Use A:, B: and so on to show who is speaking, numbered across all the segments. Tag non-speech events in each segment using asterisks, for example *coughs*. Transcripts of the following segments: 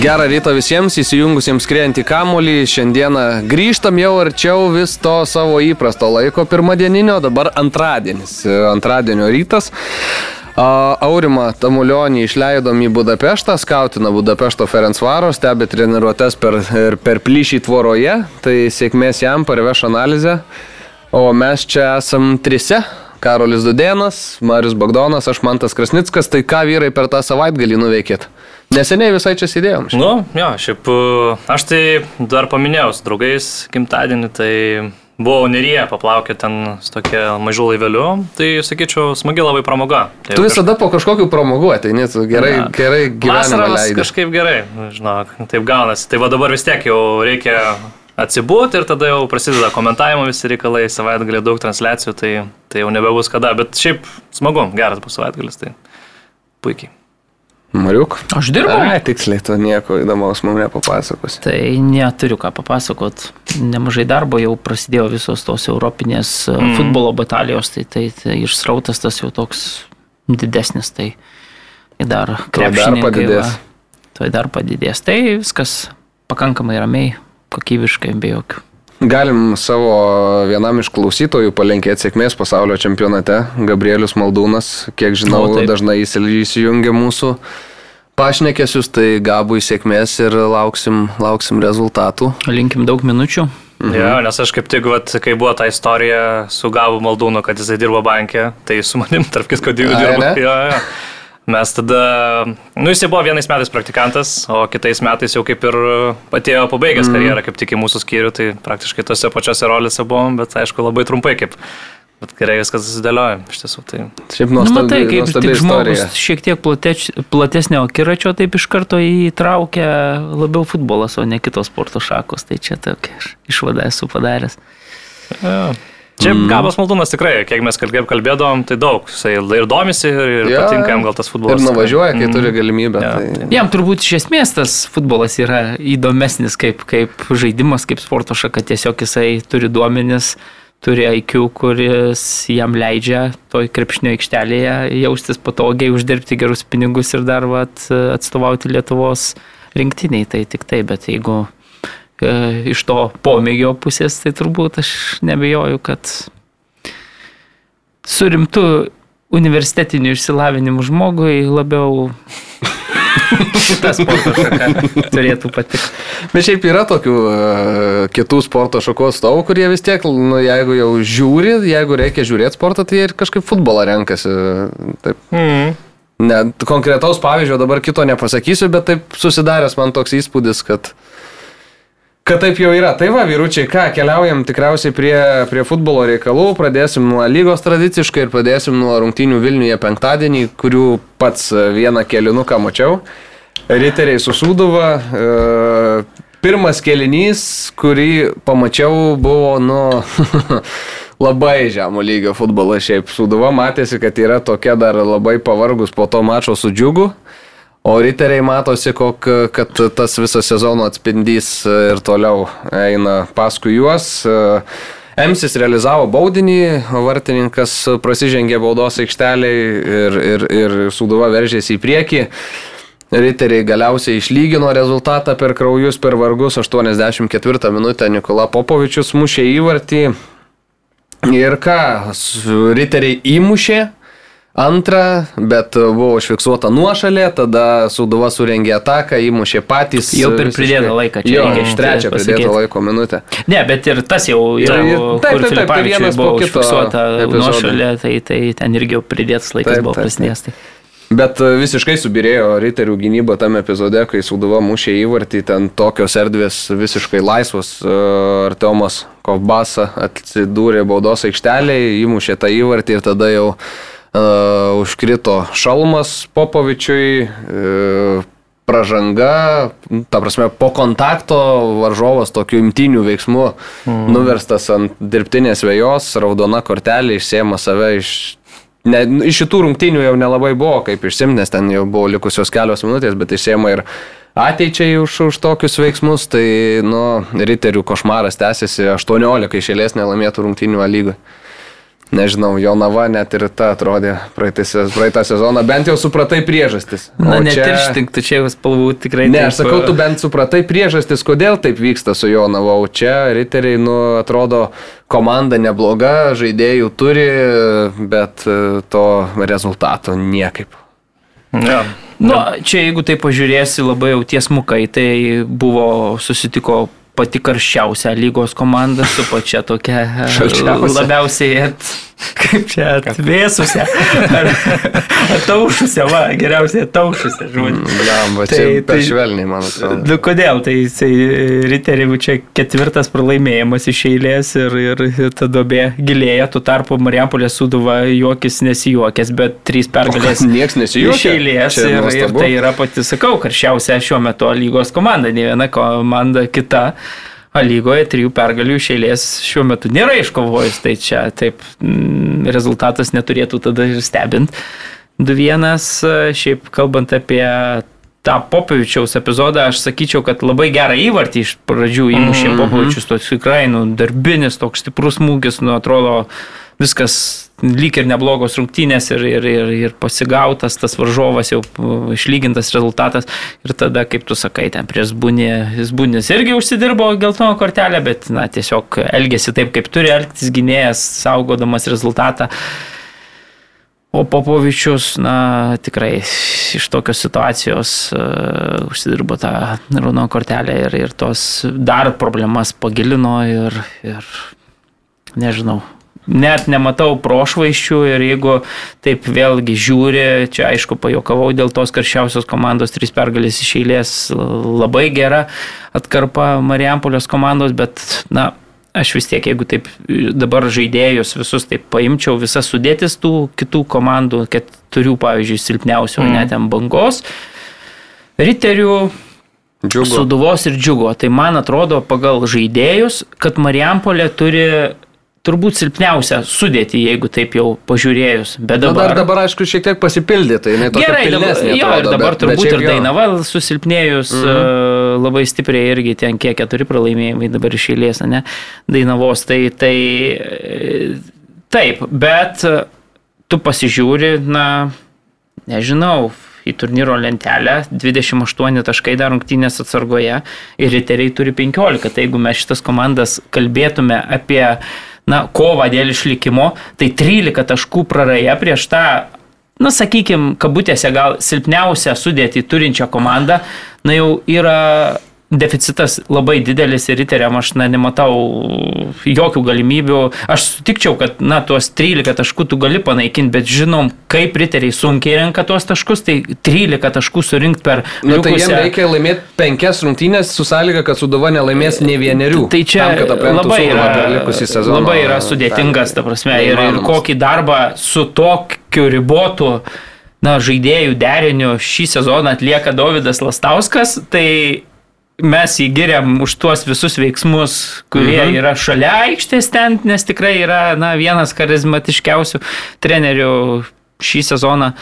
A: Gerą rytą visiems įsijungusiems skriejant į kamolį. Šiandieną grįžtam jau arčiau vis to savo įprasto laiko pirmadieninio, dabar antradienis, antradienio rytas. Aurimą Tamulionį išleidom į Budapeštą, skautina Budapešto Ferencvaro, stebi treniruotės per, per plyšį tvoroje, tai sėkmės jam parveš analizę. O mes čia esam trise. Karolis Dudėnas, Marius Bagdonas, aš Mantas Krasnickas, tai ką vyrai per tą savaitgalį nuveikėt? Neseniai visai čia sėdėjom.
B: Nu, jo, šiaip aš tai dar paminėjau su draugais gimtadienį, tai Buvau Neryje, paplaukė ten su tokia mažu laiveliu, tai sakyčiau, smagi labai pramoga. Tai
A: tu visada kažkaip... po kažkokiu pramogu ateini, tu gerai, ja. gerai leidai.
B: Kažkaip gerai, žinok, taip gaunasi. Tai va dabar vis tiek jau reikia atsibūti ir tada jau prasideda komentavimo visi reikalai, savaitgalį daug transliacijų, tai, tai jau nebebus kada, bet šiaip smagu, geras bus savaitgalis, tai puikiai.
A: Mariuk.
C: Aš dirbu.
A: Ai, tiksliai, tu nieko įdomaus mums nepapasakos.
C: Tai neturiu ką papasakot. Nemažai darbo jau prasidėjo visos tos europinės mm. futbolo batalijos, tai, tai, tai išsrautas tas jau toks didesnis, tai dar krepšininkai.
A: Dar padidės.
C: Tai dar padidės. Tai viskas pakankamai ramiai, kokybiškai, be jokių.
A: Galim savo vienam iš klausytojų palinkėti sėkmės pasaulio čempionate. Gabrielius Maldūnas, kiek žinau, o, dažnai įsijungia mūsų pašnekėsius, tai gabui sėkmės ir lauksim, lauksim rezultatų.
C: Linkim daug minučių.
B: Mhm. Ja, nes aš kaip tik, vat, kai buvo ta istorija su Gabu Maldūnu, kad jisai dirbo bankė, tai su manim, tarp kitko, dirbo. Ja, ja. Mes tada, nu jis buvo vienais metais praktikantas, o kitais metais jau kaip ir atėjo pabaigęs mm. karjerą kaip tik į mūsų skyrių, tai praktiškai tose pačiose rolėse buvom, bet aišku labai trumpai kaip. Bet gerai viskas susidėlioja, iš tiesų. Tai...
A: Šiaip nuostabi, nu, matai, kaip tik žmogus
C: šiek tiek plateč, platesnio akiračio taip iš karto įtraukia labiau futbolas, o ne kitos sporto šakos. Tai čia tokia išvada esu padaręs.
B: Ja. Čia mm. Gabas Maldūnas tikrai, kiek mes kalbėdavom, tai daug. Jisai ir domisi, ir ja, patinka jam gal tas futbolas.
A: Ir nuvažiuoja, kai mm. turi galimybę. Ja, tai...
C: Jam turbūt iš esmės tas futbolas yra įdomesnis kaip, kaip žaidimas, kaip sporto šaka. Tiesiog jisai turi duomenis, turi IQ, kuris jam leidžia toj krepšinio aikštelėje jaustis patogiai, uždirbti gerus pinigus ir dar vat, atstovauti Lietuvos rinktiniai. Tai tik tai, bet jeigu iš to pomėgio pusės, tai turbūt aš nebejoju, kad su rimtu universitetiniu išsilavinimu žmogui labiau šitą sporto šaką turėtų patikti.
A: Bet šiaip yra tokių uh, kitų sporto šakų atstovų, kurie vis tiek, nu, jeigu jau žiūri, jeigu reikia žiūrėti sportą, tai jie ir kažkaip futbolą renkasi. Taip. Mm. Ne, konkretaus pavyzdžio dabar kito nepasakysiu, bet taip susidaręs man toks įspūdis, kad uh, Kad taip jau yra. Tai va, vyručiai, ką, keliaujam tikriausiai prie, prie futbolo reikalų. Pradėsim nuo lygos tradiciškai ir pradėsim nuo rungtynių Vilniuje penktadienį, kurių pats vieną kelinuką mačiau. Riteriai susūduva. E, pirmas kelinys, kurį pamačiau, buvo nu *laughs* labai žemo lygio futbolas šiaip. Sūduva matėsi, kad yra tokia dar labai pavargus po to mačo su džiugu. O riteriai matosi, kok, kad tas visas sezono atspindys ir toliau eina paskui juos. Emsis realizavo baudinį, vartininkas prasižengė baudos aikšteliai ir, ir, ir Suduva veržėsi į priekį. Riteriai galiausiai išlygino rezultatą per kraujus, per vargus. 84 minutę Nikola Popovičius mušė įvartį. Ir ką, riteriai įmušė, Antra, bet buvo užfiksuota nuošalė, tada Suduva surengė ataką, įmušė patys.
C: Jau per pridėtą laiką
A: čia. Jo, iš trečią pridėtą laiko minutę.
C: Ne, bet ir tas jau yra. Taip, taip, taip, taip vienas buvo užfiksuota nuošalė, tai, tai ten irgi jau pridėtas laikas taip, buvo prasidėjęs. Tai.
A: Bet e, visiškai subirėjo riterių gynyba tame epizode, kai Suduva mušė įvartį, ten tokios erdvės visiškai laisvos. E, Artiomas Kovbasa atsidūrė baudos aikštelėje, įmušė tą įvartį ir tada jau uh, užkrito šalmas Popovičiui, uh, pražanga, ta prasme, po kontakto varžovas tokiu imtiniu veiksmu mm. nuverstas ant dirbtinės vėjos, raudona kortelė išsėma save iš... Ne, iš šitų rungtynių jau nelabai buvo kaip išsimti, nes ten jau buvo likusios kelios minutės, bet išsėma ir ateičiai už, už tokius veiksmus, tai, nu, riterių košmaras tęsiasi 18 išėlės nelaimėtų rungtynių lygoje. Nežinau, Jonava net ir ta atrodė praeitą, praeitą sezoną, bent jau supratai priežastis.
C: O Na, net čia... ir štink, tu čia jau spalvų tikrai.
A: Ne, taip... aš sakau, tu bent supratai priežastis, kodėl taip vyksta su Jonava, o čia riteriai, nu, atrodo, komanda nebloga, žaidėjų turi, bet e, to rezultato niekaip.
C: Ja. Nu, čia jeigu tai pažiūrėsi labai jau tiesmukai, tai buvo susitiko pati karščiausia lygos komanda su pačia tokia labiausiai at, kaip čia atvėsusią, ar *laughs* ataušusią, va, geriausiai ataušusią žodį.
A: Jam, va, tai, tai, švelniai, man atrodo.
C: Nu, kodėl? Tai jisai riteriai čia ketvirtas pralaimėjimas iš eilės ir, ir, ta dobė gilėja, tu tarpu Mariampolė suduva juokis nesijuokęs, bet trys pergalės.
A: Niekas nesijuokia.
C: Iš eilės ir, ir tai yra pati, sakau, karščiausia šiuo metu lygos komanda, ne viena komanda kita. A lygoje trijų pergalių iš eilės šiuo metu nėra iškovojus, tai čia taip mm, rezultatas neturėtų tada ir stebint. 2-1, šiaip kalbant apie tą Popovičiaus epizodą, aš sakyčiau, kad labai gerą įvartį iš pradžių įmušė mm -hmm. Popovičius, toks tikrai, nu, darbinis, toks stiprus smūgis, nu, atrodo, viskas lyg ir neblogos rungtynės ir, ir, ir, ir pasigautas tas varžovas, jau išlygintas rezultatas. Ir tada, kaip tu sakai, ten prieš Zbūnės, Zbūnės irgi užsidirbo geltoną kortelę, bet na, tiesiog elgėsi taip, kaip turi elgtis gynėjas, saugodamas rezultatą. O Popovičius, na, tikrai iš tokios situacijos uh, užsidirbo tą raudoną kortelę ir, ir tos dar problemas pagilino ir, ir nežinau, net nematau prošvaiščių ir jeigu taip vėlgi žiūri, čia aišku pajokavau dėl tos karščiausios komandos, trys pergalės iš eilės, labai gera atkarpa Marijampolės komandos, bet na, aš vis tiek, jeigu taip dabar žaidėjus visus taip paimčiau, visas sudėtis tų kitų komandų, keturių, pavyzdžiui, silpniausių, mm. net ant bangos, riterių, Džiugo. Suduvos ir džiugo. Tai man atrodo pagal žaidėjus, kad Marijampolė turi turbūt silpniausia sudėti, jeigu taip jau pažiūrėjus. Bet dabar...
A: Na, dar dabar, aišku, šiek tiek tai tokia Gerai, dabar,
C: jo,
A: atrodo,
C: ir dabar bet, turbūt bet ir Dainava susilpnėjus mm -hmm. labai stipriai irgi ten kiek keturi pralaimėjimai dabar išėlės, ne, Dainavos. Tai, tai taip, bet tu pasižiūri, na, nežinau, į turnyro lentelę, 28 taškai dar rungtynės atsargoje ir riteriai turi 15. Tai jeigu mes šitas komandas kalbėtume apie uh, na, kovą dėl išlikimo, tai 13 taškų praraja prieš tą, na, sakykime, kabutėse gal silpniausią sudėtį turinčią komandą, na, jau yra deficitas labai didelis ir riteriam aš na, nematau jokių galimybių. Aš sutikčiau, kad na, tuos 13 taškų tu gali panaikinti, bet žinom, kaip riteriai sunkiai renka tuos taškus, tai 13 taškų surinkti per...
A: Na, nu, tai jiems reikia laimėti penkias rungtynės su sąlyga, kad Suduva nelaimės ne vienerių.
C: Tai čia tam, labai, yra, labai yra sudėtingas, ta prasme, ir, ir kokį darbą su tokiu ribotu na, žaidėjų deriniu šį sezoną atlieka Davidas Lastauskas, tai mes jį giriam už tuos visus veiksmus, kurie mhm. yra šalia aikštės ten, nes tikrai yra na, vienas charizmatiškiausių trenerių šį sezoną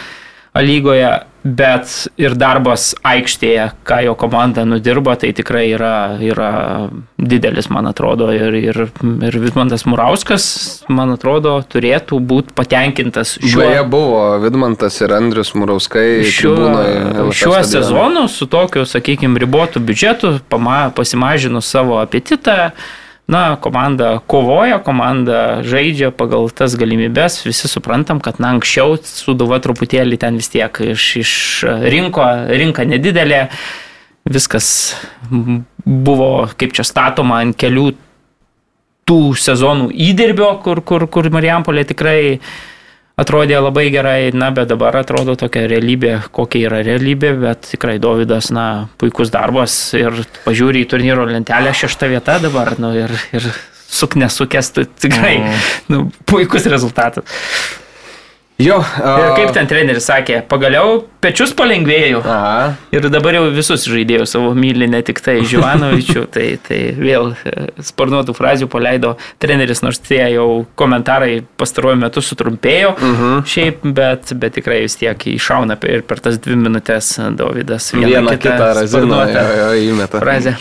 C: lygoje bet ir darbas aikštėje, ką jo komanda nudirba, tai tikrai yra, yra didelis, man atrodo. Ir, ir, ir Vidmantas Murauskas, man atrodo, turėtų būti patenkintas
A: šiuo. Beje, buvo Vidmantas ir Andrius Murauskai
C: šiuo, šiuo sezonu su tokiu, sakykime, ribotu biudžetu, pama, pasimažinus savo apetitą na, komanda kovoja, komanda žaidžia pagal tas galimybės, visi suprantam, kad na, anksčiau suduva truputėlį ten vis tiek iš, iš rinko, rinka nedidelė, viskas buvo kaip čia statoma ant kelių tų sezonų įdirbio, kur, kur, kur Marijampolė tikrai atrodė labai gerai, na, bet dabar atrodo tokia realybė, kokia yra realybė, bet tikrai Davidas, na, puikus darbas ir pažiūri į turnyro lentelę šeštą vietą dabar, nu, ir, ir suk nesukės, tai tikrai, mm. nu, puikus rezultatas.
A: Jo.
C: Uh... Ir kaip ten treneris sakė, pagaliau pečius palengvėjau. Aha. Ir dabar jau visus žaidėjus savo myli, ne tik tai Živanovičių, *laughs* tai, tai vėl e, sparnuotų frazių paleido treneris, nors tie jau komentarai pastaruoju metu sutrumpėjo uh mhm. -huh. šiaip, bet, bet tikrai vis tiek iššauna ir per tas dvi minutės Davidas
A: vieną, vieną kitą, kitą raziną įmeta.
C: Frazę.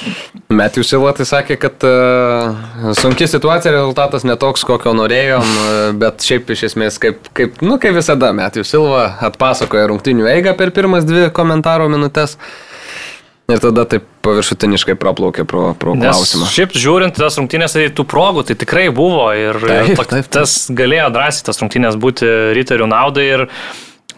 A: Matthew Silva tai sakė, kad uh, sunki situacija, rezultatas netoks, kokio norėjom, uh, bet šiaip iš esmės, kaip, kaip, nu, kaip visada, Matthew Silva atpasakoja rungtinių eigą per pirmas dvi komentaro minutės. Ir tada taip paviršutiniškai praplaukė pro, pro
B: Nes
A: klausimą.
B: Šiaip žiūrint tas rungtynės, tai tų progų tai tikrai buvo ir,
A: Taip,
B: tok,
A: taip, taip.
B: tas galėjo drąsiai tas rungtynės būti riterių naudai ir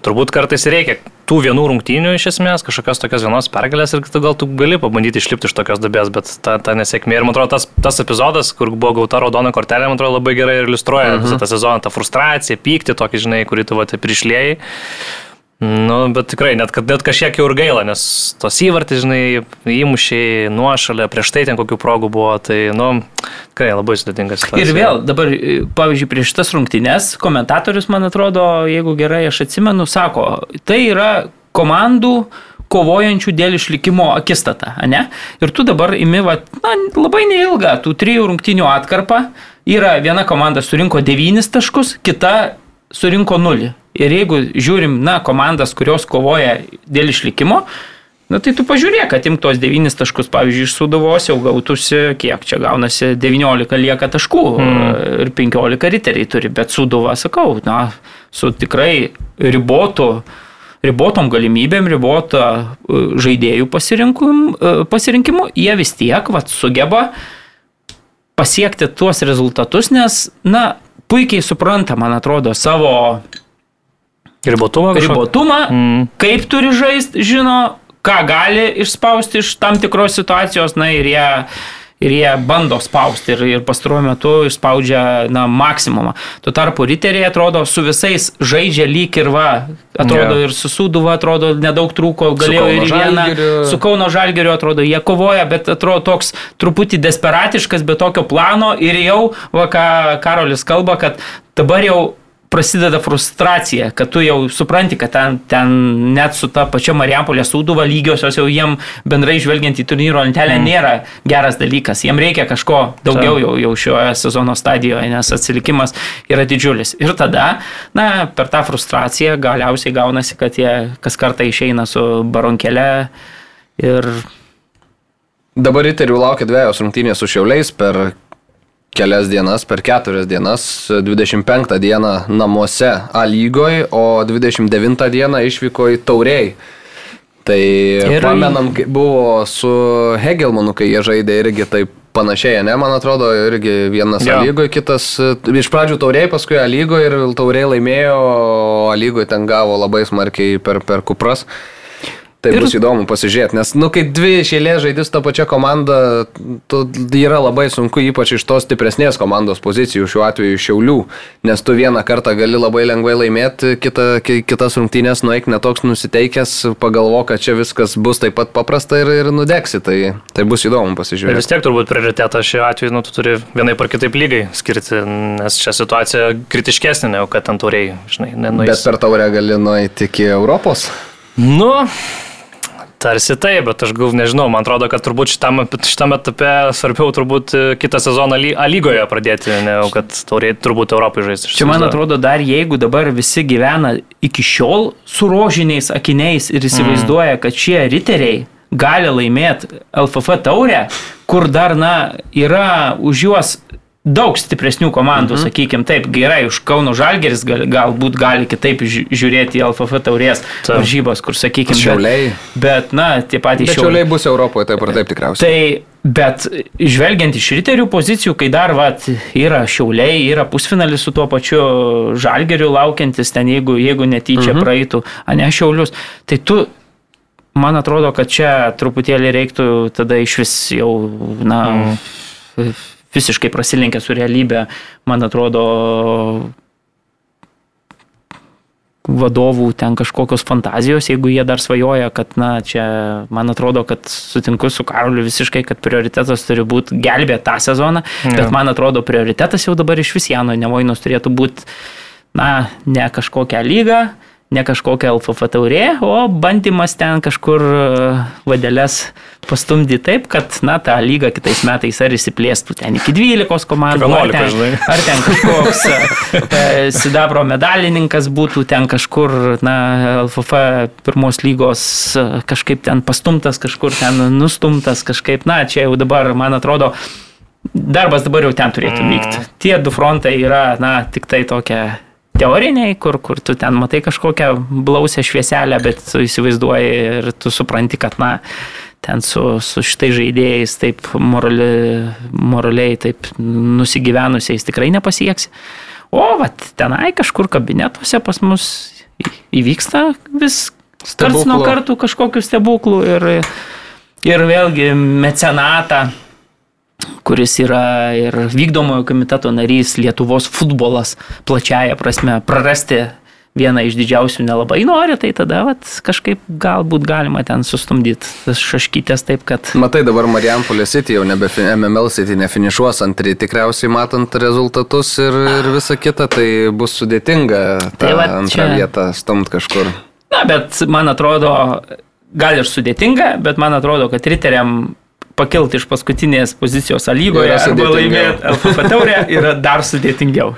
B: turbūt kartais reikia tų vienų rungtynių iš esmės, kažkokios tokios vienos pergalės ir tu gal tu gali pabandyti išlipti iš tokios dubės, bet ta, ta nesėkmė ir man atrodo tas, tas epizodas, kur buvo gauta raudona kortelė, man atrodo labai gerai iliustruoja uh -huh. visą tą sezoną, tą frustraciją, pyktį tokį, žinai, kurį tu va taip išliejai. Nu, bet tikrai, net, net kažkiek jau ir gaila, nes tos įvartys, žinai, įmušiai, nuošalė, prieš tai ten kokių progų buvo, tai, nu, tikrai labai sudėtingas.
C: Ir vėl, dabar, e, pavyzdžiui, prieš tas rungtynes, komentatorius, man atrodo, jeigu gerai aš atsimenu, sako, tai yra komandų kovojančių dėl išlikimo akistata, ne? Ir tu dabar imi, va, na, labai neilgą, tų trijų rungtynių atkarpą, yra viena komanda surinko 9 taškus, kita surinko 0. Ir jeigu žiūrim, na, komandas, kurios kovoja dėl išlikimo, Na tai tu pažiūrėk, kad imk tos 9 taškus, pavyzdžiui, iš Suduvos jau gautųsi, kiek čia gaunasi, 19 lieka taškų mm. ir 15 riteriai turi, bet Suduva, sakau, na, su tikrai ribotu, ribotom galimybėm, ribota žaidėjų pasirinkimu, pasirinkimu jie vis tiek vat, sugeba pasiekti tuos rezultatus, nes, na, puikiai supranta, man atrodo, savo
B: ribotumą,
C: ribotumą mm. kaip turi žaisti, žino, ką gali išspausti iš tam tikros situacijos, na ir jie, ir jie bando spausti ir, ir pastaruoju metu išspaudžia na, maksimumą. Tuo tarpu riteriai atrodo su visais žaidžia lyg ir va, atrodo yeah. ir su Suduva atrodo nedaug trūko, galėjo ir vieną, su Kauno Žalgeriu atrodo, jie kovoja, bet atrodo toks truputį desperatiškas, be tokio plano ir jau, va ką Karolis kalba, kad dabar jau prasideda frustracija, kad tu jau supranti, kad ten, ten net su ta pačia Marijampolė sūduva lygiosios jau jiem bendrai žvelgiant į turnyro lentelę mm. nėra geras dalykas. Jiem reikia kažko daugiau jau, jau šioje sezono stadijoje, nes atsilikimas yra didžiulis. Ir tada, na, per tą frustraciją galiausiai gaunasi, kad jie kas kartą išeina su baronkele ir...
A: Dabar riterių laukia dviejos rungtynės su šiauliais per kelias dienas, per keturias dienas, 25 dieną namuose A lygoje, o 29 dieną išvyko į Tauriai. Tai ir... pamenam, buvo su Hegelmanu, kai jie žaidė irgi taip panašiai, ne, man atrodo, irgi vienas A lygoje, kitas iš pradžių Tauriai, paskui lygoje ir Tauriai laimėjo, lygoje ten gavo labai smarkiai per, per kupras. Tai ir... bus įdomu pasižiūrėti, nes, nu, kai dvi šėlė žaidys tą pačią komandą, tu, yra labai sunku, ypač iš tos stipresnės komandos pozicijų, šiuo atveju šiaulių, nes tu vieną kartą gali labai lengvai laimėti, kita, kitas rungtynės nueik netoks nusiteikęs, pagalvo, kad čia viskas bus taip pat paprasta ir, ir nudegsi, tai, tai bus įdomu pasižiūrėti.
B: Ir vis tiek turbūt prioritetą šiuo atveju, nu, tu turi vienai par kitaip lygai skirti, nes čia situacija kritiškesnė, negu kad ant tauriai, žinai, nenuės.
A: Bet per taurę gali nueiti iki Europos?
B: Nu, Tarsi taip, bet aš gal nežinau, man atrodo, kad turbūt šitam, šitam etape svarbiau turbūt e, kitą sezoną lygoje pradėti, negu kad tauriai turbūt Europai žaisti.
C: Čia man atrodo dar jeigu dabar visi gyvena iki šiol su rožiniais akiniais ir įsivaizduoja, mm. kad šie riteriai gali laimėti LFF taurę, kur dar, na, yra už juos daug stipresnių komandų, mhm. sakykime, taip, gerai, už Kauno Žalgeris gal, galbūt gali kitaip žiūrėti į LFF taurės varžybas, kur, sakykime,
A: šiauliai.
C: Bet, bet, na, tie patys
A: šiauliai. Šiauliai bus Europoje, taip ar taip tikriausiai.
C: Tai, bet žvelgiant iš riterių pozicijų, kai dar, vat, yra šiauliai, yra pusfinalis su tuo pačiu Žalgeriu laukiantis ten, jeigu, jeigu netyčia mhm. praeitų, o ne šiaulius, tai tu man atrodo, kad čia truputėlį reiktų tada iš vis jau, na, mm visiškai prasilenkia su realybė, man atrodo, vadovų ten kažkokios fantazijos, jeigu jie dar svajoja, kad, na, čia, man atrodo, kad sutinku su Karoliu visiškai, kad prioritetas turi būti gelbėti tą sezoną, ja. bet man atrodo, prioritetas jau dabar iš vis Jano Nevoinos turėtų būti, na, ne kažkokią lygą, ne kažkokia LFF taurė, o bandymas ten kažkur e, vadelės pastumdyti taip, kad, na, ta lyga kitais metais ar įsiplėstų ten iki 12 komandų, ar ten, ar ten kažkoks e, sidabro medalininkas būtų ten kažkur, na, LFF pirmos lygos e, kažkaip ten pastumtas, kažkur ten nustumtas, kažkaip, na, čia jau dabar, man atrodo, darbas dabar jau ten turėtų vykti. Mm. Tie du frontai yra, na, tik tai tokia teoriniai, kur, kur tu ten matai kažkokią blausę švieselę, bet tu įsivaizduoji ir tu supranti, kad, na, ten su, su šitai žaidėjais taip morali, moraliai, taip nusigyvenusiais tikrai nepasieksi. O, vat, tenai kažkur kabinetuose pas mus įvyksta vis karts nuo kartų kažkokių stebuklų ir, ir vėlgi mecenatą kuris yra ir vykdomojo komiteto narys Lietuvos futbolas plačiaja prasme prarasti vieną iš didžiausių nelabai nori, tai tada vat, kažkaip galbūt galima ten sustumdyti tas šaškytės taip, kad...
A: Matai, dabar Marijampolė City jau nebe MML City nefinišuos antri, tikriausiai matant rezultatus ir, ir visa kita, tai bus sudėtinga tą tai vat, antrą čia... vietą stumt kažkur.
C: Na, bet man atrodo, gal ir sudėtinga, bet man atrodo, kad riteriam pakilti iš paskutinės pozicijos lygoje arba laimėti LFF taurę yra *laughs* dar sudėtingiau.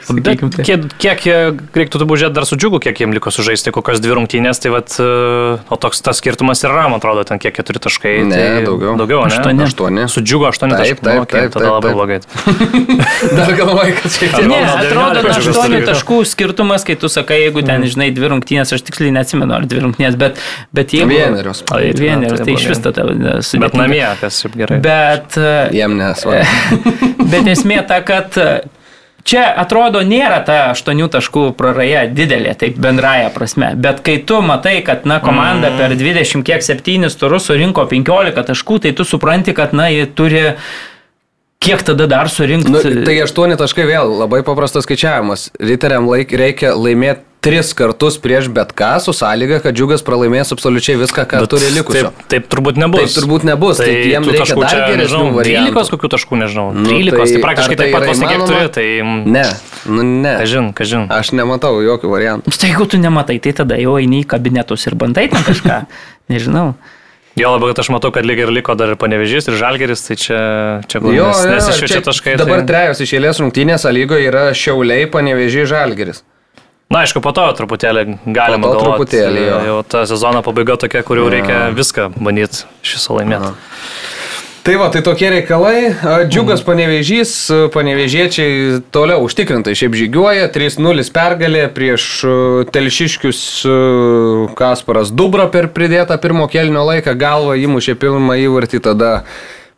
B: Kiek, kiek reiktų turbūt žiūrėti dar su džiugu, kiek jiems liko sužaisti, kokios dvi rungtynės, tai vat, o toks tas skirtumas yra, man atrodo, ten kiek keturi taškai.
A: Ne, tai daugiau.
B: Daugiau, ne?
A: Aštuoni. aštuoni.
B: Su džiugu aštuoni taškai.
A: Taip, taip, taip,
B: tada labai blogai. *laughs*
A: dar galvoju, kad šiek tiek.
C: Ne, atrodo, aštuoni taškų skirtumas, kai tu sakai, jeigu ten, mm. žinai, dvi rungtynės, aš tiksliai neatsimenu, ar dvi rungtynės, bet, bet jeigu...
A: Vienerios.
C: Vienerios, tai iš vis tada sudėtinga.
B: Bet namie, kas šiaip gerai
C: gerai. Bet,
A: Jiem nesvarbu. *laughs*
C: bet esmė ta, kad čia atrodo nėra ta aštuonių taškų praraja didelė, taip bendraja prasme. Bet kai tu matai, kad na, komanda mm. per 20 kiek 7 turus surinko 15 taškų, tai tu supranti, kad na, jie turi Kiek tada dar surinkti?
A: Nu, tai 8 taškai vėl labai paprastas skaičiavimas. Riteriam laik, reikia laimėti tris kartus prieš bet ką su sąlyga, kad džiugas pralaimės absoliučiai viską, ką Bet turi likusio.
B: Taip, taip turbūt nebus.
A: Taip turbūt nebus. Tai, tai jiems reikia dar čia, geresnių
B: nežinau, variantų. 13 kokių taškų, nežinau. Nu, 13, tai, tai praktiškai tai taip pat vos kiek turi. Tai...
A: Ne, nu ne.
B: Kažin, kažin.
A: Aš nematau jokių variantų.
C: Tai jeigu tu nematai, tai tada jau eini į kabinetus ir bandai ten kažką. *laughs* nežinau.
B: Jo labai, kad aš matau, kad lygiai ir liko dar ir panevežys, ir žalgeris, tai čia, čia gal nes, nesišviečia taškai.
A: Dabar tai... trejos iš eilės rungtynės lygoje yra šiauliai, panevežys, žalgeris.
B: Na, aišku, po to truputėlį galima
A: po to galvot, truputėlį, jo.
B: jau ta sezono pabaiga tokia, kur jau reikia viską bandyti šis laimėti.
A: Tai va, tai tokie reikalai. Džiugas mhm. panevežys, panevežiečiai toliau užtikrintai šiaip žygiuoja. 3-0 pergalė prieš telšiškius Kasparas Dubra per pridėtą pirmo kelnio laiką. Galva įmušė pirmą įvartį, tada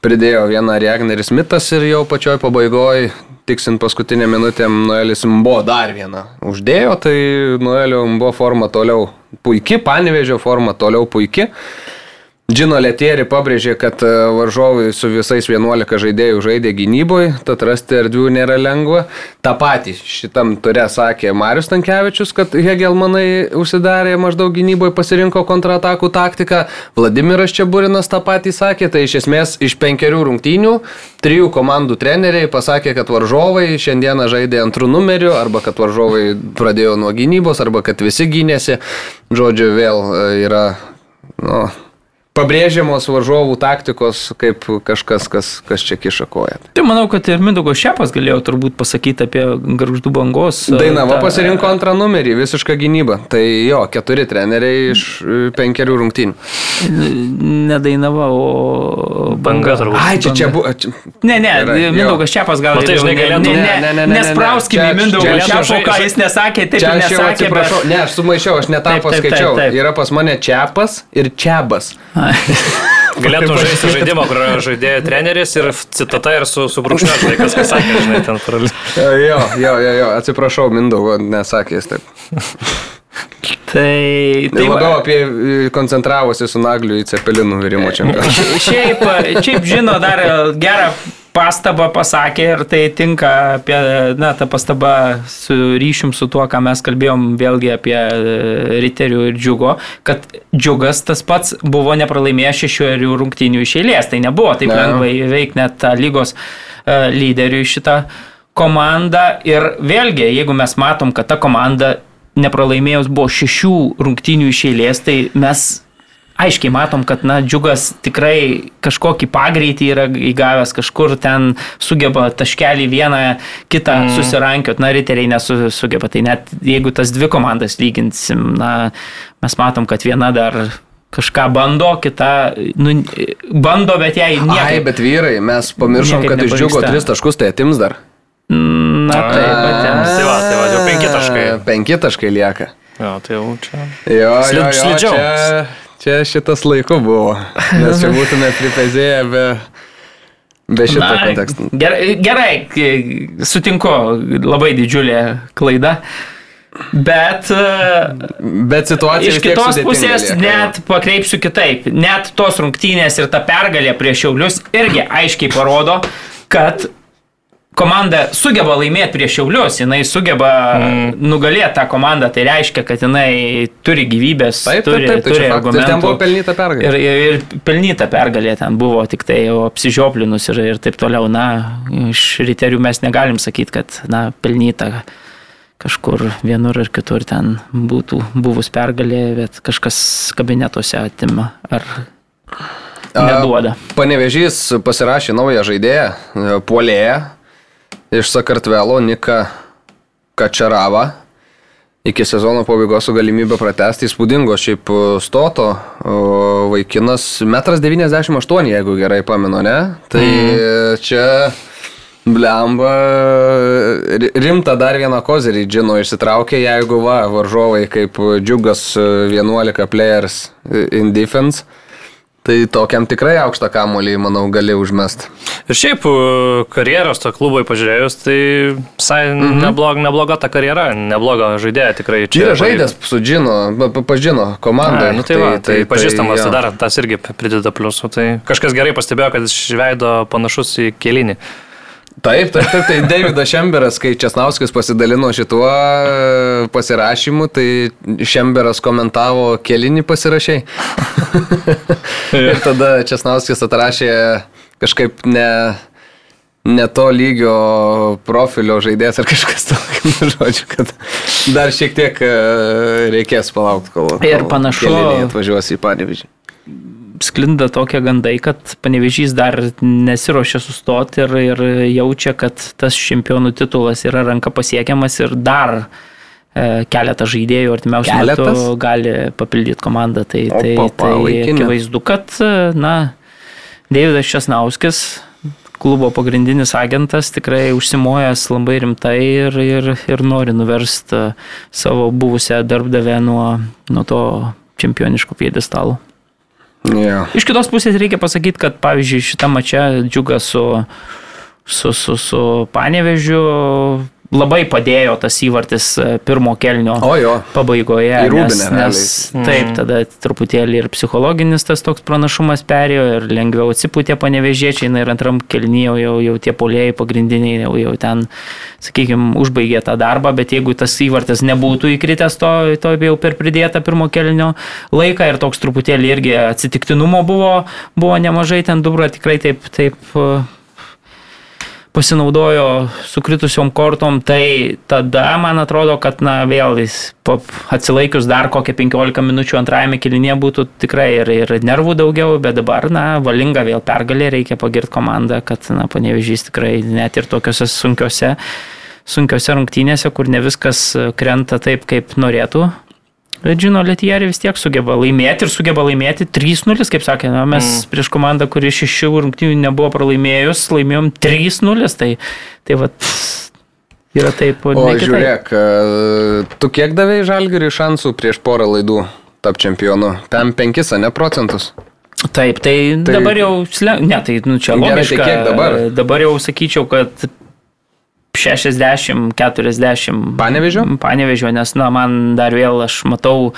A: pridėjo vieną Regneris Mitas ir jau pačioj pabaigoje tiksint paskutinę minutę Noelis Mbo dar vieną uždėjo, tai Noelio Mbo forma toliau puikia, panevežio forma toliau puikia. Džino Letieri pabrėžė, kad e, varžovai su visais 11 žaidėjų žaidė gynyboje, tad rasti erdvių nėra lengva. Ta pati šitam turė sakė Marius Tankievičius, kad Hegelmanai užsidarė maždaug gynyboje, pasirinko kontratakų taktiką. Vladimiras Čiaburinas tą patį sakė, tai iš esmės iš penkerių rungtynių trijų komandų treneriai pasakė, kad varžovai šiandieną žaidė antrų numerių, arba kad varžovai pradėjo nuo gynybos, arba kad visi gynėsi. Žodžiu, vėl e, yra... Nu, pabrėžiamos varžovų taktikos kaip kažkas, kas, kas čia kiša koją.
C: Tai manau, kad ir Mindaugo Šepas galėjo turbūt pasakyti apie garždų bangos.
A: Dainava tą... pasirinko antrą numerį, visišką gynybą. Tai jo, keturi treneriai iš penkerių rungtynių.
C: Nedainava, o
B: banga turbūt.
A: Ai, čia čia buvo.
C: Ne, ne, Mindaugas Šepas gal.
B: Tai žinai, galėtų.
C: Ne, ne, ne, ne, Nesprauskime Mindaugo Šepo, ką jis nesakė, taip
A: čia aš jau atsiprašau. Ne, aš sumaišiau, aš netą paskaičiau. Yra pas mane Čiapas ir Čiabas.
B: Galėtum žaisti žaidimą, kur žaidėjo treneris ir citata ir su, su brūkšniu, žinai, kas kas sakė, žinai, ten paralį.
A: Jo, jo, jo, jo, atsiprašau, Mindaugo, nesakė jis taip.
C: Tai, tai
A: labiau apie koncentravosi su nagliu į cepelinų virimo čempionatą.
C: Šiaip, šiaip žino, dar gerą pastabą pasakė ir tai tinka apie, na, ta pastaba su ryšim su tuo, ką mes kalbėjom vėlgi apie e, Riterių ir Džiugo, kad Džiugas tas pats buvo nepralaimėjęs šešių rungtynių iš eilės, tai nebuvo taip ne. lengvai veikti net lygos uh, lyderių šitą komandą ir vėlgi, jeigu mes matom, kad ta komanda nepralaimėjus buvo šešių rungtynių iš eilės, tai mes aiškiai matom, kad, na, džiugas tikrai kažkokį pagreitį yra įgavęs, kažkur ten sugeba taškelį vieną, kitą mm. susirankiot, na, riteriai nesugeba. Tai net jeigu tas dvi komandas lyginsim, na, mes matom, kad viena dar kažką bando, kita, nu, bando, bet jai nieko.
A: Ai, bet vyrai, mes pamiršom, kad iš džiugo tris taškus tai atims dar.
C: Na, taip, atims.
B: Tai va, tai va, jau penki taškai.
A: Penki taškai lieka.
B: Jo, tai jau čia.
A: Jo, jo, jo, slidžiau. Čia, šitas laiku buvo, nes čia *laughs* būtume pripezėję be... Be šito Na, konteksto.
C: Gerai, gerai, sutinku, labai didžiulė klaida. Bet,
A: bet situacija
C: iš kitos pusės lieka. net pakreipsiu kitaip. Net tos rungtynės ir ta pergalė prieš Šiaulius irgi aiškiai parodo, kad komanda sugeba laimėti prieš Šiaulius, jinai sugeba mm. nugalėti tą komandą, tai reiškia, kad jinai turi gyvybės,
A: taip,
C: turi,
A: taip, taip,
C: turi
A: tai argumentų. Ir ten buvo pelnyta pergalė.
C: Ir, ir, ir pelnyta pergalė ten buvo, tik tai jau apsižioplinus ir, ir taip toliau. Na, iš riterių mes negalim sakyti, kad, na, pelnyta kažkur vienur ir kitur ten būtų buvus pergalė, bet kažkas kabinetuose atima ar neduoda.
A: Panevežys pasirašė naują žaidėją, puolėją iš Sakartvelo Nika Kačarava. Iki sezono pabaigos su galimybė pratesti įspūdingo šiaip stoto vaikinas 1,98 m, jeigu gerai pamenu, ne? Tai mm. čia Blemba, rimta dar vieną kozerį džino išsitraukė, jeigu va, varžovai kaip džiugas 11 players in defense Tai tokiam tikrai aukštą kamolį, manau, gali užmest.
B: Ir šiaip karjeros to klubui pažiūrėjus, tai visai mm -hmm. neblog, nebloga ta karjera, nebloga žaidėja tikrai.
A: Čia yra žaidęs su Džino, pažino komandą.
B: Nu, tai, tai, tai, tai pažįstamas, tai, tai dar tas irgi prideda pliusų. Tai kažkas gerai pastebėjo, kad iš veido panašus į kelinį.
A: Taip, taip, taip, tai Davidas Šemberas, kai Česnauskas pasidalino šituo e, pasirašymu, tai Šemberas komentavo kelinį pasirašiai. *laughs* ir tada Česnauskas atrašė kažkaip ne, ne to lygio profilio žaidėjas ar kažkas tokio, *laughs* žodžiu, kad dar šiek tiek e, reikės palaukti, kol, kol
C: ir panašu
A: atvažiuos į Panevižį
C: sklinda tokie gandai, kad panevežys dar nesiuošia sustoti ir, ir jaučia, kad tas čempionų titulas yra ranka pasiekiamas ir dar e, keletą žaidėjų artimiausių metų gali papildyti komandą. Tai, tai, o, pa, tai akivaizdu, kad, na, Davidas Česnauskis, klubo pagrindinis agentas, tikrai užsimojęs labai rimtai ir, ir, ir nori nuversti savo buvusią darbdavę nuo, nuo to čempioniško piedestalo.
A: Yeah.
C: Iš kitos pusės reikia pasakyti, kad pavyzdžiui šitą mačią džiugą su, su, su, su Panevežiu labai padėjo tas įvartis e, pirmo kelnio
A: jo.
C: pabaigoje.
A: Nes, nes
C: mm. taip, tada truputėlį ir psichologinis tas toks pranašumas perėjo ir lengviau atsipūtė panevežėčiai ir antram kelnyje jau, jau tie polėjai pagrindiniai jau, jau ten, sakykime, užbaigė tą darbą, bet jeigu tas įvartis nebūtų įkritęs to, to jau per pridėtą pirmo kelnio laiką ir toks truputėlį irgi atsitiktinumo buvo, buvo nemažai, ten dubra tikrai taip, taip pasinaudojo sukritusiom kortom, tai tada man atrodo, kad na, vėl jis atsilaikius dar kokią 15 minučių antrajame kilinėje būtų tikrai ir, ir nervų daugiau, bet dabar, na, valinga vėl pergalė, reikia pagirti komandą, kad, na, panevežys tikrai net ir tokiuose sunkiuose sunkiose rungtynėse, kur ne viskas krenta taip, kaip norėtų, Bet žino, Lietierį vis tiek sugeba laimėti ir sugeba laimėti 3-0, kaip sakė, na, mes mm. prieš komandą, kuri šešių rungtynių nebuvo pralaimėjus, laimėjom 3-0, tai, tai vat, yra taip.
A: O žiūrėk, e, tu kiek davėjai žalgiriui šansų prieš porą laidų tap čempionu? Ten 5, ne procentus?
C: Taip, tai, tai dabar jau, ne, tai nu, čia logiška. Gerai, tai kiek dabar? Dabar jau sakyčiau, kad 60-40.
A: Panevežio?
C: Panevežio, nes, na, man dar vėl aš matau,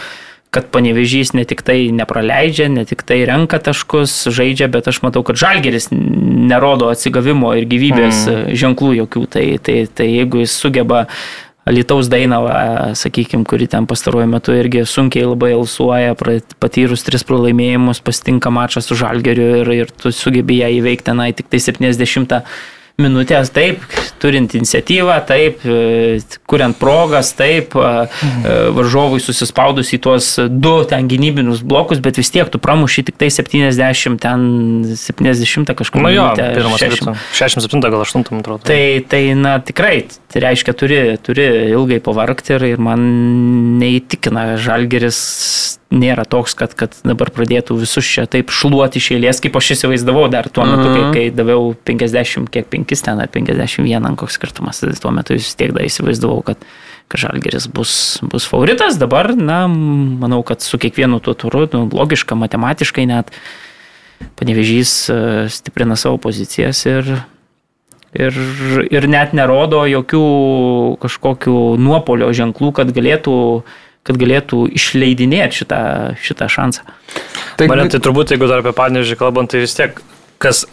C: kad panevežys ne tik tai nepraleidžia, ne tik tai renka taškus, žaidžia, bet aš matau, kad žalgeris nerodo atsigavimo ir gyvybės mm. ženklų jokių. Tai, tai, tai jeigu jis sugeba Alitaus Dainava, sakykime, kuri ten pastaruoju metu irgi sunkiai labai alsuoja, patyrus tris pralaimėjimus, pasitinka mačą su Žalgeriu ir, ir tu sugebi ją įveikti, na, tik tai 70 minutės, taip, turint iniciatyvą, taip, e, kuriant progas, taip, mhm. varžovui susispaudus į tuos du ten gynybinius blokus, bet vis tiek tu pramuši tik tai 70, ten 70 kažkur.
B: Na jo, pirmas 60. 67 gal 8, man atrodo.
C: Tai, tai, na, tikrai, tai reiškia, turi, turi ilgai pavarkti ir, ir man neįtikina žalgeris nėra toks, kad, kad dabar pradėtų visus čia taip šluoti iš eilės, kaip aš įsivaizdavau dar tuo metu, kai, mhm. kai daviau 50, kiek 5 ten, 51, koks skirtumas, tai tuo metu vis tiek da įsivaizdavau, kad, kad Žalgeris bus, bus favoritas, dabar, na, manau, kad su kiekvienu tuo turu, nu, logiška, matematiškai net, panevežys e, stiprina savo pozicijas ir, ir, ir net nerodo jokių kažkokių nuopolio ženklų, kad galėtų kad galėtų išleidinėti šitą, šitą šansą.
B: Tai, Mane tai turbūt, jeigu dar apie Panežį kalbant, tai vis tiek kas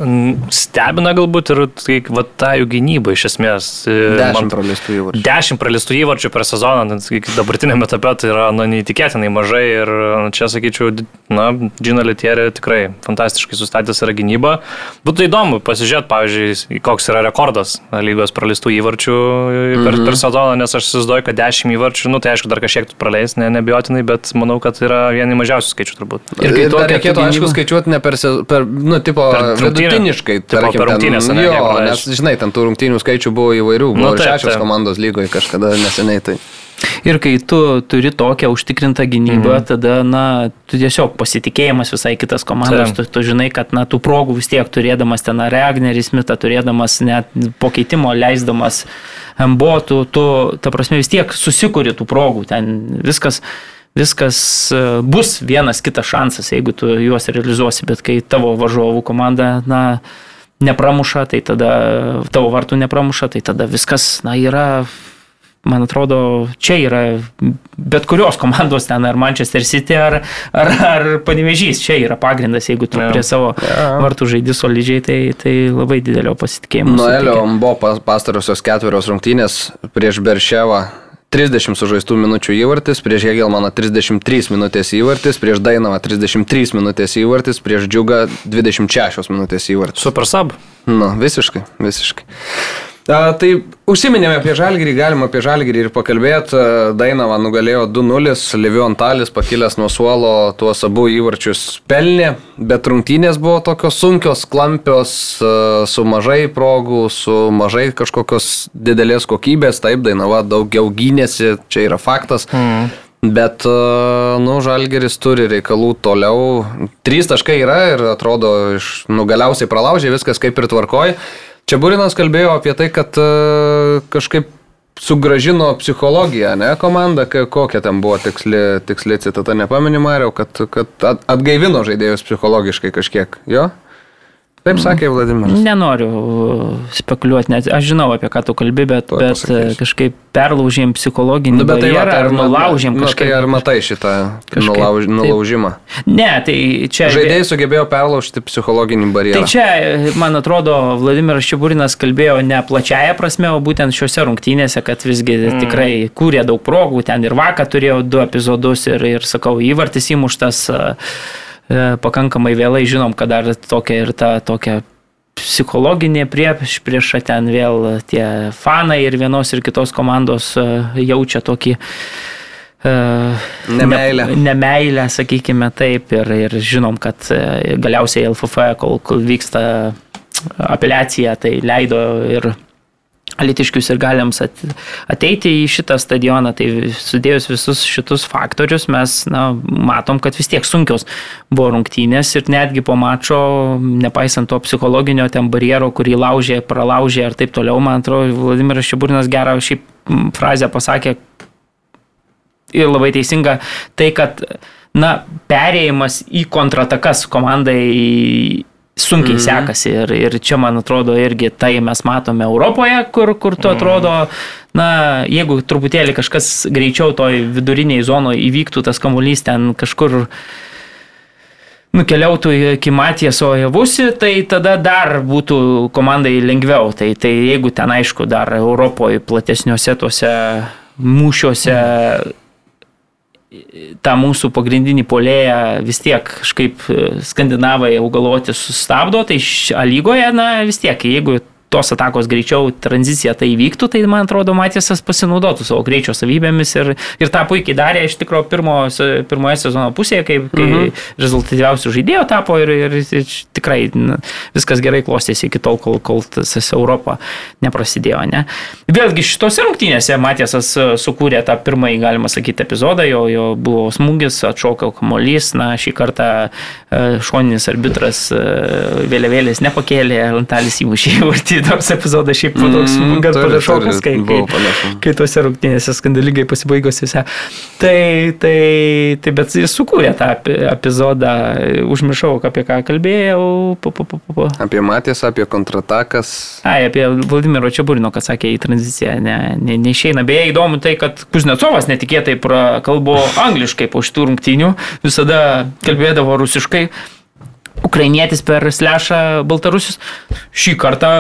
B: stebina galbūt ir tai, va, ta jų gynyba iš esmės.
A: E, dešimt pralistų įvarčių.
B: Dešimt pralistų įvarčių per sezoną, dabartinėme etape tai yra nu, neįtikėtinai mažai ir nu, čia sakyčiau, na, Džina Litierė tikrai fantastiškai sustatęs yra gynyba. Būtų įdomu pasižiūrėti, pavyzdžiui, koks yra rekordas lygos pralistų įvarčių per, mm -hmm. per sezoną, nes aš įsivaizduoju, kad dešimt įvarčių, nu tai aišku, dar kažkiek tu praleis, ne, nebijotinai, bet manau, kad yra vieni mažiausių skaičių turbūt.
A: Ir kai to reikėtų, gynyba... aišku, skaičiuoti ne per, per nu, tipo, per vidutiniškai, tarkim, per rungtynės. Ten, jo, nes, žinai, ten tų rungtynių skaičių buvo įvairių, buvo nu, taip, šešios taip. komandos lygoje kažkada neseniai. Tai.
C: Ir kai tu turi tokią užtikrintą gynybą, mhm. tada, na, tu tiesiog pasitikėjimas visai kitas komandos, tu, tu žinai, kad, na, tų progų vis tiek turėdamas ten Regnerį Smitą, turėdamas net po keitimo leisdamas MBO, tu, tu, ta prasme, vis tiek susikuri tų progų, ten viskas viskas e, bus vienas kitas šansas, jeigu tu juos realizuosi, bet kai tavo varžovų komanda, na, nepramuša, tai tada tavo vartų nepramuša, tai tada viskas, na, yra man atrodo, čia yra bet kurios komandos ten, ar Manchester City, ar, ar, ar Panevežys, čia yra pagrindas, jeigu tu ja. prie savo ja. vartų žaidži solidžiai, tai, tai labai didelio pasitikėjimo.
A: Noelio buvo pastarosios ketverios rungtynės prieš Berševą 30 sužaistų minučių įvartis, prieš Hegelmaną 33 minutės įvartis, prieš Dainavą 33 minutės įvartis, prieš Džiugą 26 minutės įvartis.
B: Super sub.
A: Nu, visiškai, visiškai. Tai užsiminėme apie Žalgirį, galima apie Žalgirį ir pakalbėti. Dainava nugalėjo 2-0, Levion Talis pakilęs nuo suolo tuos abu įvarčius pelnė, bet rungtynės buvo tokios sunkios, klampios, su mažai progų, su mažai kažkokios didelės kokybės. Taip, Dainava daugiau gynėsi, čia yra faktas. Mm. Bet, nu, Žalgeris turi reikalų toliau. Trys taškai yra ir atrodo, iš, nu, galiausiai pralaužė viskas kaip ir tvarkoji. Čia Burinas kalbėjo apie tai, kad uh, kažkaip sugražino psichologiją, ne, komanda, kokia ten buvo tiksli, tiksli citata, nepameni Mariau, kad, kad atgaivino žaidėjus psichologiškai kažkiek, jo? Taip sakė Vladimiras.
C: Nenoriu spekuliuoti, net aš žinau, apie ką tu kalbi, bet, Tuo bet pasakysiu. kažkaip perlaužėm psichologinį nu, bet tai barjerą, ar nulaužėm
A: nu, kažkaip. Tai ar matai šitą kažkaip, nulauž, nulaužimą?
C: Taip. Ne, tai čia...
A: Žaidėjai sugebėjo perlaužti psichologinį barjerą.
C: Tai čia, man atrodo, Vladimiras Čiaburinas kalbėjo ne plačiaja prasme, o būtent šiuose rungtynėse, kad visgi mm. tikrai kūrė daug progų, ten ir vakar turėjo du epizodus ir, ir sakau, įvartis įmuštas. Uh, pakankamai vėlai žinom, kad dar tokia ir ta tokia psichologinė prieš priešą ten vėl tie fanai ir vienos ir kitos komandos e, jaučia tokį
A: uh, nemailę.
C: Ne, nemailę, sakykime taip, ir, ir žinom, kad galiausiai LFF, kol, kol vyksta apeliacija, tai leido ir Alitiškius ir galiams ateiti į šitą stadioną, tai sudėjus visus šitus faktorius mes na, matom, kad vis tiek sunkios buvo rungtynės ir netgi po mačo, nepaisant to psichologinio ten barjero, kurį laužė, pralaužė ir taip toliau, man atrodo, Vladimiras Šiburinas gerą šiaip frazę pasakė ir labai teisinga, tai kad na, perėjimas į kontratakas komandai sunkiai mm. sekasi ir, ir čia, man atrodo, irgi tai mes matome Europoje, kur, kur tu mhm. atrodo, na, jeigu truputėlį kažkas greičiau toj viduriniai zonoje įvyktų, tas kamuolys ten kažkur nukeliautų iki Matijas Ojavusi, tai tada dar būtų komandai lengviau. Tai, tai jeigu ten aišku dar Europoje platesniuose tuose mūšiuose mm tą mūsų pagrindinį polėją vis tiek kažkaip e, skandinavai augaloti sustabdo, tai A lygoje, na vis tiek, jeigu tos atakos greičiau tranzicija tai vyktų, tai man atrodo Matėsas pasinaudotų savo greičio savybėmis ir, ir tą puikiai darė iš tikrųjų pirmo, pirmoje sezono pusėje, kai, kai mhm. rezultatyviausių žaidėjų tapo ir, ir, ir tikrai na, viskas gerai klostėsi iki tol, kol, kol tas Europą neprasidėjo. Ne? Vėlgi šitose rungtynėse Matėsas sukūrė tą pirmąjį, galima sakyti, epizodą, jo, jo buvo smūgis, atšokau kamolys, na šį kartą e, šoninis arbitras e, vėliavėlės nepakėlė, Lantalis įmušė į vartį nors epizodas šiaip mm, toks gan panašokas, kai, kai, kai tuose rungtynėse skandalingai pasibaigusiuose. Tai, tai, tai bet jis sukūrė tą epizodą, užmiršau, apie ką kalbėjau.
A: Pa, pa, pa, pa. Apie Matės, apie kontratakas.
C: Ai, apie Vladimiro Čiaburino, kad sakė į tranziciją, ne, ne, neišeina. Beje, įdomu tai, kad Kuznecovas netikėtai prakalbo angliškai po šitų rungtynių, visada kalbėdavo rusiškai ukrainietis per slešą baltarusius. Šį kartą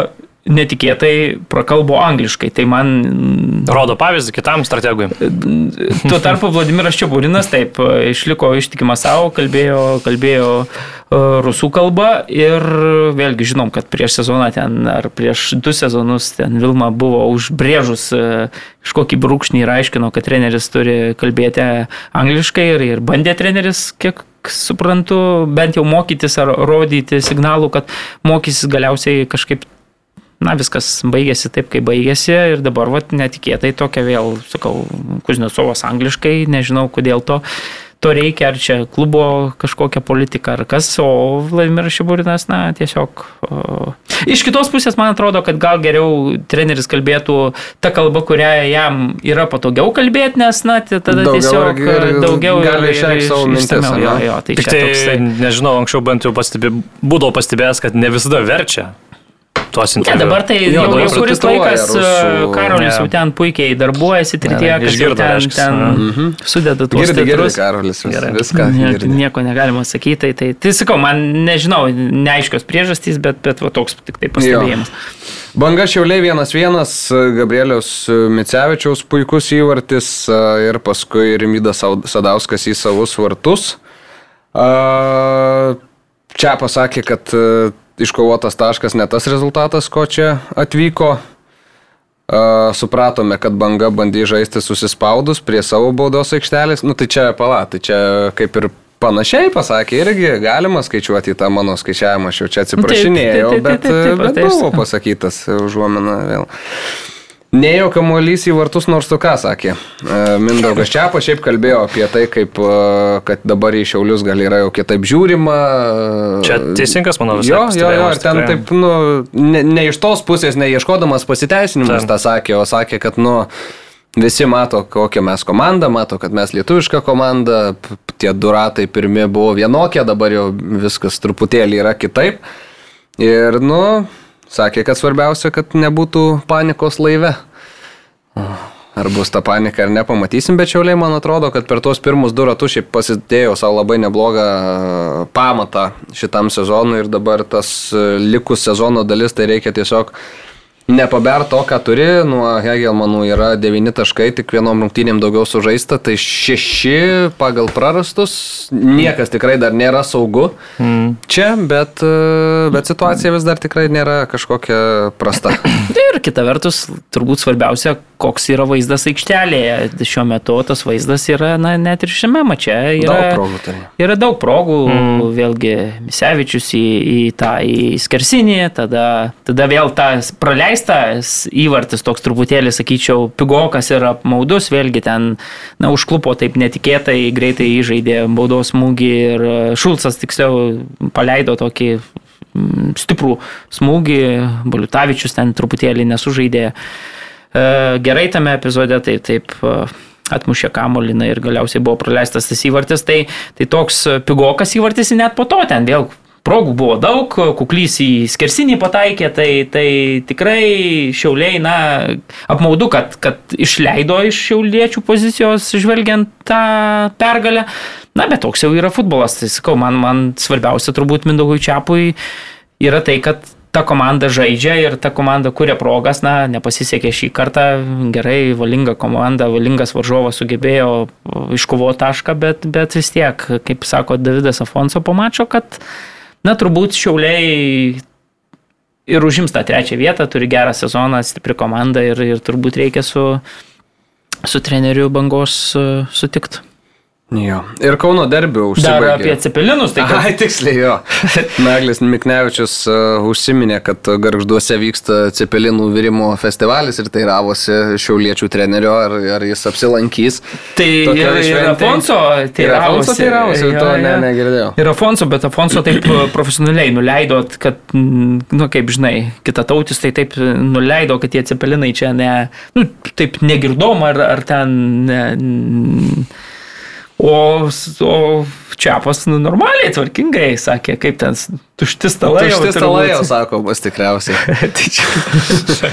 C: netikėtai prakalbo angliškai. Tai man...
B: Rodo pavyzdį kitam strategui.
C: Tuo tarpu Vladimiras Čiaburinas taip išliko ištikimas savo, kalbėjo, kalbėjo e, rusų kalba ir vėlgi žinom, kad prieš sezoną ten ar prieš du sezonus ten Vilma buvo užbrėžus kažkokį e, brūkšnį ir aiškino, kad treneris turi kalbėti angliškai ir, ir bandė treneris, kiek suprantu, bent jau mokytis ar rodyti signalų, kad mokysis galiausiai kažkaip na, viskas baigėsi taip, kaip baigėsi ir dabar, vat, netikėtai tokia vėl, sakau, Kuznecovas angliškai, nežinau kodėl to. To reikia, ar čia klubo kažkokia politika, ar kas, o Vladimiras Šiburinas, na, tiesiog. O... Iš kitos pusės, man atrodo, kad gal geriau treneris kalbėtų tą kalbą, kurią jam yra patogiau kalbėti, nes, na, tada daugiau tiesiog ir, daugiau
A: gali išreikšti savo mintis.
C: Jo, jo, tai
B: Tik tai, toksai... nežinau, anksčiau bent jau pastebė, būdavau pastebėjęs, kad ne visada verčia tuos
C: interviu. Ne, dabar tai jo, jau, jau kuris laikas rusų... Karolis jau ten puikiai darbuojasi, tik tiek, kad jau ten, ten mhm. sudeda tuos
A: girdi, girdi, Karolis, vis, Gerai. viską.
C: Ne, nieko negalima sakyti, tai, tai, tai sakau, man nežinau, neaiškios priežastys, bet, bet va, toks tik tai pastebėjimas. Jo.
A: Banga Šiauliai 1-1, Gabrieliaus Micevičiaus puikus įvartis ir paskui Rimydas Sadauskas į savus vartus. Čia pasakė, kad iškovotas taškas ne tas rezultatas, ko čia atvyko. Uh, supratome, kad banga bandė žaisti susispaudus prie savo baudos aikštelės. Nu tai čia pala, tai čia kaip ir panašiai pasakė, irgi galima skaičiuoti tą mano skaičiavimą, aš jau čia atsiprašinėjau, bet, bet buvo pasakytas užuomina vėl. Neėjo kamuolys į vartus, nors tu ką sakė. E, Mindaugas Čiapo šiaip kalbėjo apie tai, kaip, e, kad dabar į Šiaulius gal yra jau kitaip žiūrima.
B: Čia teisingas, manau, visai.
A: Jo, jo, jo, ir ten taip, nu, ne, ne iš tos pusės, neieškodamas pasiteisinimus tą sakė, o sakė, kad, nu, visi mato, kokią mes komandą, mato, kad mes lietuviška komanda, tie du ratai pirmie buvo vienokie, dabar jau viskas truputėlį yra kitaip. Ir, nu, Sakė, kad svarbiausia, kad nebūtų panikos laive. Ar bus ta panika ar nepamatysim, bet šiauliai man atrodo, kad per tuos pirmus du ratus šiaip pasidėjau savo labai neblogą pamatą šitam sezonui ir dabar tas likus sezono dalis tai reikia tiesiog Nepaber to, ką turi, nuo Hegelmanų yra 9 taškai, tik vienom rungtynėm daugiau sužaista, tai 6 pagal prarastus, niekas tikrai dar nėra saugu mm. čia, bet, bet situacija vis dar tikrai nėra kažkokia prasta. *coughs*
C: Ir kita vertus, turbūt svarbiausia, koks yra vaizdas aikštelėje. Šiuo metu tas vaizdas yra, na, net ir šiame mače. Yra
A: daug progų. Tai.
C: Yra daug progų, mm. vėlgi Misevičius į, į tą į skersinį, tada, tada vėl tas praleistas įvartis toks truputėlį, sakyčiau, pigokas ir apmaudus, vėlgi ten, na, užklupo taip netikėtai, greitai įžaidė baudos smūgį ir Šulcas tiksliau paleido tokį mm, stiprų smūgį, Boliutavičius ten truputėlį nesužaidė. E, gerai tame epizode, tai taip e, atmušė kamoliną ir galiausiai buvo praleistas tas įvartis, tai, tai toks pigokas įvartis net po to ten vėl progų buvo daug, kuklys į skersinį pataikė, tai, tai tikrai šiauliai, na, apmaudu, kad, kad išleido iš šiauliečių pozicijos žvelgiant tą pergalę. Na, bet toks jau yra futbolas, tai sakau, man, man svarbiausia turbūt Mindaugui Čiapui yra tai, kad ta komanda žaidžia ir ta komanda kuria progas, na, nepasisekė šį kartą, gerai, valinga komanda, valingas varžovas sugebėjo iškovoti tašką, bet, bet vis tiek, kaip sako Davidas Afonso po mačo, kad, na, turbūt šiauliai ir užims tą trečią vietą, turi gerą sezoną, stipri komanda ir, ir turbūt reikia su, su treneriu bangos sutikti.
A: Jo. Ir Kauno derbių užsibaigė.
C: Dar apie cepelinus, tai *laughs*
A: kad... Ai, tiksliai, jo. Naglis Miknevičius uh, užsiminė, kad garžduose vyksta cepelinų virimo festivalis ir tai ravosi šiauliečių trenerio, ar, ar jis apsilankys.
C: Tai ir, ir Afonso
A: tai ravosi. Tai ravosi, to ne, negirdėjau.
C: Ir Afonso, bet Afonso taip profesionaliai nuleido, kad, nu, kaip žinai, kita tautis tai taip nuleido, kad tie cepelinai čia ne, nu, taip negirdom ar, ar ten... Ne, O, o Čiapas nu, normaliai, tvarkingai sakė, kaip ten tušti stalai.
A: Tušti stalai jau sako, bus tikriausiai. *laughs* tai čia.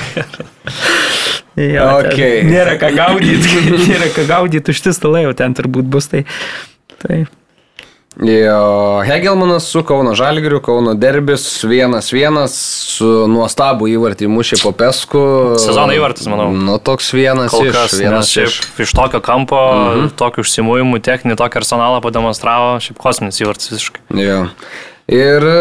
A: *laughs*
C: jo, okay. Nėra ką gaudyti, *laughs* nėra ką gaudyti, tušti stalai jau ten turbūt bus. Tai, tai.
A: Hegelmanas su Kauno Žalgiriu, Kauno derbis, vienas vienas, su nuostabu įvartį mušė po pesku.
B: Sezono įvartis, manau.
A: Nu, toks vienas
B: Kol kas, iš. Vienas šiaip iš. iš tokio kampo, mhm. tokių užsimūjimų, techninį, tokį arsenalą pademonstravo, šiaip kosminis įvartis visiškai.
A: Jo. Ir e,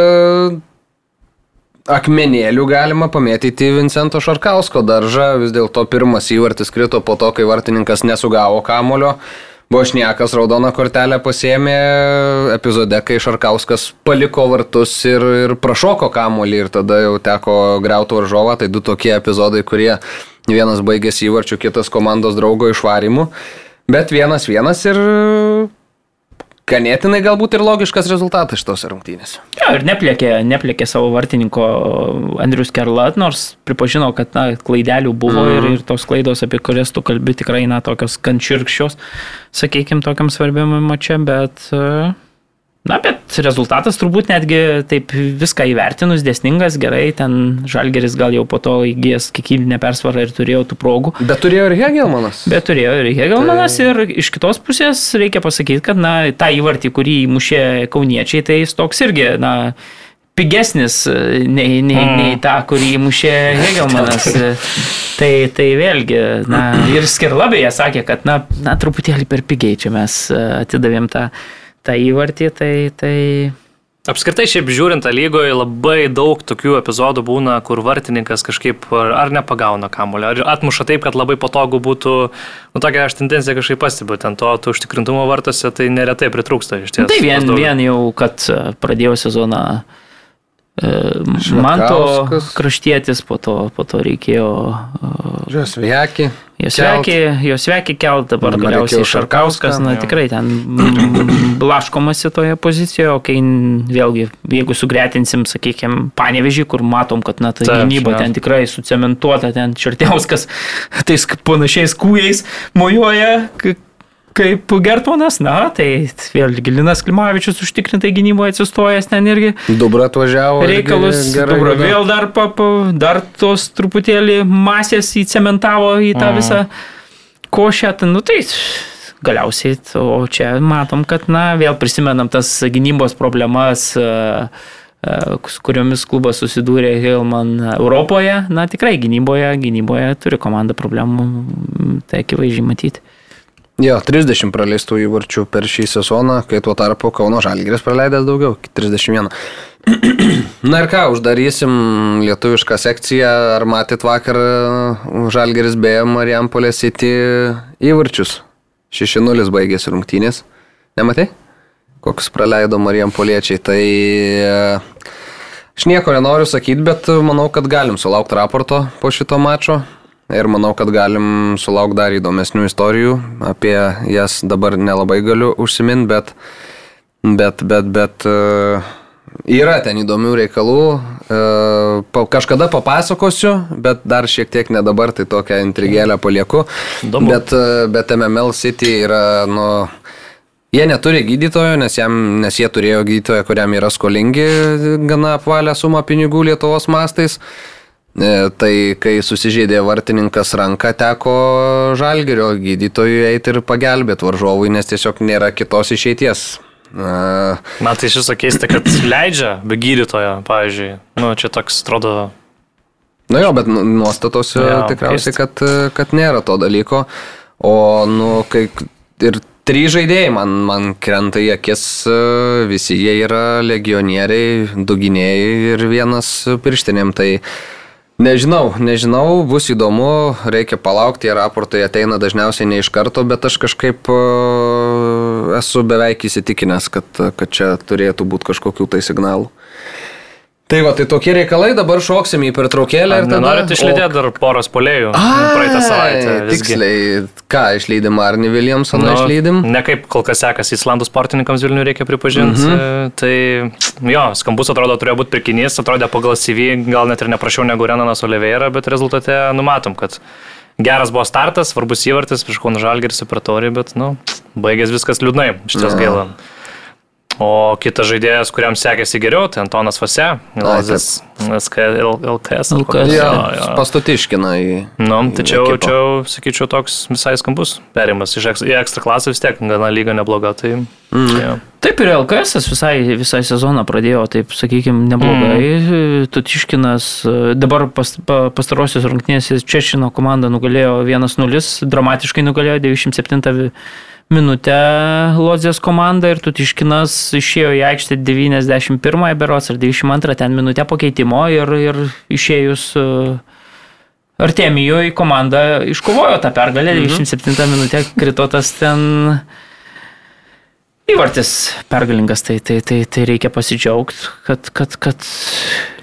A: akmenėlių galima pamėtyti Vincento Šarkausko daržą, vis dėlto pirmas įvartis krito po to, kai vartininkas nesugavo kamulio. Bošniekas raudoną kortelę pasėmė epizode, kai Šarkauskas paliko vartus ir, ir prašoko kamuolį ir tada jau teko greuti varžovą. Tai du tokie epizodai, kurie vienas baigėsi įvarčių, kitas komandos draugo išvarimu. Bet vienas vienas ir ganėtinai galbūt ir logiškas rezultatas šitos rungtynės.
C: Ja, ir neplėkė, neplėkė savo vartininko Andrius Kerlat, nors pripažino, kad na, klaidelių buvo mm. ir, mhm. ir tos klaidos, apie kurias tu kalbi, tikrai na, tokios kančirkščios, sakykime, tokiam svarbiam mačiam, bet uh, Na, bet rezultatas turbūt netgi taip viską įvertinus, dėsningas, gerai, ten Žalgeris gal jau po to įgijęs kiekybinę persvarą ir turėjo tų progų.
A: Bet turėjo ir Hegelmanas.
C: Bet turėjo ir Hegelmanas tai... ir iš kitos pusės reikia pasakyti, kad, na, tą įvartį, kurį įmušė kauniečiai, tai jis toks irgi, na, pigesnis nei, nei, mm. nei tą, kurį įmušė Hegelmanas. *laughs* tai, tai vėlgi, na, ir Skirlabėje sakė, kad, na, na, truputėlį per pigiai čia mes atidavėm tą tą įvartį, tai... tai...
B: Apskritai, šiaip žiūrint lygoje, labai daug tokių epizodų būna, kur vartininkas kažkaip ar nepagauna kamulio, ar atmuša taip, kad labai patogu būtų, nu tokia aš tendencija kažkaip pastebiu, ten to, to užtikrintumo vartose, tai neretai pritrūksta iš tiesų.
C: Tai vien, vien jau, kad pradėjau sezoną Manto kraštietis, po to, po to reikėjo...
A: Jos vekį.
C: Jos vekį, jos vekį kelt, dabar galiausiai Šarkauskas, na tikrai ten *clears throat* blaškomasi toje pozicijoje, o kai vėlgi, jeigu sugretinsim, sakykime, panevežį, kur matom, kad na ta gynyba ten tikrai sucementuota, ten Čertiauskas *laughs* tais panašiais kūjais mojuoja, kaip Gertmanas, na, tai vėl Gilinas Klimavičius užtikrintai gynyboje atsistojęs ten irgi.
A: Dubra atvažiavo.
C: Reikalus. Gerai, Dubra vėl dar, pap, dar tos truputėlį masės įcementavo į tą mm. visą košę. Nu tai galiausiai, o čia matom, kad, na, vėl prisimenam tas gynybos problemas su kuriomis klubas susidūrė Hilman Europoje, na tikrai gynyboje, gynyboje turi komanda problemų, tai akivaizdžiai matyti.
A: Jo, 30 praleistų įvarčių per šį sezoną, kai tuo tarpu Kauno Žalgiris praleidęs daugiau, 31. *clears throat* Na ir ką, uždarysim lietuvišką sekciją. Ar matyt vakar Žalgiris beje Marijampolės įti įvarčius? 6-0 baigėsi rungtynės. Nematai? Kokius praleido Marijampoliečiai. Tai aš nieko nenoriu sakyti, bet manau, kad galim sulaukti raporto po šito mačo. Ir manau, kad galim sulaukti dar įdomesnių istorijų. Apie jas dabar nelabai galiu užsiminti, bet, bet, bet, bet uh, yra ten įdomių reikalų. Uh, kažkada papasakosiu, bet dar šiek tiek ne dabar, tai tokią intrigėlę palieku. Domu. Bet, uh, bet MML City yra, nu, Jie neturi gydytojo, nes, jam, nes jie turėjo gydytoją, kuriam yra skolingi gana apvalę sumą pinigų Lietuvos mastais. Uh, E, tai kai susižeidė vartininkas ranką, teko žalgerio gydytojui eiti ir pagelbėti varžovui, nes tiesiog nėra kitos išeities.
B: E, Man tai iš viso keista, kad leidžia be gydytojo, pavyzdžiui. Nu, čia toks atrodo.
A: Na jo, bet nu, nuostatos ja, tikriausiai, kad, kad nėra to dalyko. O, nu, kai ir trys žaidėjai man, man krenta į akis, visi jie yra legionieriai, duginėjai ir vienas pirštinėm. Tai nežinau, nežinau, bus įdomu, reikia palaukti, raportai ateina dažniausiai ne iš karto, bet aš kažkaip esu beveik įsitikinęs, kad, kad čia turėtų būti kažkokių tai signalų. Tai va, tai tokie reikalai, dabar šoksim į pertraukėlę ir tada...
B: Norit išlydėti dar poros polėjų praeitą savaitę.
A: Tiksliai, ką išleidim, Arni Williamsoną nu, išleidim?
B: Ne kaip kol kas sekasi Islandų sportininkams Vilnių reikia pripažinti. Mm -hmm. Tai jo, skambus atrodo turėjo būti pirkinys, atrodė pagal CV, gal net ir neprašiau negu Renanas Oliveira, bet rezultate numatom, kad geras buvo startas, svarbus įvartis prieš Kauno Žalgirį Supertorį, bet, nu, baigės viskas liūdnai, šitas gaila. O kitas žaidėjas, kuriam sekėsi geriau, tai Antonas Vase, LKS. LKS.
A: LKS. Pastutiškina į...
B: Nu, tačiau, čia, sakyčiau, toks visai skambus perimas iš į ekstra klasę vis tiek, gana lyga nebloga. Tai,
C: mm. ja. Taip ir LKS visai, visai sezoną pradėjo, taip sakykime, neblogai. Mm. Tutiškinas dabar pas, pa, pastarosios rungtynės Češino komanda nugalėjo 1-0, dramatiškai nugalėjo 97 minutę Lozės komanda ir Tutiškinas išėjo į aikštę 91 beros ar 92 ten minutę pakeitimo ir, ir išėjus e, Artemijoje komanda iškovojo tą pergalę, mhm. 97 minutę krito tas ten įvartis pergalingas, tai, tai, tai, tai reikia pasidžiaugti, kad, kad, kad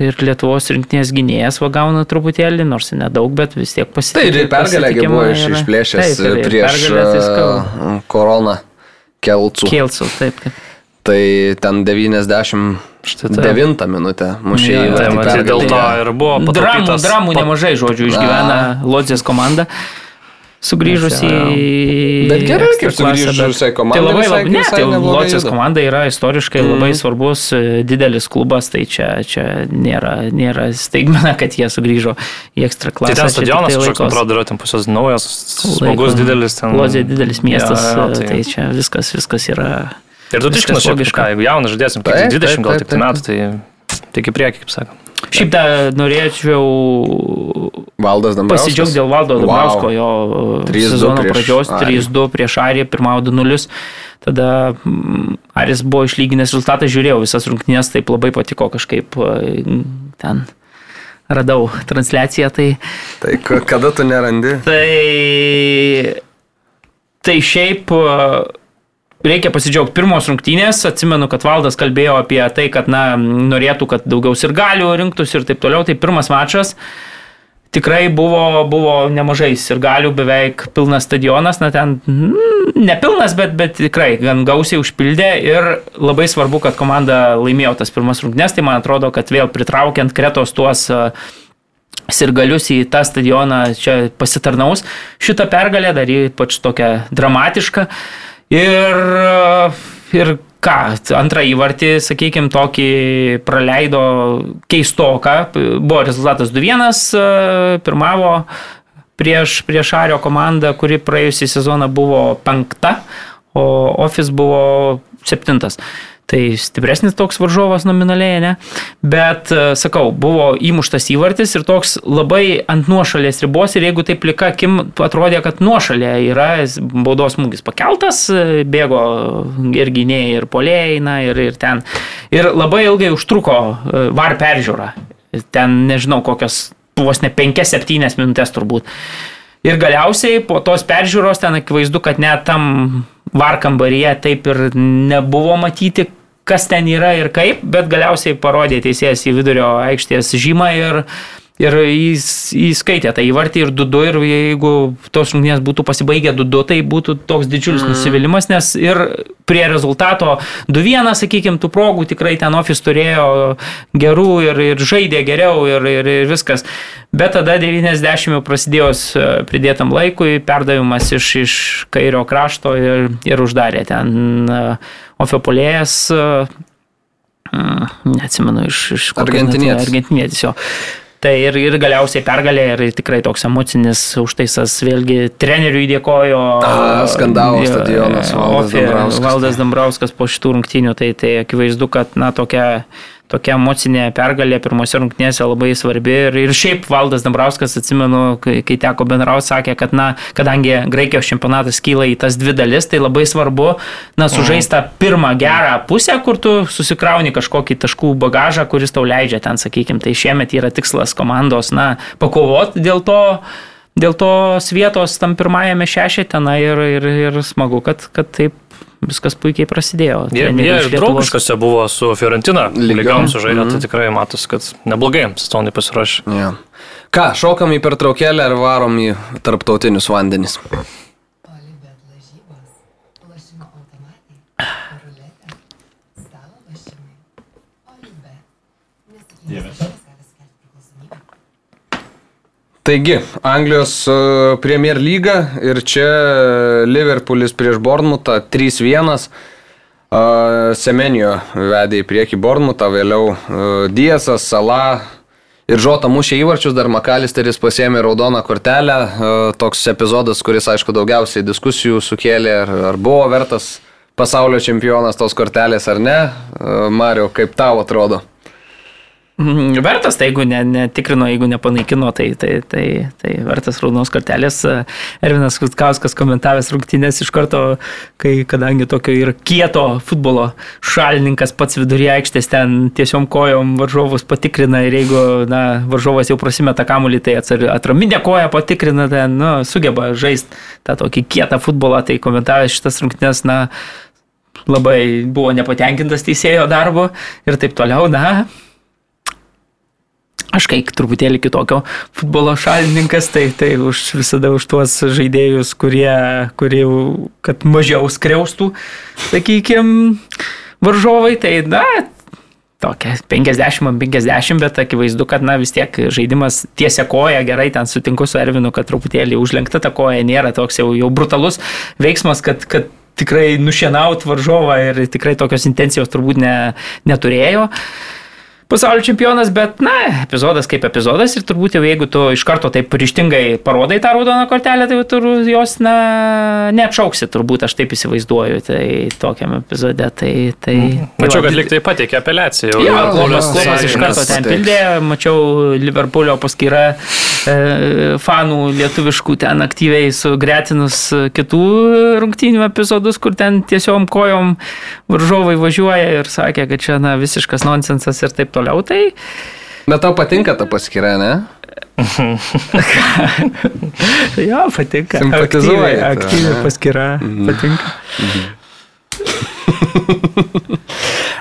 C: ir Lietuvos rinktinės gynėjas va gauna truputėlį, nors nedaug, bet vis tiek pasitikė.
A: Tai ir pergalė buvo iš, išplėšęs taip, ir prieš uh, koroną Kelcų.
C: Kelcų, taip. taip.
A: Tai ten 99 minutę mušė į
B: tai, tai dėl to ir buvo
C: dramų, dramų nemažai žodžių išgyvena Lodzės komanda sugrįžus į...
A: Bet gerai, kaip sugrįžusiai komandai.
C: Tai labai, labai, ne, tai Locijos komanda yra istoriškai mm. labai svarbus, e, didelis klubas, tai čia, čia nėra, nėra staigmena, kad jie sugrįžo į ekstra klasę.
B: Tai ten stadionas, kažkoks, man atrodo, yra ten pusios naujas, smagus, didelis ten.
C: Lozė didelis miestas, ja, ja, tai... tai čia viskas, viskas yra...
B: Ir tu tiškinas šiaip kažką, jeigu jaunas žadėsim, tai 20 gal tik tai metų, tai tik į priekį, kaip sakoma.
C: Šiaip dar norėčiau. Pasidžiaugti dėl Valdo Dambrausko, wow. jo sezono pradžios 3-2 prieš Ariją, pirmavo 2-0. Tada mm, Aris buvo išlyginęs rezultatą, žiūrėjau visas rungtynės, taip labai patiko kažkaip uh, ten. Radau transliaciją, tai...
A: Tai kada tu nerandi?
C: Tai... Tai šiaip uh, reikia pasidžiaugti pirmos rungtynės. Atsimenu, kad Valdas kalbėjo apie tai, kad na, norėtų, kad daugiau ir galių rinktųsi ir taip toliau. Tai pirmas mačas. Tikrai buvo, buvo nemažai ir galių, beveik pilnas stadionas, na ten mm, nepilnas, bet, bet tikrai gan gausiai užpildė ir labai svarbu, kad komanda laimėjo tas pirmas rungtynes, tai man atrodo, kad vėl pritraukiant kretos tuos uh, sirgalius į tą stadioną čia pasitarnaus. Šitą pergalę dar ypač tokią dramatišką. Uh, Ir, ir ką, antrą įvartį, sakykime, tokį praleido keistoką. Buvo rezultatas 2-1, pirmavo prieš, prieš Ario komandą, kuri praėjusį sezoną buvo penkta, o Office buvo septintas. Tai stipresnis toks varžovas nominaliai, ne? Bet, e, sakau, buvo įmuštas įvartis ir toks labai ant nuošalės ribos ir jeigu taip plika akim atrodė, kad nuošalė yra baudos smūgis pakeltas, e, bėgo ir gynėjai, ir polėjai, na, ir, ir ten. Ir labai ilgai užtruko e, var peržiūra. Ten nežinau, kokios vos ne 5-7 minutės turbūt. Ir galiausiai po tos peržiūros ten akivaizdu, kad net tam varkambaryje taip ir nebuvo matyti, kas ten yra ir kaip, bet galiausiai parodė teisėjas į vidurio aikštės žymą ir Ir jis įskaitė tą įvartį ir 2-2 ir jeigu tos rungtynės būtų pasibaigę 2-2, tai būtų toks didžiulis mm. nusivylimas, nes ir prie rezultato 2-1, sakykime, tų progų tikrai ten ofis turėjo gerų ir, ir žaidė geriau ir, ir, ir viskas. Bet tada 90 prasidėjus e, pridėtam laikui, perdavimas iš, iš kairio krašto ir, ir uždarė ten e, ofiopolėjas e, neatsimenu, iš, iš
A: Argentinietis.
C: Argentinietis jo. Tai ir, ir galiausiai pergalė ir tikrai toks emocinis užtaisas vėlgi treneriui dėkojo.
A: A, skandavo stadionas Valdas Dambrauskas.
C: Valdas Dambrauskas po šitų rungtynių, tai, tai akivaizdu, kad na tokia tokia emocinė pergalė pirmose rungtynėse labai svarbi. Ir, ir šiaip Valdas Dambrauskas, atsimenu, kai, kai teko bendrauti, sakė, kad, na, kadangi Graikijos čempionatas kyla į tas dvi dalis, tai labai svarbu, na, sužaista pirmą gerą pusę, kur tu susikrauni kažkokį taškų bagažą, kuris tau leidžia ten, sakykime, tai šiemet yra tikslas komandos, na, pakovoti dėl to dėl tos vietos tam pirmajame šešete, na ir, ir, ir smagu, kad, kad taip viskas puikiai prasidėjo.
B: Jie, jie ir draugiškose buvo su Fiorentina, lygiom sužaidė, mm -hmm. tai tikrai matos, kad neblogai sezonai pasiruošė.
A: Yeah. Ką, šokam į pertraukėlę ar varom į tarptautinius vandenis? Taigi, Anglijos e, Premier lyga ir čia Liverpoolis prieš Bornmutą 3-1. E, Semenijo vedė į priekį Bornmutą, vėliau e, Diesas, Sala ir Žota mušė įvarčius, dar Makalisteris pasėmė raudoną kortelę. Toks epizodas, kuris aišku daugiausiai diskusijų sukėlė, ar buvo vertas pasaulio čempionas tos kortelės ar ne. Mario, kaip tau atrodo?
C: Mhm, vertas, tai jeigu ne, netikrino, jeigu nepanaikino, tai, tai, tai, tai vertas raudonos kortelės. Ervinas Kutkauskas komentavęs rungtynės iš karto, kai, kadangi tokio ir kieto futbolo šalininkas pats viduryje aikštės ten tiesiom kojom varžovus patikrina ir jeigu na, varžovas jau prasimeta kamuolį, tai atraminę koją patikrina, ten nu, sugeba žaisti tą tokį kietą futbolą, tai komentavęs šitas rungtynės, na, labai buvo nepatenkintas teisėjo darbu ir taip toliau, na, Aš kaip truputėlį kitokio futbolo šalininkas, tai, tai už, visada už tuos žaidėjus, kurie, kurie kad mažiau skriaustų, sakykime, varžovai, tai na, tokia 50-50, bet akivaizdu, kad na vis tiek žaidimas tiesia koja, gerai ten sutinku su Ervinu, kad truputėlį užlenkta ta koja nėra toks jau, jau brutalus veiksmas, kad, kad tikrai nušienaut varžovą ir tikrai tokios intencijos turbūt ne, neturėjo. Uh, pasaulio čempionas, bet, na, epizodas kaip epizodas ir turbūt jau jeigu tu iš karto taip ryštingai parodai tą raudoną kortelę, tai tu jos, na, neapšauksi, turbūt aš taip įsivaizduoju, tai tokiam epizode. Tai, tai,
B: mm. tai mačiau, kad liktai pateikė apeliaciją.
C: Jo, Liverpoolis iš karto ten pildė, mačiau Liverpoolio paskyrą e, fanų lietuviškų ten aktyviai sugretinus kitų rungtynių epizodus, kur ten tiesiog kojom varžovai važiuoja ir sakė, kad čia, na, visiškas nonsensas ir taip toliau, tai...
A: Bet tau patinka ta paskyra, ne? *laughs*
C: jo, patinka. Simpatizuoja. Aktyvi, aktyvi paskyra. Mhm. Patinka. Mhm. *laughs*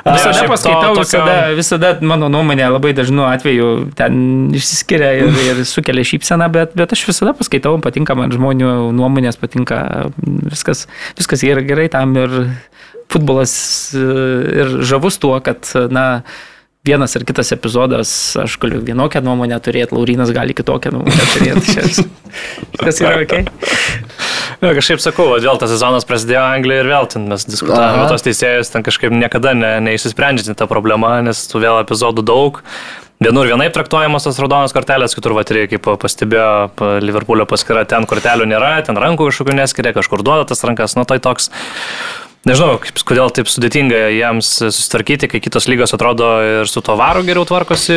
C: Visada ja, paskaitau, tokio... visada, visada, mano nuomonė, labai dažnu atveju ten išsiskiria ir, ir sukelia šypseną, bet, bet aš visada paskaitau, patinka man žmonių nuomonės, patinka viskas, viskas yra gerai tam ir futbolas e, ir žavus tuo, kad, na, vienas ar kitas epizodas, aš galiu vienokią nuomonę turėti, Laurinas gali kitokią nuomonę turėti. *laughs* Kas yra ok?
B: Na, kažkaip sakau, vėl tas sezonas prasidėjo Anglijoje ir vėl ten mes diskutavome, tos teisėjus ten kažkaip niekada ne, neįsisprendžiate tą problemą, nes tų vėl epizodų daug. Vienur vienaip traktuojamos tos raudonos kortelės, kitur vatiriai, kaip pastebėjo Liverpoolio paskira, ten kortelių nėra, ten rankų kažkokių neskiria, kažkur duoda tas rankas, nu tai toks Nežinau, kaip, kodėl taip sudėtinga jiems susitvarkyti, kai kitos lygos atrodo ir su to varu geriau tvarkosi,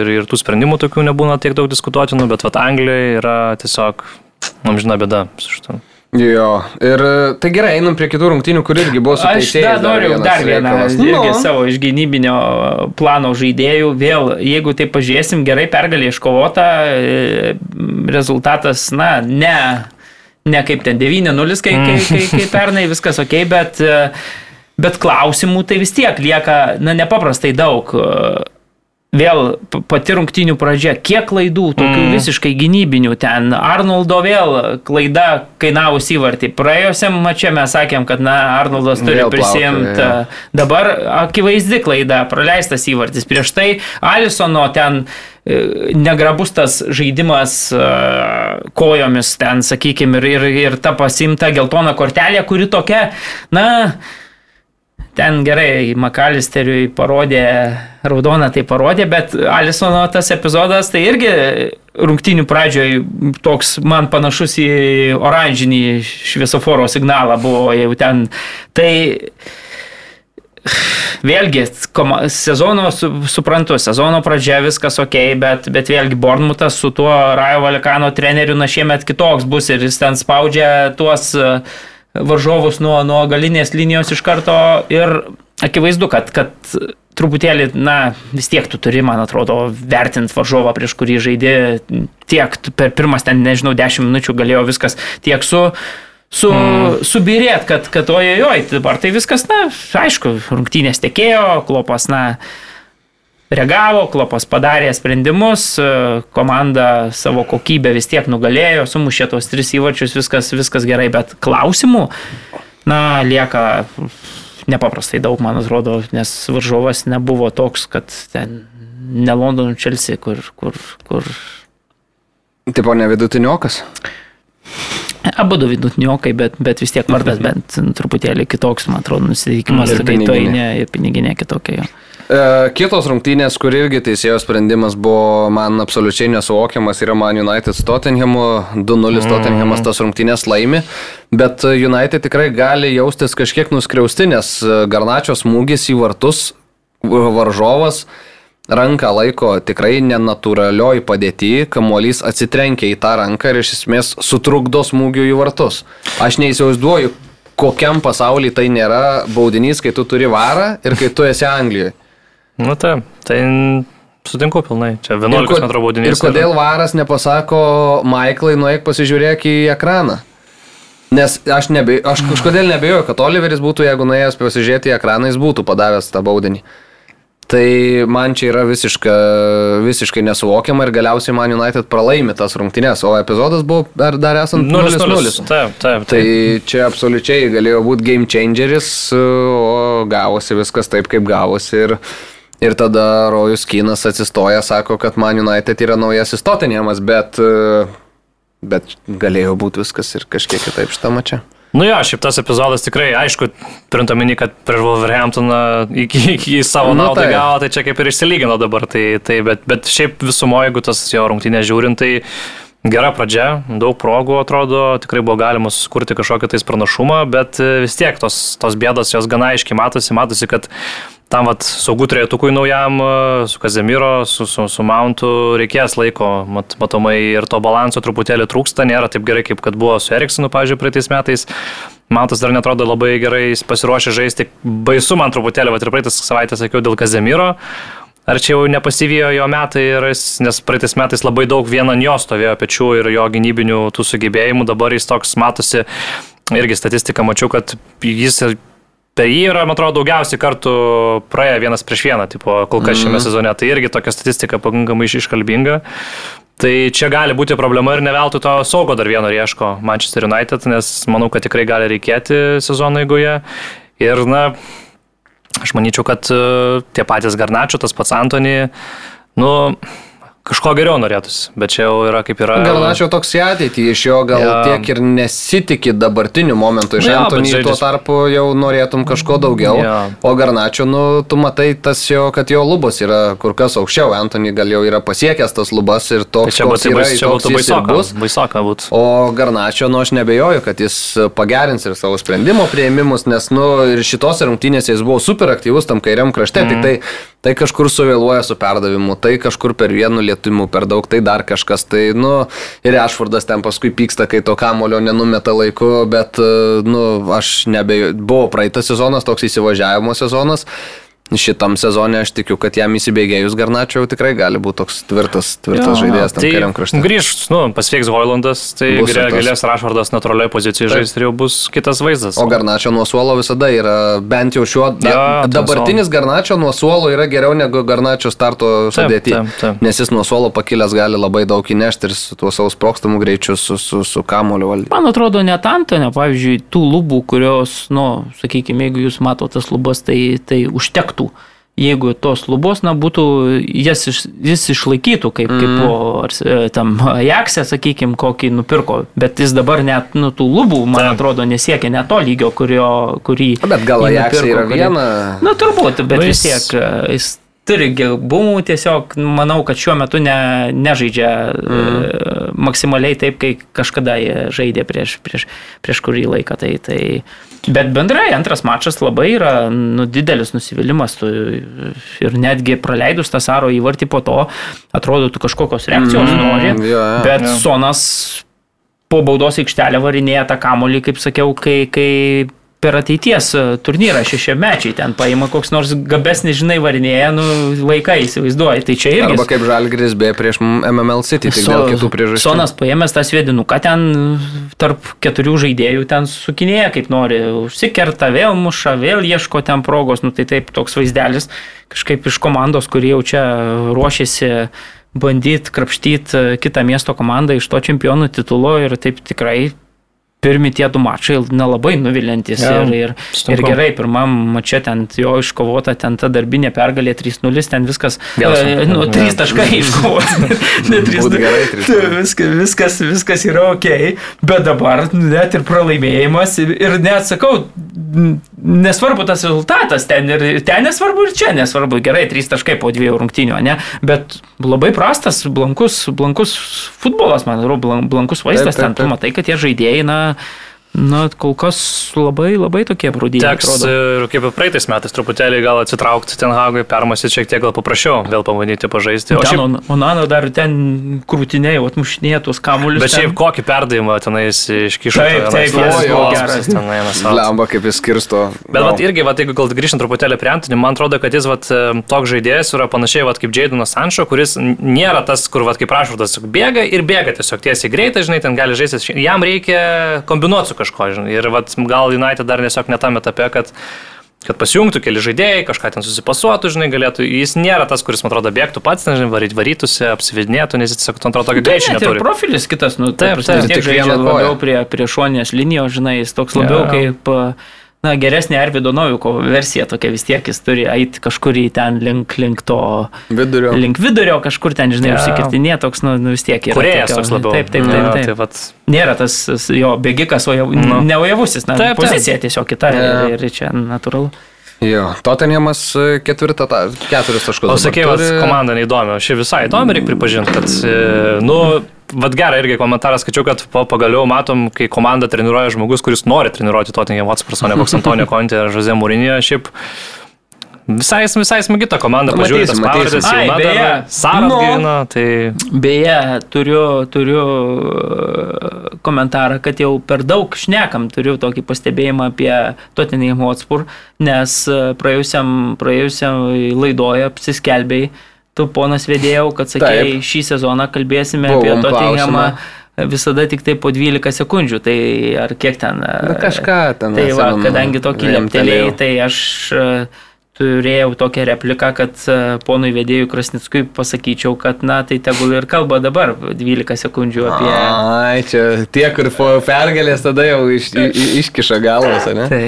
B: ir, ir tų sprendimų tokių nebūna tiek daug diskutuotinų, bet vat Anglijoje yra tiesiog, mums žinoma, bėda su šitu.
A: Jo, ir tai gerai, einam prie kitų rungtynių, kur irgi buvo su
C: Aš dar noriu dar vieną, irgi no. savo iš gynybinio plano žaidėjų. Vėl, jeigu tai pažiūrėsim, gerai pergalė iškovota, e, rezultatas, na, ne ne kaip ten 9-0, kai, kai, kai, kai pernai viskas ok, bet, bet klausimų tai vis tiek lieka, na, nepaprastai daug vėl pati rungtinių pradžia, kiek klaidų, tokių mm. visiškai gynybinių ten. Arnoldo vėl klaida kainavus įvartį. Praėjusiam mačiam mes sakėm, kad na, Arnoldas turi prisimti. Dabar akivaizdi klaida, praleistas įvartis. Prieš tai Alisono ten e, negrabus tas žaidimas kojomis ten, sakykime, ir, ir, ir ta pasimta geltona kortelė, kuri tokia, na, ten gerai Makalisteriui parodė, raudoną tai parodė, bet Alisono tas epizodas tai irgi rungtinių pradžioj toks man panašus į oranžinį šviesoforo signalą buvo jau ten. Tai vėlgi, sezono, su, suprantu, sezono pradžia viskas ok, bet, bet vėlgi Bornmutas su tuo Rajo Valikano treneriu na šiemet kitoks bus ir jis ten spaudžia tuos uh, varžovus nuo, nuo galinės linijos iš karto ir akivaizdu, kad, kad truputėlį, na, vis tiek tu turi, man atrodo, vertinti varžovą, prieš kurį žaidė tiek per pirmas ten, nežinau, 10 minučių galėjo viskas tiek su su, mm. subirėt, kad, kad ojojoj, dabar tai viskas, na, aišku, rungtynės tekėjo, klopas, na, reagavo, klopas padarė sprendimus, komanda savo kokybę vis tiek nugalėjo, sumušė tos tris įvačius, viskas, viskas gerai, bet klausimų, na, lieka nepaprastai daug, man atrodo, nes varžovas nebuvo toks, kad ten ne Londono Chelsea, kur... kur, kur...
A: Tipo ne vidutiniokas?
C: Abu du vidutiniokai, bet, bet vis tiek vardas bent truputėlį kitoks, man atrodo, nusiteikimas, kai to ne, ir piniginė kitokia. Jo.
A: E, kitos rungtynės, kur irgi teisėjo sprendimas buvo man absoliučiai nesuvokiamas, yra Man United su Tottenhamu, 2-0 mm. Tottenhamas tas rungtynės laimi, bet United tikrai gali jaustis kažkiek nuskriausti, nes Garnačios smūgis į vartus varžovas ranką laiko tikrai nenatūralioj padėti, kamuolys atsitrenkia į tą ranką ir iš esmės sutrukdo smūgių į vartus. Aš neįsivaizduoju, kokiam pasaulyje tai nėra baudinys, kai tu turi varą ir kai tu esi Anglijoje.
B: Nu taip, tai sutinku pilnai, čia 11 m baudinys.
A: Ir kodėl varas nepasako, Maiklai, nueik pasižiūrėk į ekraną? Nes aš, nebe, aš kažkodėl nebejoju, kad Oliveris būtų, jeigu nuėjęs pasižiūrėti į ekraną, jis būtų padavęs tą baudinį. Tai man čia yra visiška, visiškai nesuvokiama ir galiausiai Man United pralaimi tas rungtynės, o epizodas buvo dar, dar esant 0-0.
B: Taip, taip.
A: Tai čia absoliučiai galėjo būti game changeris, o gavosi viskas taip, kaip gavosi. Ir, ir tada Rojus Kynas atsistoja, sako, kad Man United yra naujasis Tottenhamas, bet, bet galėjo būti viskas ir kažkiek kitaip šitą mačią.
B: Nu jo, šiaip tas epizodas tikrai, aišku, turint omeny, kad prieš Wolverhamptoną iki, iki savo nu, naudą tai. gavo, tai čia kaip ir išsilygino dabar, tai, tai bet, bet šiaip visumoje, jeigu tas jo rungtynės žiūrint, tai gera pradžia, daug progų atrodo, tikrai buvo galima susikurti kažkokią tais pranašumą, bet vis tiek tos, tos bėdos jos gana aiškiai matosi, matosi, kad tam vat, saugų trejetukui naujam, e, su Kazemiro, su, su, su Mountu reikės laiko, mat, matomai ir to balanso truputėlį trūksta, nėra taip gerai, kaip kad buvo su Eriksonu, pažiūrėjau, praeitais metais. Mountas dar netrodo labai gerai pasiruošę žaisti, baisu man truputėlį, vat, ir praeitais savaitę sakiau dėl Kazemiro. Ar čia jau nepasivijo jo metai, nes praeitais metais labai daug vien ant jo stovėjo pečių ir jo gynybinių tų sugebėjimų, dabar jis toks matosi, irgi statistiką mačiau, kad jis Per jį yra, man atrodo, daugiausiai kartų praėję vienas prieš vieną, tipo, kol kas šiame mm. sezone. Tai irgi tokia statistika pakankamai iškalbinga. Tai čia gali būti problema ir neveltui to saugo dar vieno ieško Manchester United, nes manau, kad tikrai gali reikėti sezono eigoje. Ir, na, aš manyčiau, kad uh, tie patys Garnačio, tas pats Antony, nu, Kažko geriau norėtųsi, bet čia jau yra kaip yra.
A: Gal aš jau toks į ateitį, iš jo gal ja. tiek ir nesitikė dabartiniu momentu. Iš ja, Antony žaidžias... tuo tarpu jau norėtum kažko daugiau. Ja. O Garnačio, nu, tu matai tas jo, kad jo lubos yra kur kas aukščiau. Antony gal jau yra pasiekęs tas lubas ir toks, tai čia
B: koks yra, čia būtų baisoka, bus. Baisoka būtų.
A: O Garnačio, nu, aš nebejoju, kad jis pagerins ir savo sprendimo prieimimus, nes, nu, ir šitose rungtynėse jis buvo super aktyvus tam kairiam krašte, mm. tik tai tai kažkur suvėluoja su perdavimu, tai kažkur per vienu lietimu per daug, tai dar kažkas, tai, nu, ir Ešvardas ten paskui pyksta, kai to kamulio nenumeta laiku, bet, nu, aš nebejoju, buvo praeitas sezonas, toks įsivažiavimo sezonas, šitam sezonė aš tikiu, kad jam įsibėgėjus Garnačio jau tikrai gali būti toks tvirtas, tvirtas jo, žaidėjas tam tai kariam krašte.
B: Grįž, nu, pasveiks Hoilandas, tai galės Rašvardas natūraliai pozicijoje žaisti ir jau bus kitas vaizdas.
A: O Garnačio nuo suolo visada yra, bent jau šiuo, da, jo, dabartinis so. Garnačio nuo suolo yra geriau negu Garnačio starto sudėti. Nes jis nuo suolo pakilęs gali labai daug įnešti ir su tuo savo sprokstamų greičiu, su, su, su kamulio valdyti.
C: Man atrodo, net Antonio, pavyzdžiui, tų lubų, kurios, nu, sakykime, jeigu jūs matote tas lubas, tai, tai užtektų metų, jeigu tos lubos, na, būtų, jas iš, jis išlaikytų, kaip, mm. kaip po, ar, e, tam Ajaxe, sakykime, kokį nupirko, bet jis dabar net, nu, tų lubų, man Taip. atrodo, nesiekia net to lygio, kurio, kurį...
A: Bet gal Ajaxe yra viena.
C: Na, turbūt, bet nu, vis tiek e, jis turi gebumų, tiesiog manau, kad šiuo metu ne, nežaidžia mm. maksimaliai taip, kai kažkada jie žaidė prieš, prieš, prieš kurį laiką. Tai, tai, bet bendrai antras mačas labai yra nu, didelis nusivylimas tu, ir netgi praleidus tą Saro įvartį po to, atrodo, tu kažkokios reakcijos mm. nori, yeah, yeah, bet yeah. Sonas po baudos aikštelę varinėja tą kamolį, kaip sakiau, kai, kai per ateities e, turnyrą šešiamečiai ten paima koks nors gabesnis, žinai, varinėja, nu, vaikai įsivaizduoja. Tai čia irgi.
A: Arba kaip Žalgris B prieš MML City, tik so, dėl kitų priežasčių.
C: Sonas paėmęs tą sviedinuką ten tarp keturių žaidėjų ten sukinėja kaip nori, užsikerta, vėl muša, vėl ieško ten progos, nu tai taip toks vaizdelis kažkaip iš komandos, kurie jau čia ruošiasi bandyti krapštyti kitą miesto komandą iš to čempionų titulo ir taip tikrai pirmi tie du mačai nelabai nuvilintis. Ja, ir, ir, ir gerai, pirmam mače ten jo iškovota, ten ta darbinė pergalė 3-0, ten viskas. E, nu, 3 ja. taškai iškovota. *laughs* ne 3-0. *laughs* Viskas, viskas, viskas yra ok, bet dabar net ir pralaimėjimas ir, ir net sakau, nesvarbu tas rezultatas, ten ir ten nesvarbu ir čia nesvarbu. Gerai, 3 taškai po dviejų rungtynių, ne? Bet labai prastas, blankus, blankus futbolas, man atrodo, blankus vaizdas, taip, taip, taip. ten tu matai, kad tie žaidėjai, na, Na, kol kas labai, labai tokie brūdiniai.
B: Teks atrodo. ir kaip ir praeitais metais truputėlį gal atsitraukti ten Hagui, permastyti šiek tiek gal paprasčiau, vėl pabandyti pažaisti.
C: O šiaip... Onana dar ten krūtiniai, atmušinėja tuos kamuolius.
B: Bet šiaip ten... kokį perdavimą tenais iškišo.
C: Taip, taip,
B: jis buvo geras.
A: Lemba kaip jis skirsto.
B: Bet no. vat, irgi, vat, jeigu gal grįžtant truputėlį prie Antonį, man atrodo, kad jis vat, toks žaidėjas yra panašiai vat, kaip Jaidonas Sančio, kuris nėra tas, kur vat, kaip Rašvardas bėga ir bėga tiesiog tiesiai greitai, žinai, ten gali žaisti. Jam reikia kombinuoti su kažko, žinai. Ir vat, gal United dar tiesiog netame etape, kad kad pasijungtų keli žaidėjai, kažką ten susipasuotų, žinai, galėtų. Jis nėra tas, kuris, man atrodo, bėgtų pats, nežinai, varyt, varytųsi, apsividinėtų, nes jis tiesiog, man atrodo, tokį greičio neturi.
C: Ir profilis kitas, nu, taip, taip, taip, taip, žaidžia labiau prie, prie šonės linijos, žinai, jis toks labiau yeah. kaip... Uh, na, geresnė Arvido Noviko versija tokia vis tiek, jis turi eiti kažkur į ten link, link to
A: vidurio.
C: Link vidurio kažkur ten, žinai, ja. užsikirtinė, toks, nu, nu, vis tiek yra.
B: Kuriejas toks labiau.
C: Taip, taip, taip. taip. Ja, tai vat... Nėra tas jo bėgikas, o jau nu. neujavusis, na, taip, pozicija taip. tiesiog kita ja. ir, ir čia natūralu.
A: Jo, Tottenhamas e, ketvirtą, keturis taškus.
B: O sakė, turi... komanda neįdomi, o ši visai įdomi, reikia pripažinti, kad, e, nu, vad gerai irgi komentaras, skaičiau, kad pagaliau matom, kai komanda treniruoja žmogus, kuris nori treniruoti Tottenham Hotspurs, o ne koks Antonio ar Jose Mourinho. Šiaip visai, visai smagi ta komanda, pažiūrėjau, tas pavardės jau beje, Sara no, gina, tai...
C: Beje, turiu, turiu uh, komentarą, kad jau per daug šnekam, turiu tokį pastebėjimą apie Tottenham Hotspur, nes uh, praėjusiam, praėjusiam laidoje apsiskelbėjai tu ponas vedėjau, kad sakėjai, Taip. šį sezoną kalbėsime Buvom apie Tottenhamą visada tik tai po 12 sekundžių, tai ar kiek ten.
A: Na kažką ten.
C: Tai va, kadangi tokį leptelėjai, tai aš e, turėjau tokią repliką, kad e, ponui vedėjui Krasnickui pasakyčiau, kad na tai tegul ir kalba dabar 12 sekundžių apie...
A: Ai, čia tie, kur po pergalės tada jau iš, iš, iškiša galvas, ne?
C: Tai.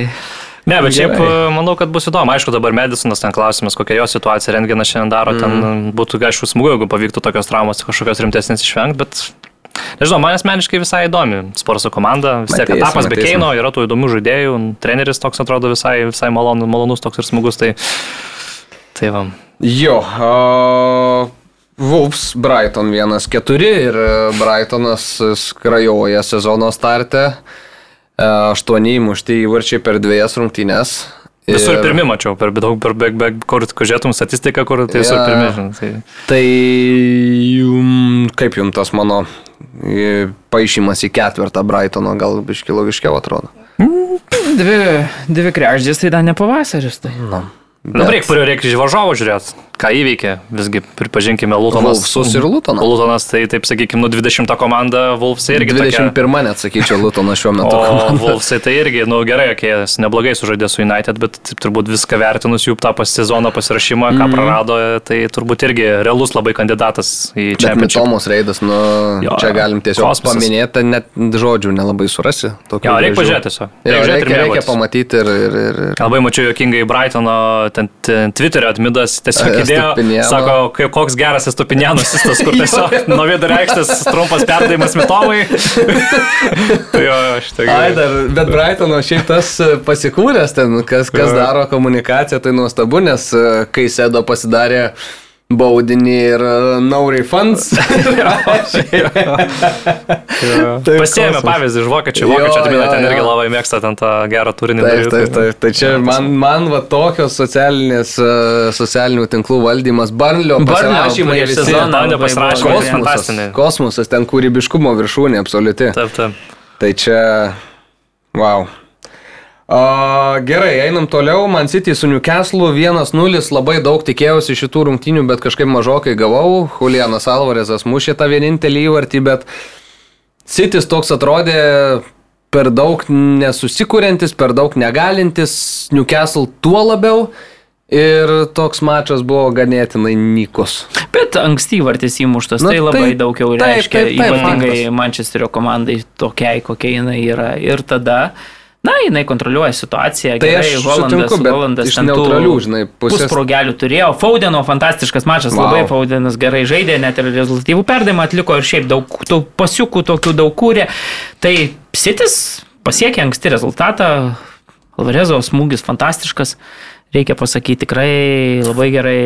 B: Ne, bet šiaip Gerai. E, manau, kad bus įdomu. Aišku, dabar Medisonas ten klausimas, kokia jo situacija rengina šiandien daro. Mm. Ten mhm. būtų, aišku, smagu, jeigu pavyktų tokios traumos kažkokios rimtesnės išvengti, bet Nežinau, man asmeniškai visai įdomi sporto komanda, vis tiek etapas be Keino, yra tų įdomių žaidėjų, treneris toks atrodo visai, visai malonus, malonus toks ir smagus, tai... Tai va.
A: Jo. Uh... Vulfs Brighton 1-4 ir Brightonas skrajoja sezono starte. Uh, E, 8 įmušti įvarčiai per dviejas rungtynes.
B: Ir... Visur pirmi mačiau, per daug, per beg, beg, kur, kur žiūrėtum statistiką, kur tai visur ja, pirmi. Žinai, tai,
A: tai jum, kaip jums tas mano e, paaišymas į ketvirtą Brightono, gal biški logiškiau atrodo?
C: Mm, dvi, dvi kreždės, tai dar ne pavasaris. Tai.
B: Na, nu, bet... Dabar reikia, kurio reikia žvaržovo žiūrėti ką įveikė, visgi pripažinkime, Lutonas.
A: Wolfsus ir Lutonas.
B: Lutonas, tai taip sakykime, nu 20 komanda, Wolfsai irgi.
A: 21 tokia... net sakyčiau, Lutonas šiuo metu.
B: O Wolfsai tai irgi, nu gerai, okay, neblogai sužaidė su United, bet taip, turbūt viską vertinus jų tą sezono pasirašymą, mm -hmm. ką prarado, tai turbūt irgi realus labai kandidatas į čia.
A: Tomos Reidas, nu jo, čia galim tiesiog kosmosas. paminėti, net žodžių nelabai surasi.
B: Jo, reikia pažiūrėti tiesiog.
A: Reikia, reikia, reikia pamatyti ir, ir, ir...
B: Labai mačiau jokingai Brightono, ten Twitterio admidas tiesiog įdėjo, sako, koks geras Estupinianas, tas, kur *laughs* tiesiog nuo vidurio reikštas trumpas perdavimas Mitomai. *laughs*
A: tai jo, aš tai. Ai, dar, bet Brightono šiaip tas pasikūręs ten, kas, kas daro komunikaciją, tai nuostabu, nes kai Sedo pasidarė baudinį ir uh, no refunds.
B: Pasėmė pavyzdį iš vokiečių. Vokiečių atmina ten irgi labai mėgsta ten tą gerą turinį.
A: Taip, taip, taip. Tai čia man, man va tokios socialinės, uh, socialinių tinklų valdymas, Barnlio pasirašymai.
B: Barnlio pasirašymai
A: kosmosas, kosmosas, ten kūrybiškumo viršūnė absoliuti.
B: Taip, taip.
A: Tai čia, wow. A, gerai, einam toliau. Man City su Newcastle 1-0 labai daug tikėjausi šitų rungtynių, bet kažkaip mažokai gavau. Julianas Alvarezas mušė tą vienintelį įvartį, bet Citys toks atrodė per daug nesusikūrintis, per daug negalintis, Newcastle tuo labiau. Ir toks mačas buvo ganėtinai nykus.
C: Bet ankstyvartis įmuštas, Na, tai labai taip, daug jau reiškia, taip, taip, taip, ypatingai Manchesterio komandai tokiai, kokia jinai yra. Ir tada uh, Na, jinai kontroliuoja situaciją.
A: Tai gerai, aš Holandas, sutinku,
C: Holandas
A: iš neutralių, žinai, pusės.
C: Pusprogelių turėjo. Faudeno fantastiškas mačas, wow. labai Faudenas gerai žaidė, net ir rezultatyvų perdavimą atliko ir šiaip daug tų pasiukų tokių daug kūrė. Tai Sitis pasiekė anksti rezultatą, Alvarezo smūgis fantastiškas. Reikia pasakyti, tikrai labai gerai,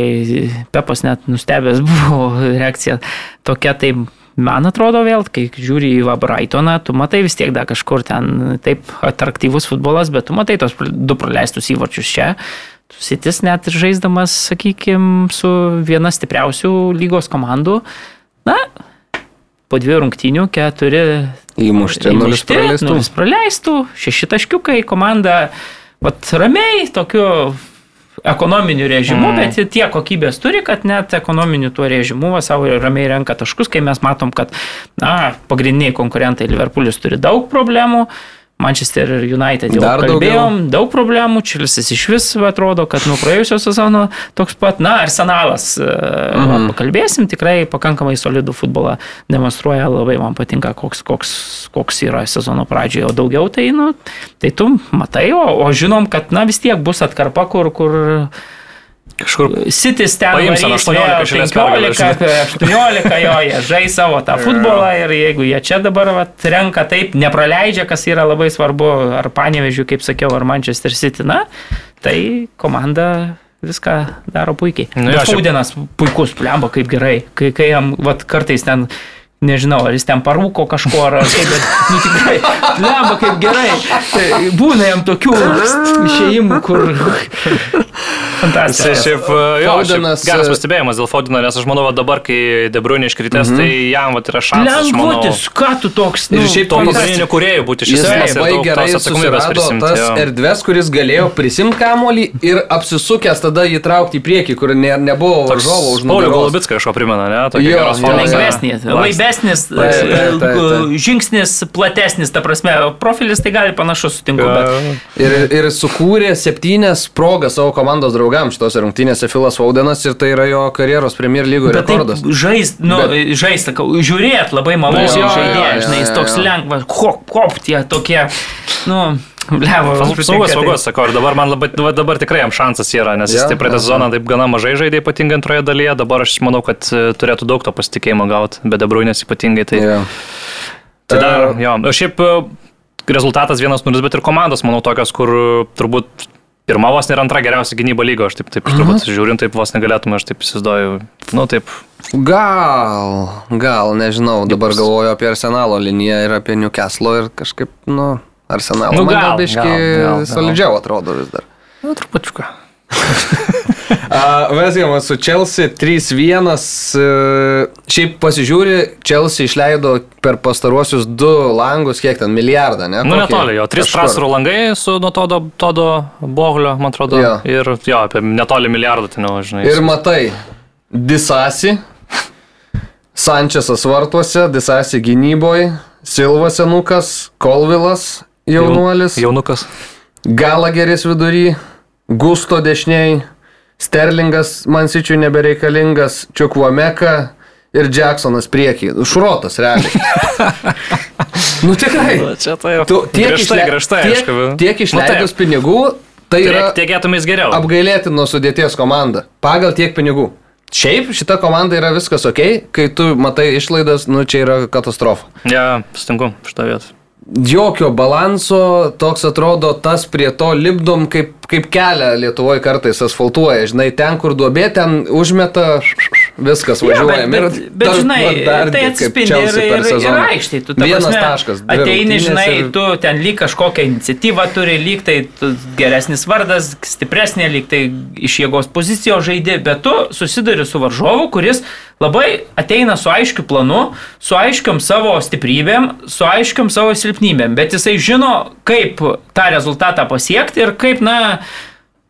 C: Pepas net nustebęs *laughs* buvo reakcija tokia, tai Man atrodo vėl, kai žiūri į Brightoną, tu matai vis tiek dar kažkur ten taip atraktyvus futbolas, bet tu matai tos du praleistus įvarčius čia. Sitis net ir žaisdamas, sakykime, su viena stipriausių lygos komandų. Na, po dviejų rungtynių keturi
A: įmušti, nulis praleistų.
C: Nulis praleistų, šeši taškiukai, komanda, vat ramiai, tokiu ekonominiu režimu, mm. bet tie kokybės turi, kad net ekonominiu tuo režimu savo ramiai renka taškus, kai mes matom, kad na, pagrindiniai konkurentai Liverpoolis turi daug problemų. Manchester United jau Dar kalbėjom, daugiau. daug problemų, Čilsis iš vis atrodo, kad nuo praėjusio sezono toks pat, na, arsenalas, e. Mhm. pakalbėsim, tikrai pakankamai solidų futbolą demonstruoja, labai man patinka, koks, koks, koks yra sezono pradžioje, o daugiau tai, nu, tai tu matai, o, o žinom, kad, na, vis tiek bus atkarpa, kur, kur
B: Kažkur
C: Sitis ten varys 18, 18 jo, jie *laughs* žais savo tą futbolą ir jeigu jie čia dabar vat, renka taip, nepraleidžia, kas yra labai svarbu, ar panevežiu, kaip sakiau, ar Manchester City, na, tai komanda viską daro puikiai. Nu, Faudenas puikus, plemba kaip gerai, kai, kai jam vat, kartais ten Nežinau, ar jis ten parūko kažko, ar kaip, bet, nu tikrai, lemba kaip gerai. Tai būna jam tokių išėjimų, kur...
B: Fantastiškas. Šiaip, jo, Faudinas, šiaip geras pastebėjimas dėl Faudino, nes aš manau, va, dabar, kai Debrunė iškritęs, mm -hmm. tai jam va, yra šansas.
C: Lengvutis, ką tu toks,
B: nu, ir šiaip to pagrindinio kuriejų būti iš esmės.
A: Jis labai gerai susirado tas jo. erdves, kuris galėjo prisimti kamolį ir apsisukęs tada jį traukti į priekį, kur ne, nebuvo varžovo už nugaros.
B: Paulius Golubitskas kažko primena, ne?
C: Tokia lengvesnė, laibesnė didesnis, taip, taip, taip. žingsnis platesnis, ta prasme, profilis tai gali panašus sutinku. Bet...
A: Ir, ir sukūrė septynias progas savo komandos draugams šitose rungtynėse Filas Vaudenas ir tai yra jo karjeros Premier lygų rekordas.
C: Žais, nu, bet... žais, sakau, žiūrėt labai malonu žaidėjas, žinai, jis toks lengvas, hop, hop, tie tokie, nu. Blevo,
B: saugas, saugas, sakau, ir dabar man labai, dabar tikrai jam šansas yra, nes jis ja, taip praeitą sezoną taip gana mažai žaidė, ypatingai antroje dalyje, dabar aš manau, kad e, turėtų daug to pasitikėjimo gauti, be Debrunės ypatingai. Tai, ja. tai dar, e, jo, o šiaip e, rezultatas 1-0, bet ir komandos, manau, tokios, kur turbūt pirma vos ir antra geriausia gynyba lygo, aš taip, taip turbūt mhm. žiūrint, taip vos negalėtume, aš taip įsivaizduoju, nu taip.
A: Gal, gal, nežinau, dabar galvoju apie Arsenalo liniją ir apie Newcastle ir kažkaip, nu, Arsenalą. Nu, gal, gal biški solidžiau atrodo vis dar.
C: Nu, trupučiuką. *laughs*
A: Vesgama su Chelsea 3-1. E, šiaip pasižiūri, Chelsea išleido per pastaruosius du langus, kiek ten milijardą, ne?
B: Nu, netoli jo, trys prasarų langai su nuo todo, todo boglio, man atrodo. Jo. Ir jo, apie netoli milijardą ten, žinai.
A: Ir matai, Disasi, Sančesas vartuose, Disasi gynyboje, Silva senukas, Kolvilas jaunuolis.
B: Jaunukas.
A: Galageris vidury, Gusto dešiniai, Sterlingas Mansičiui nebereikalingas, Čiukvameka ir Jacksonas priekį. Šrotas, realiai. *laughs* nu tikrai.
B: Nu, čia tai jau. Tu,
A: tiek, grįžtai, išle... grįžtai, tiek, tiek išleidus pinigų, Tai yra
B: Tiekėtumės geriau.
A: apgailėtino sudėties komanda. Pagal tiek pinigų. Šiaip šita komanda yra viskas ok, kai tu matai išlaidas, nu čia yra katastrofa.
B: Ja, sutinku, šitą vietą.
A: Jokio balanso, toks atrodo, tas prie to lipdom, kaip, kaip kelią Lietuvoje kartais asfaltuoja. Žinai, ten, kur duobė, ten užmeta, viskas važiuoja.
C: bet, bet, bet žinai, tai atsispindi ir, ir, ir aikštai. Tu,
A: Vienas
C: prasme,
A: taškas,
C: Ateini, žinai,
A: ir-
C: tu ten lyg kažkokią iniciatyvą turi, lyg tai geresnis vardas, stipresnė, lyg tai iš jėgos pozicijos žaidži, bet tu susiduri su varžovu, kuris labai ateina su aiškiu planu, su aiškiam savo stiprybėm, su aiškiam savo silpnybėm, bet jisai žino, kaip tą rezultatą pasiekti ir kaip, na,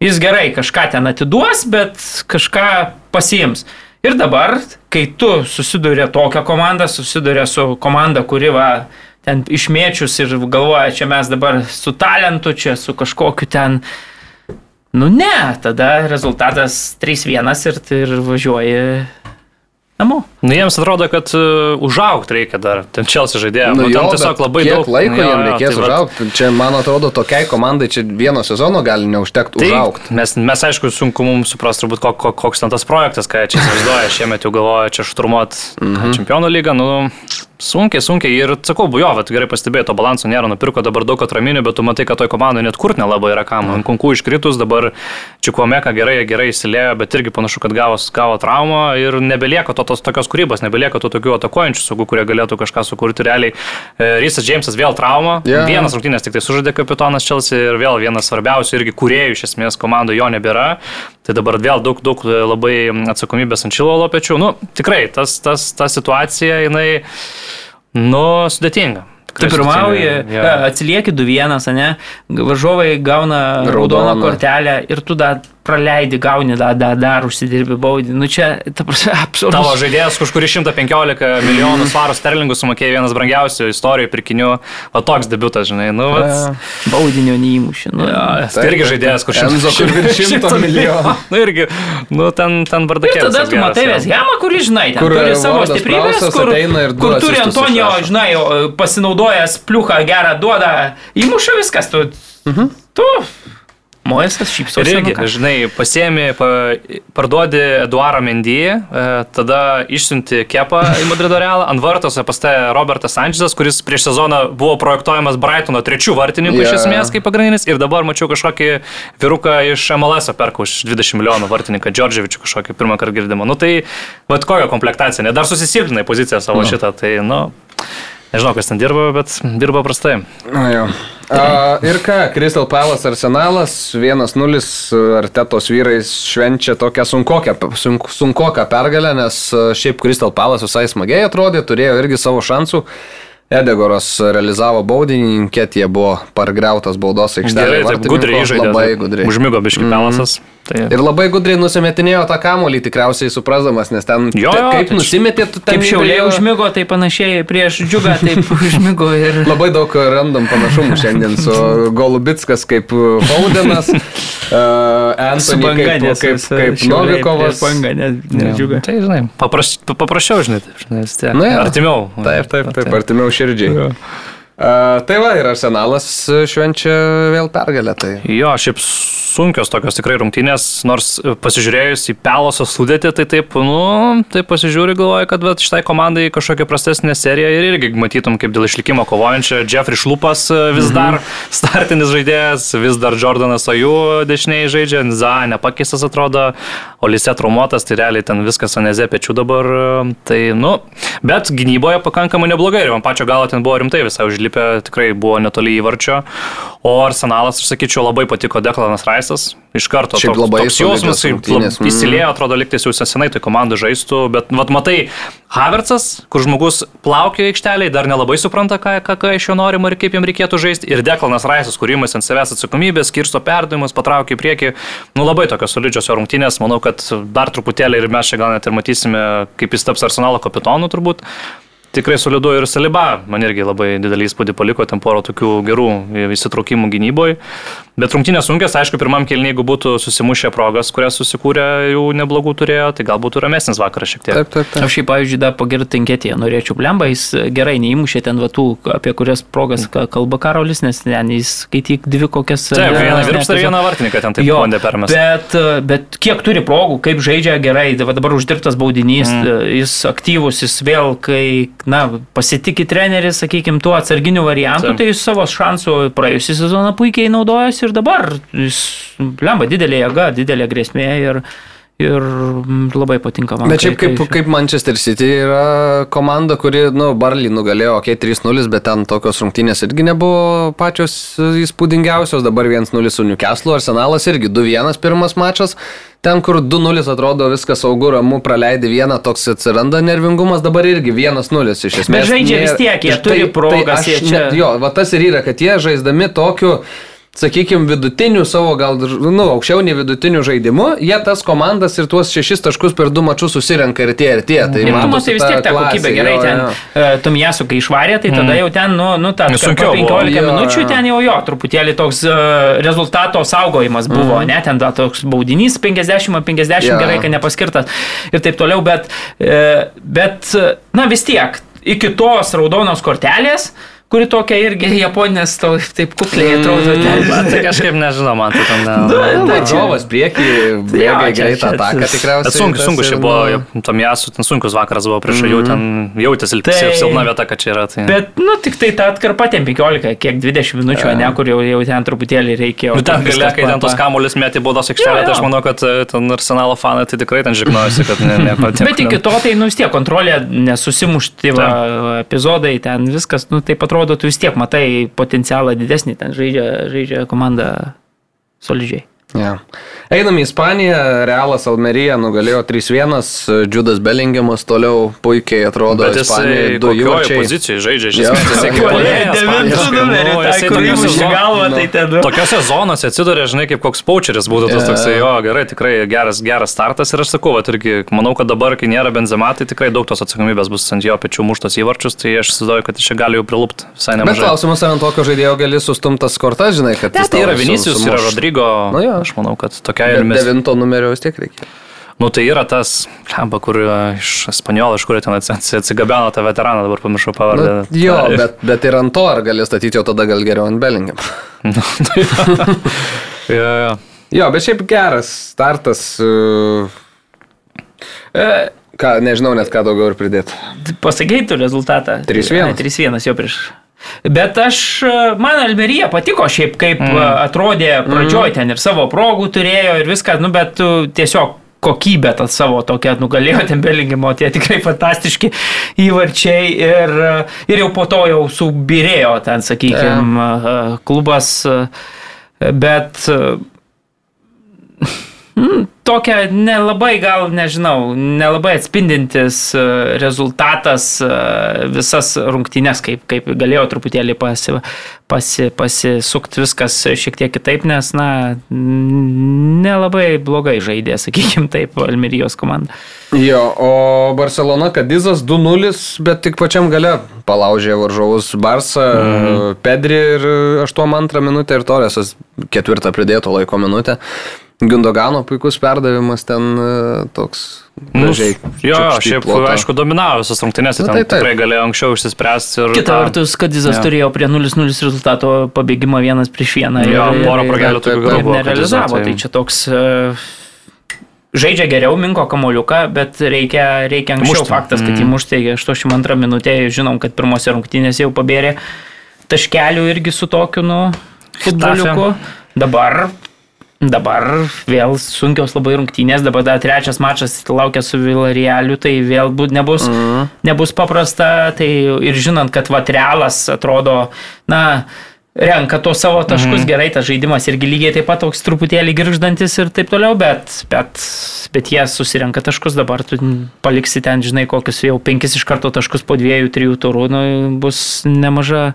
C: jis gerai kažką ten atiduos, bet kažką pasiims. Ir dabar, kai tu susiduri tokią komandą, susiduri su komanda, kuri va ten išmėčius ir galvoja, čia mes dabar su talentu, čia su kažkokiu ten... Nu ne, tada rezultatas 3-1 ir, ir važiuoji namo.
B: Nu, jiems atrodo, kad uh, užaugti reikia dar. Ten Čelsi žaidėjo. Nu,
A: jo,
B: ten tiesiog labai daug
A: laiko
B: Jo,
A: jam
B: jo,
A: reikės
B: tai
A: užaugti. Čia, man atrodo, tokiai komandai čia vieno sezono gali neužtekti
B: Tai
A: užaugti.
B: mes, mes, aišku, sunku mums suprasti, turbūt, kok, kok, koks ten tas projektas, ką čia įsivaizduoja. *laughs* Šiemet jau galvoja čia šturmuot mhm. čempionų lygą. Nu, sunkiai, sunkiai. Ir sakau, jo, bet gerai pastebėjai, to balanso nėra. Nupirko dabar daug atraminių, bet tu matai, kad toj komandai net kur nelabai yra kam. Ant kunkų iškritus, dabar Čikuomeka gerai, gerai įsilėjo, bet irgi panašu, kad gavo, gavo traumą ir nebelieka to, tos tokios kūrybos, nebelieka tų tokių atakuojančių saugų, kurie galėtų kažką sukurti realiai. E, Rysas Džeimsas vėl trauma.
A: Jo.
B: Vienas rungtynės tik tai sužaidė kapitonas Čelsi ir vėl vienas svarbiausių irgi kuriejų iš esmės komandoje jo nebėra. Tai dabar vėl daug, daug labai atsakomybės ant Čilo lopečių. Nu, tikrai, tas, tas, ta situacija, jinai, nu, sudėtinga.
C: Tu pirmauji, ja. atsilieki 2-1, ne? Varžovai gauna raudoną
A: Raudoną.
C: kortelę ir tu dar praleidi, gauni dar, dar, dar užsidirbi baudį. Nu čia, ta prasme, *laughs* absurdas.
B: Tavo žaidėjas, už kurį 115 milijonų svarų sterlingų sumokėjo vienas brangiausių istorijoje pirkinių, o toks debutas, žinai, nu, vat,
C: Baudinio neįmušė. Nu,
B: Ja,
A: Taip,
B: tai irgi žaidėjas, kur
A: Enzo, kur virš 100 milijonų. *laughs*
B: Nu irgi, nu ten, ten
C: Ir
B: bardakėlis.
C: tada tu matai Vesgemą, kuris, žinai, ten
A: Kur,
C: turi savo stiprybės, kur,
A: ir
C: kur turi Antonijo, žinai, pasinaudojęs pliuką gerą duodą, įmuša viskas, tu.
A: Mhm.
C: Tu. Mojesas šypsosi.
B: Ir irgi,
C: nu ką.
B: žinai, pasiemi, pa, parduodi Eduarą Mendy, e, tada išsiunti kepą į Madrido realą, ant vartos pastatė Robertas Sančezas, kuris prieš sezoną buvo projektuojamas Brightono trečių vartininkų
A: Jo,
B: iš esmės kaip pagrindinis ir dabar mačiau kažkokį vyruką iš MLS perka už 20 milijonų vartininką, Džordževičių kažkokį pirmą kartą girdimą. Nu tai, vad kokia komplektacija, ne, dar susisilpinai poziciją savo no. šitą, tai, nu, nežinau, kas ten dirba, bet dirba prastai.
A: Na jo. A, ir ką, Crystal Palace arsenalas 1-0 Artetos vyrai švenčia tokią sunkoką, sunk, sunkoką pergalę, nes šiaip Crystal Palace visai smagiai atrodė, turėjo irgi savo šansų. Edegoras realizavo baudinį, Ketija buvo pargriautas baudos
B: Gerai,
A: aikštelėje.
B: taip gudriai žaidė.
A: Labai gudriai.
B: Užmigo biški pelasas. Tai...
A: Ir labai gudriai nusimetinėjo tą kamolį, tikriausiai suprasdamas, nes ten
B: Jo, jo,
A: kaip
B: tai čia-
A: nusimetė, tu ten
C: Kaip šiauliai
A: galėjo-
C: užmigo, tai panašiai prieš džiugą, taip *laughs* užmigo ir...
A: Labai daug randam panašumų šiandien su Golubitskas kaip Faudenas, uh, *laughs* Anthony kaip, kaip, kaip Novikovas.
C: Panga, ne, ne džiugą.
B: Tai, žinai, papraš, pa- paprasčiau, žinai, taip, žinai, tiek.
A: Na jo.
B: artimiau.
A: Taip, taip, taip, artimiau širdžiai. Uh, tai va, ir Arsenalas švenčia vėl pergalę. Tai.
B: Jo, šiaip sunkios tokios tikrai rungtynės, nors e, pasižiūrėjus į Peloso sudėtį, tai taip, nu, tai pasižiūri, galvoju, kad vat, šitai komandai kažkokia prastesnė serija ir irgi matytum, kaip dėl išlikimo kovojančia Jeffrey Šlupas e, vis dar startinis žaidėjas, vis dar Jordanas Aju dešiniai žaidžia, Za nepakeistas atrodo, Olise traumuotas, tai realiai ten viskas aneze pečių dabar, e, tai, nu, bet gynyboje pakankamai neblogai ir man pačio galo ten buvo rimtai visai užlipę, tikrai buvo netoli įvarčio, o Arsenalas, aš sakyčiau, labai patiko Deklanas Raisas, iš karto
A: Šiaip
B: toks,
A: labai
B: toks jausmas,
A: mhm.
B: įsilėjo, atrodo, liktais jau senai tai komandų žaistų, bet vat, matai, Havertzas, kur žmogus plaukia aikšteliai, dar nelabai supranta, ką, ką, ką iš jo norima ir kaip jam reikėtų žaisti, ir Deklanas Raisas, kur įmas ant savęs atsakomybės, skirsto perdavimus, patraukia į priekį, nu labai tokios solidžios rungtynės, manau, kad dar truputėlį ir mes čia gal net ir matysime, kaip jis taps arsenalo kapitonu turbūt. Tikrai solidu ir Saliba, man irgi labai didelį įspūdį paliko, ten poro tokių gerų įsitraukimų gynyboje. Bet rungtynės sunkios, aišku, pirmam kelniui, jeigu būtų susimušę progas, kurias susikūrė, jau neblogų turėjo, tai gal būtų ramesnis vakaras šiek tiek.
C: Taip, taip, taip. Aš šiaip, pavyzdžiui, dar pagirti Tinketėje norėčiau. Blemba, jis gerai neįmušė ten vatų, apie kurias progas kalba Karolis, nes ten jis skaityk dvi kokias.
B: Taip, vieną virpstą ir vieną vartininką ten taip jo, bandė permesti.
C: Bet, bet kiek turi progų, kaip žaidžia gerai, dabar uždirbtas baudinys, mm. jis aktyvus, jis vėl, kai, na, pasitikė treneris, sakykime, tuo atsarginiu variantu, tai jis savo šansų praėjusią sezoną puikiai naudojosi ir dabar jis, lemba, didelė jėga, didelė grėsmė ir, ir labai patinka man.
A: Bet šiaip kaip, kaip Manchester City yra komanda, kuri, nu, Barley nugalėjo, okei, okay, 3-0, bet ten tokios rungtynės irgi nebuvo pačios įspūdingiausios, dabar 1-0 su Newcastle, Arsenalas irgi 2-1 pirmas mačas. Ten, kur 2-0 atrodo viskas saugu, ramu, praleidi vieną, toks atsiranda nervingumas, dabar irgi 1-0 iš esmės.
C: Bet žaidžia vis tiek, jie tai, turi progas. Tai
A: čia... ne, jo, va tas ir yra, kad jie žaisdami tokiu sakykime, vidutinių savo, gal, nu, aukščiau nei vidutinių žaidimų, jie tas komandas ir tuos šešis taškus per du mačius susirenka ir tie, ir tie.
C: Tai ir tu matai vis tiek tą kokybę gerai jo, ten. Uh, Tumiesu, kai išvarė, tai tada mm. jau ten, nu, nu ta, sunkiau. 15 jo, minučių jo. ten jau jo, truputėlį toks uh, rezultato saugojimas buvo, mm. ne, ten da, toks baudinys 50-50 ja. gerai, kad nepaskirtas ir taip toliau, bet, uh, bet na vis tiek, iki tos raudonos kortelės, uh, kuri tokia irgi japonės, to, taip kukliai atrodo.
B: Mm, ten. tai *laughs* kažkaip nežinau, man tai ten
A: ne. Tai Varžovas prieki, bėga greitą ataką tikriausiai.
B: Sunku, sunku čia buvo, nu... tam jasų, ten sunkus vakaras buvo prieš jų, ten mhm. jautėsi tai, silpna vieta, kad čia yra. Tai...
C: Bet, nu, tik tai ta atkarpa ten 15, kiek 20 minučių, ne, kur jau, jau ten truputėlį reikėjo.
B: Nu, ten galia, kai ten tos kamuolis metė baudos aikštelę, tai aš manau, kad e, ten arsenalo fanai tai tikrai ten žignojosi, kad ne,
C: nepatiko. Bet iki to tai, nu, vis tiek kontrolė, nesusimušti epizodai, ten viskas, nu, taip atrodo atrodo, tu vis tiek matai potencialą didesnį, ten žaidžia, žaidžia komanda solidžiai.
A: Yeah. Einam į Ispaniją, Realas Almerija nugalėjo 3-1, Džudas Bellingiamas toliau puikiai atrodo.
B: Bet jis du įvarčiai pozicijoje žaidžia, iš esmės. Jis
C: kaip devintų numerį, tai tai ten.
B: Tokiose zonose atsiduria, žinai, kaip koks paučeris būtų tas toksai, jo, gerai, tikrai geras, geras startas ir aš sakau, va, irgi, manau, kad dabar, kai nėra benzema, tai tikrai daug tos atsakomybės bus ant jo pečių muštos įvarčius, tai aš įsivaizduoju, kad čia gali jau prilupti visai nemažai.
A: Bet klausimas, ant tokio žaidėjo gali sustumtas kortas, žinai, kad...
B: Ne, tai yra Vinicius, yra Rodrygo, nu, jo. Aš manau, kad tokia
A: ir mes. Devinto numerio vis tiek reikia.
B: Nu tai yra tas, lemba, kur iš Spanijolo, iš kur ten atsigabeno tą veteraną, dabar pamiršau pavardę.
A: Nu, jo, ta, bet, bet ir ant to ar gali statyti, jau tada gal geriau ant Bellingham. *laughs* nu, tai, *laughs*
B: jo, jo.
A: jo, bet šiaip geras startas. Uh, e, ką, nežinau net ką daugiau ir pridėti.
C: Pasakėjai rezultatą.
A: 3-1.
C: 3-1 jo prieš Bet aš, man Almerija patiko šiaip, kaip mm. atrodė pradžioj mm. ten ir savo progų turėjo ir viską, nu bet tiesiog kokybę tą savo tokią nugalėjo ten Belingimo, tie tikrai fantastiški įvarčiai ir, ir jau po to jau subirėjo ten, sakykime, klubas, bet tokia nelabai, gal nežinau, nelabai atspindintis e, rezultatas e, visas rungtynės, kaip, kaip galėjo truputėlį pasi, pasi, pasisukti viskas šiek tiek kitaip, nes, na, nelabai blogai žaidė, sakykime taip, Almerijos komanda.
A: Jo, o Barcelona Kadizas 2-0, bet tik pačiam gale palaužė varžovus Barsą, mm. Pedri ir 8-2 minutę ir Torresas ketvirtą pridėto laiko minutę. Gundogano puikus perdavimas ten e, toks.
B: Nu, gražiai, jo, šiaip, plotą. aišku, dominavo visas rungtynės, ten taip, taip. tikrai galėjo anksčiau išsispręsti.
C: Kita tą... vertus, kad Dizas ja. turėjo prie 0-0 rezultato pabėgimą vienas prieš vieną.
B: Jo, porą pragelių tokių
C: gal buvo. Nerealizavo, tai čia toks... Uh, žaidžia geriau Minko kamoliuką, bet reikia, reikia anksčiau Mušti. faktas, kad mm. įmušti 82 minutė, žinom, kad pirmose rungtynėse jau pabėrė taškelių irgi su tokiu, nu, futboliuku. Dabar Dabar vėl sunkios labai rungtynės, dabar dar trečias mačas laukia su Vilarialiu, tai vėl būt, nebus, mm. nebus paprasta. Tai ir žinant, kad Vatrealas atrodo, na, renka tos savo taškus, mm. gerai, tas žaidimas irgi lygiai taip pat toks truputėlį girždantis ir taip toliau, bet, bet, bet jie susirenka taškus, dabar tu paliksi ten, žinai, kokius jau penkis iš karto taškus po dviejų, trijų turų, nu, bus nemaža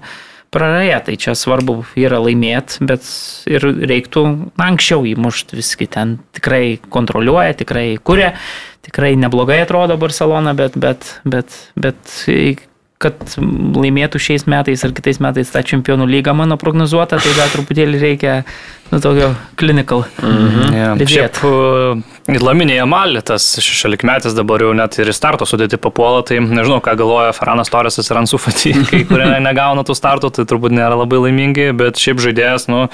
C: praraja, tai čia svarbu yra laimėti, bet ir reiktų anksčiau įmušti viskai ten. Tikrai kontroliuoja, tikrai kuria, tikrai neblogai atrodo Barcelona, bet, bet, bet, bet kad laimėtų šiais metais ar kitais metais tą čempionų lygą mano prognozuota, tai dar truputėlį reikia nu, tokio clinical. Mhm.
B: Yeah. Šiaip uh, Laminėje Malė, tas šešiolikmetis dabar jau net ir į starto sudėti papuola, tai nežinau, ką galvoja Feranas Torresas ir Ansufati, *laughs* kai kurie negauna tų startų, tai turbūt nėra labai laimingi, bet šiaip žaidėjas, nu,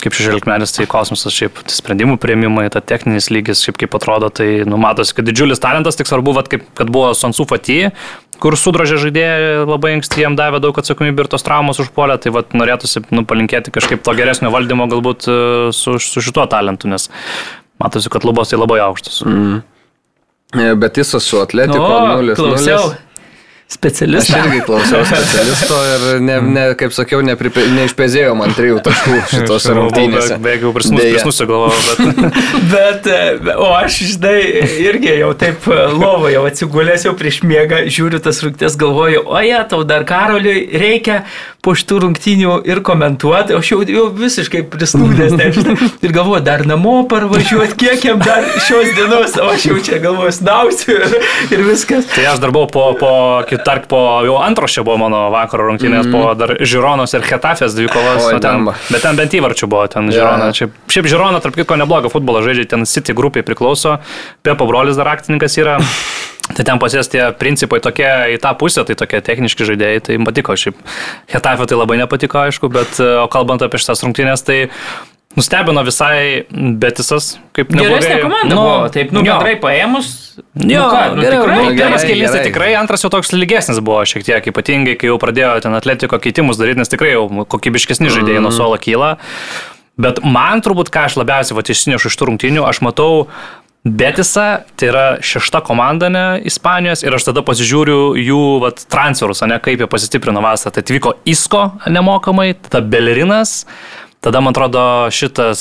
B: kaip šešiolikmetis, tai kosmosas, šiaip tai sprendimų prieimimai, ta techninis lygis, šiaip kaip atrodo, tai numatosi, kad didžiulis talentas, tik svarbu, vat, kaip, kad buvo Sonsu Fati, kur sudrožė žaidėjai labai anksti, jam davė daug atsakomybės ir tos traumos užpuolė, tai vat, norėtųsi nu, palinkėti kažkaip to geresnio valdymo galbūt e, su, su šituo talentu, nes matosi, kad lubos tai labai aukštas. Mm.
A: Bet jis su atletiko 0-0
C: specialistą.
A: Aš irgi klausiau specialisto ir, ne, ne, kaip sakiau, nepripe, neišpezėjo man trijų taškų *laughs* šitos rungtynės.
B: Beveik jau prisnusiu galvojau,
C: bet... *laughs* bet, e, o aš, žinai, irgi jau taip e, lovo, jau atsigulęs jau prieš miegą, žiūriu tas rungtynės, galvoju, o jie, tau dar karoliui reikia po šitų rungtynių ir komentuoti, aš jau, jau visiškai prisnūdęs, taip, ir galvoju, dar namo parvažiuoti, kiek jam dar šios dienos, o aš jau čia galvoju, snausiu ir, ir viskas.
B: Tai aš dar buvau po, po kitų tarp po jau antros čia buvo mano vakaro rungtynės, mm po dar Žironos ir Hetafės dvikovos. O, ten, bet ten bent įvarčių buvo, ten Žirona. Yeah. Šiaip, šiaip Žirona, tarp kitko, neblogą futbolą žaidžia, ten City grupiai priklauso, Pepo brolis dar akcininkas yra. *laughs* Tai ten pas jas tie principai tokie į tą pusę, tai tokie techniški žaidėjai, tai patiko šiaip. Hetafė tai labai nepatiko, aišku, bet o kalbant apie šitas rungtynės, tai Nustebino visai Betisas, kaip neblogai.
C: Geresnė komanda nu, buvo, taip, nu, jo. bendrai paėmus.
B: Jo, nu, ką, nu, geriau, tikrai, nu, pirmas kėlinys tai tikrai, antras jau toks lygesnis buvo šiek tiek, ypatingai, kai jau pradėjo ten atletiko keitimus daryti, nes tikrai jau kokybiškesni žaidėjai mm. nuo suolo kyla. Bet man turbūt, ką aš labiausiai va, išsinešu iš tų rungtynių, aš matau Betisa, tai yra šešta komanda ne Ispanijos ir aš tada pasižiūriu jų vat, transferus, ne kaip jie pasistiprino vasarą. Tai atvyko Isko nemokamai, tada Belerinas, Tada, man atrodo, šitas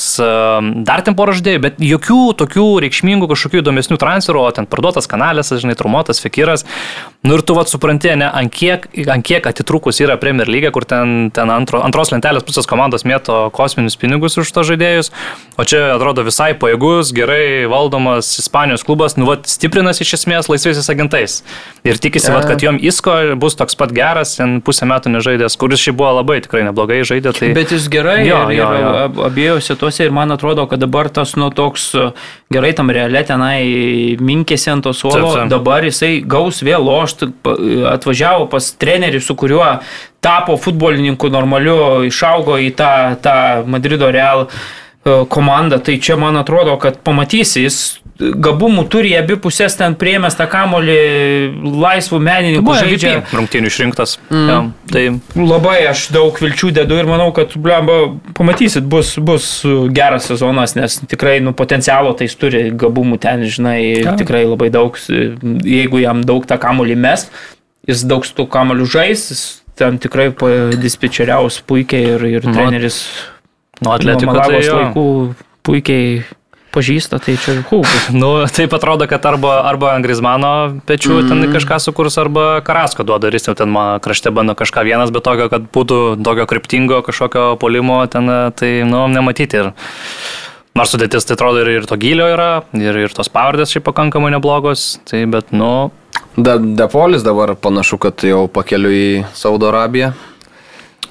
B: dar ten porą žaidėjų, bet jokių tokių reikšmingų kažkokių įdomesnių transferų, o ten parduotas kanalės, žinai, trumotas, fekiras. Nu ir tu vat supranti, ne, ant kiek, ant kiek atitrukus yra Premier lyga, kur ten, ten antro, antros lentelės pusės komandos mėto kosminius pinigus už to žaidėjus, o čia atrodo visai pajėgus, gerai valdomas Ispanijos klubas, nu vat stiprinasi iš esmės laisvaisiais agentais. Ir tikisi, vat, kad jom Isko bus toks pat geras, ten pusę metų nežaidęs, kuris šiaip buvo labai tikrai neblogai žaidė. Tai...
C: Bet jis gerai. Jo, jo, jo. abiejose tuose ir man atrodo, kad dabar tas nu toks gerai tam realė tenai minkėsi ant to suolo, taip, taip. dabar jisai gaus vėl lošti, atvažiavo pas trenerį, su kuriuo tapo futbolininku normaliu, išaugo į tą, tą Madrido Real e, komandą, tai čia man atrodo, kad pamatysi, jis gabumų turi abi pusės ten priemęs tą kamolį laisvų menininkų žaidžia.
B: Rungtinių išrinktas.
C: Mm. Ja, tai labai aš daug vilčių dedu ir manau, kad blemba, pamatysit, bus, bus geras sezonas, nes tikrai nu, potencialo tai jis turi gabumų ten, žinai, ja. tikrai labai daug. Jeigu jam daug tą kamolį mes, jis daug su tų kamolių žais, jis ten tikrai dispečeriaus puikiai ir, ir nu, treneris.
B: Nuo atletikų tai
C: laikų puikiai pažįsta, tai čia hū. *laughs*
B: nu, taip atrodo, kad arba, arba ant Grismano pečių mm. ten kažką sukurs, arba Karasko duoda, ir jis jau ten mano krašte bando kažką vienas, bet tokio, kad būtų tokio kryptingo kažkokio polimo ten, tai, nu, nematyti. Ir nors sudėtis, tai atrodo, ir, ir to gilio yra, ir, ir tos pavardės šiaip pakankamai neblogos, tai, bet, nu.
A: De, Depolis dabar panašu, kad jau pakeliu į Saudo Arabiją.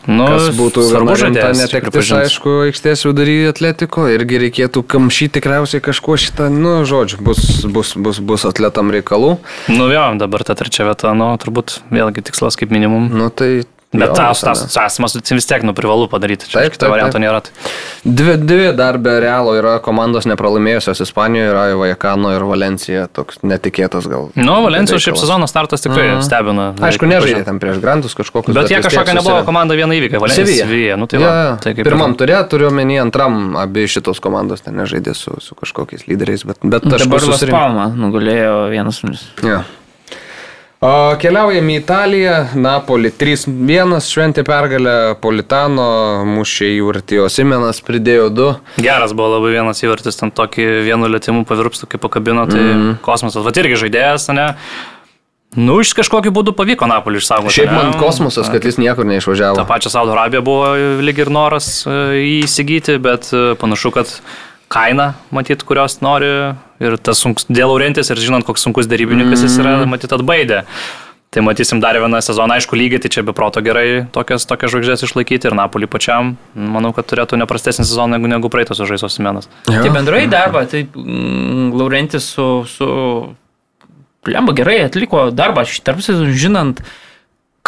A: Nu, Kas būtų svarbu žadėti. Netektis, aišku, aikštės vidury atletiko, irgi reikėtų kamšyti tikriausiai kažkuo šitą, nu, žodžiu, bus, bus, bus, bus atletam reikalų.
B: Nu, jo, dabar ta trečia vieta, nu, turbūt vėlgi tikslas kaip minimum.
A: Nu, tai
B: Bet tas, tas, tas, tas vis tiek nu privalu padaryti. Čia taip, taip, varianto nėra.
A: Dvi, dvi dar be realo yra komandos nepralaimėjusios Ispanijoje, yra Vajakano ir Valencija, toks netikėtas gal.
B: Nu, Valencijos šiaip sezono startas tikrai mm. stebina.
A: Aišku, nežaidė tam prieš Grantus kažkokius.
B: Bet, bet jie kažkokia nebuvo komanda viena įvykai, Valencija. Nu, tai
A: ja, va, tai Pirmam ir... turė, turiu menį antram, abi šitos komandos ten nežaidė su, su kažkokiais lyderiais, bet, bet
C: aš dabar Las Palma nugalėjo vienas minus.
A: Ja. Keliaujame į Italiją, Napoli 3-1, šventė pergalę Politano, mušė įvartį, o Simenas pridėjo 2.
B: Geras buvo labai vienas įvartis, ten tokį vienu lėtimu pavirpstų, kaip pakabino, tai mm. kosmosas, va irgi žaidėjas, ne? Nu, iš kažkokiu būdu pavyko Napolį išsaugoti.
A: Šiaip man ne? kosmosas, kad jis niekur neišvažiavo.
B: Ta pačia Saudo Arabija buvo lyg ir noras e, įsigyti, bet e, panašu, kad kaina, matyt, kurios nori ir tas sunkus, dėl Laurentės ir žinant, koks sunkus darybininkas jis yra, mm. matyt, atbaidė. Tai matysim dar vieną sezoną, aišku, lygiai, tai čia be proto gerai tokias, tokias žvaigždės išlaikyti ir Napolį pačiam, manau, kad turėtų neprastesnį sezoną negu, negu praeitos žaisos menas.
C: Tai bendrai darbą, tai mm, Laurentis su, su Lemba gerai atliko darbą, tarp sezonų žinant,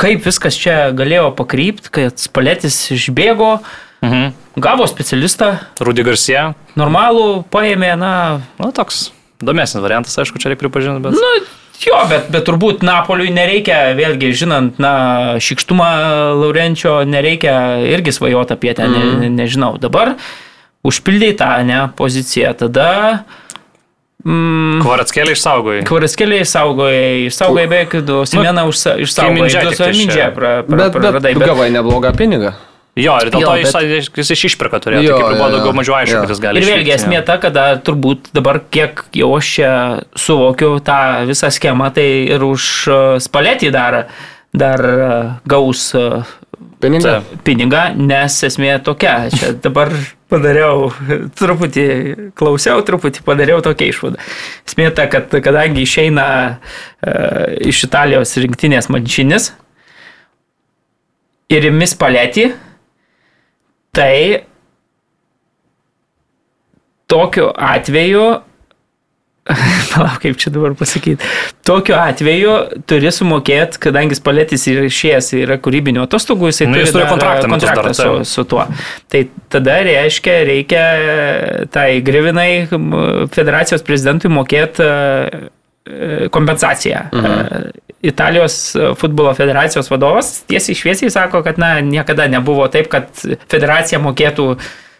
C: kaip viskas čia galėjo pakrypti, kad Spalėtis išbėgo, mhm. Gavo specialistą.
B: Rudy Garcia.
C: Normalų paėmė, na.
B: Na, toks įdomesnis variantas, aišku, čia reikia pripažinti, bet...
C: Nu, Jo, bet, bet turbūt Napoliui nereikia, vėlgi, žinant, na, šikštumą Laurenčio, nereikia irgi svajoti apie ten, mm. ne, nežinau. Dabar užpildai tą, ne, poziciją, tada...
B: Mm, Kvaratskėlė išsaugojai.
C: Kvaratskėlė išsaugojai, išsaugojai beveik, du, Simeną nu, išsaugojai, du
A: praradai. Bet, bet, bet gavai neblogą pinigą.
B: Jo, ir dėl jo, to bet... jis iš išpirka turėjo, jo, tai kaip ir buvo daugiau mažiau aišku, kad jis gali.
C: Ir vėlgi esmė ta, kad turbūt dabar kiek jau aš čia suvokiu tą visą schemą, tai ir už spaletį dar, dar gaus
A: pinigą.
C: pinigą, nes esmė tokia. Čia *laughs* dabar padariau, truputį klausiau, truputį padariau tokią išvadą. Esmė ta, kad kadangi išeina uh, iš Italijos rinktinės mančinis ir imis paletį, Tai tokiu atveju, *laughs* palauk, kaip čia dabar pasakyti, tokiu atveju turi sumokėti, kadangi spalėtis ir išėjęs yra kūrybinio atostogų, jisai
B: nu,
C: turi,
B: turi kontraktą,
C: kontraktą su, su tuo. Tai tada reiškia, reikia tai grivinai federacijos prezidentui mokėti e, kompensaciją. Mhm. Italijos futbolo federacijos vadovas tiesiai šviesiai sako, kad na, niekada nebuvo taip, kad federacija mokėtų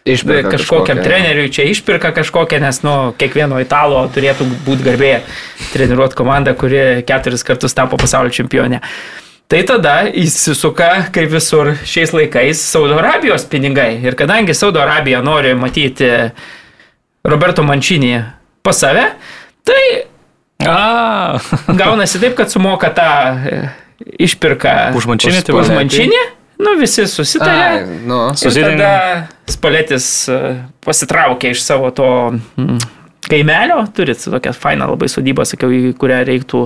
C: Išpirka kažkokiam kažkokią, treneriui čia išpirka kažkokią, nes nu, kiekvieno italo turėtų būti garbė treniruoti komandą, kuri keturis kartus tapo pasaulio čempionė. Tai tada įsisuka, kaip visur šiais laikais, Saudo Arabijos pinigai. Ir kadangi Saudo Arabija nori matyti Roberto Mančinį pas save, tai A. *laughs* Gaunasi taip, kad sumoka tą e, išpirką
B: už mančinį.
C: Tai už mančinį. Nu, visi susitarė. Ai, nu. Ir tada Spalėtis e, pasitraukė iš savo to mm, kaimelio, turit tokią fainą labai sodybą, sakiau, į kurią reiktų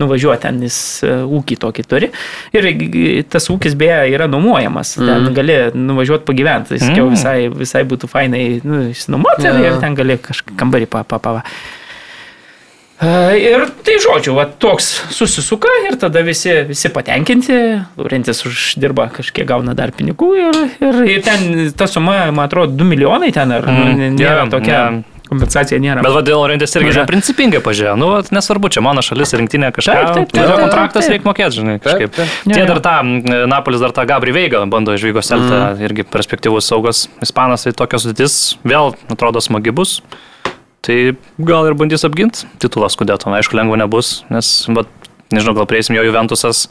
C: nuvažiuoti, ten jis e, ūkį tokį turi. Ir tas ūkis beje yra nuomojamas, mm. ten gali nuvažiuoti pagyventi, tai sakiau, mm. visai, visai būtų fainai nu, išsinuomoti ja. ir ten gali kažką kambarį papapa. Pa, pa. Ir tai žodžiu, va, toks susisuka ir tada visi, visi patenkinti, Laurentis uždirba kažkiek gauna dar pinigų ir, ir, ir ten ta suma, man atrodo, 2 milijonai ten ar mm, nėra yeah, tokia. Yeah. Kompensacija nėra.
B: Bet vadėl Laurentės irgi Maža. principingai pažiūrėjo, nu, nesvarbu, čia mano šalis rinktinė kažką. Taip, taip, taip, taip, kontraktas reikia mokėti, žinai, kažkaip. Taip, taip. Tie dar tą, Napolis dar tą Gabri Veigą bando iš Vygos Eltą, mm. irgi perspektyvus saugas Ispanas, tai tokios sudėtis vėl atrodo smagi bus. Tai gal ir bandys apginti titulą skudėto, aišku, lengva nebus, nes, bet, nežinau, gal prieisim jo Juventusas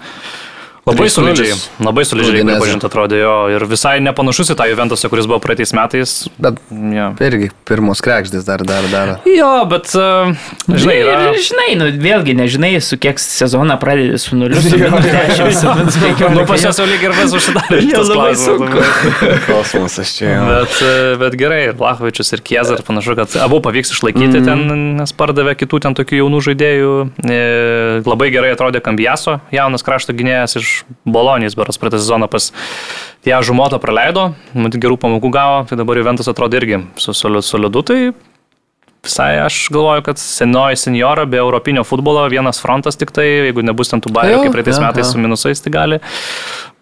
B: Labai solidžiai, labai solidžiai pripažinti atrodė jo ir visai nepanašus į tą Juventusą, kuris buvo praeitais metais.
A: Bet ja. irgi pirmos krekždės dar dar dar.
B: Jo, bet uh, žinai, yra...
C: ir, žinai, nu, vėlgi nežinai, su kiek sezoną pradedi su nuliu, su minus 10, su minus 15.
B: Nu, pas jau lyg ir vis užsidarė.
C: Jau labai sunku.
A: Kosmosas čia.
B: Bet, e, bet gerai, ir Lachvičius, ir Kiezar, panašu, kad abu pavyks išlaikyti mm. ten, nes pardavė kitų ten tokių jaunų žaidėjų. E, labai gerai atrodė Kambiaso, jaunas krašto gynėjas iš iš Bolonijos, beras praeitą sezoną pas ją žumotą praleido, matyt, gerų pamokų gavo, tai dabar Juventus atrodo irgi su solidu, tai visai aš galvoju, kad senoji senjora be europinio futbolo vienas frontas tik tai, jeigu nebus ten tų bairių kaip praeitais metais jo. su minusais, tai gali,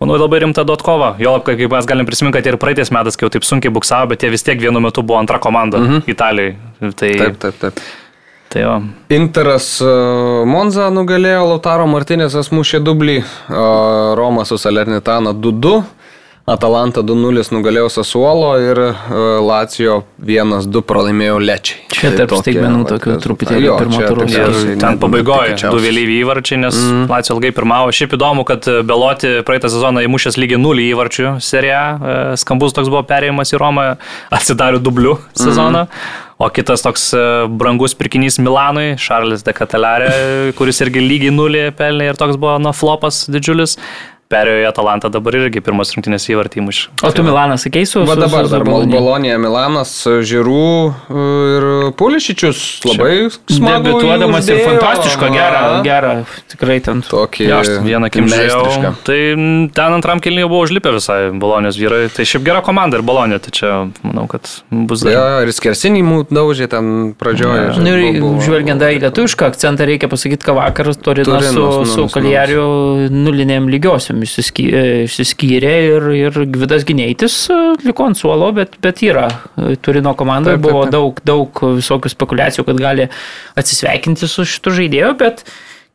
B: manau, labai rimta Dotkova. Jo, kaip mes galim prisiminti, kad ir praeitais metais, kai jau taip sunkiai buksavo, bet jie vis tiek vienu metu buvo antra komanda mhm. Italijai. Tai...
A: Taip, taip, taip.
B: Tai jo.
A: Interas e, Monza nugalėjo, Lautaro Martinėsas mušė dublį, Romas su Salernitana 2-2. Atalanta 2-0 nugalėjo Sasuolo ir uh, Lacijo 1-2 pralaimėjo Lečiai.
C: Čia tai tarp staigmenų tokių truputėlį pirmo turo.
B: Ir ten pabaigoje du vėlyvi įvarčiai, nes mm. Lacijo ilgai pirmavo. Šiaip įdomu, kad Beloti praeitą sezoną įmušęs lygiai 0 įvarčių seriją. E, skambus toks buvo perėjimas į Romą, atsidariu dubliu sezoną. Mm. O kitas toks e, brangus pirkinys Milanui, Šarlis de Katalarė, kuris irgi lygiai nulį pelnė ir toks buvo nuo flopas didžiulis. Perėjo į Atalantą, dabar irgi pirmas rungtynės įvartymus.
C: O tu Milanas sakei su...
A: Va dabar dar Bolonija, Milanas, Žirų ir Pulišičius labai smagu.
C: Debituodamas ir fantastišką, gerą, gerą, tikrai ten.
A: Tokį
B: ja, vieną kimžiaują. Tai ten antram kilnyje buvo užlipę visai Bolonijos vyrai. Tai šiaip gera komanda ir Bolonija, tai čia manau, kad bus
A: dar. Ja, ir skersinį mūtų daužė ten pradžioje.
C: Ja. Nu, ir žvelgiant į lietuvišką akcentą, reikia pasakyti, kad vakar Torino su, su Kaljariu nulinėm lygiosiam išsiskyrė ir, ir Gvidas Gineitis e, liko ant suolo, bet, bet yra. Turino komandoje buvo daug, daug visokių spekulacijų, kad gali atsisveikinti su šitu žaidėju, bet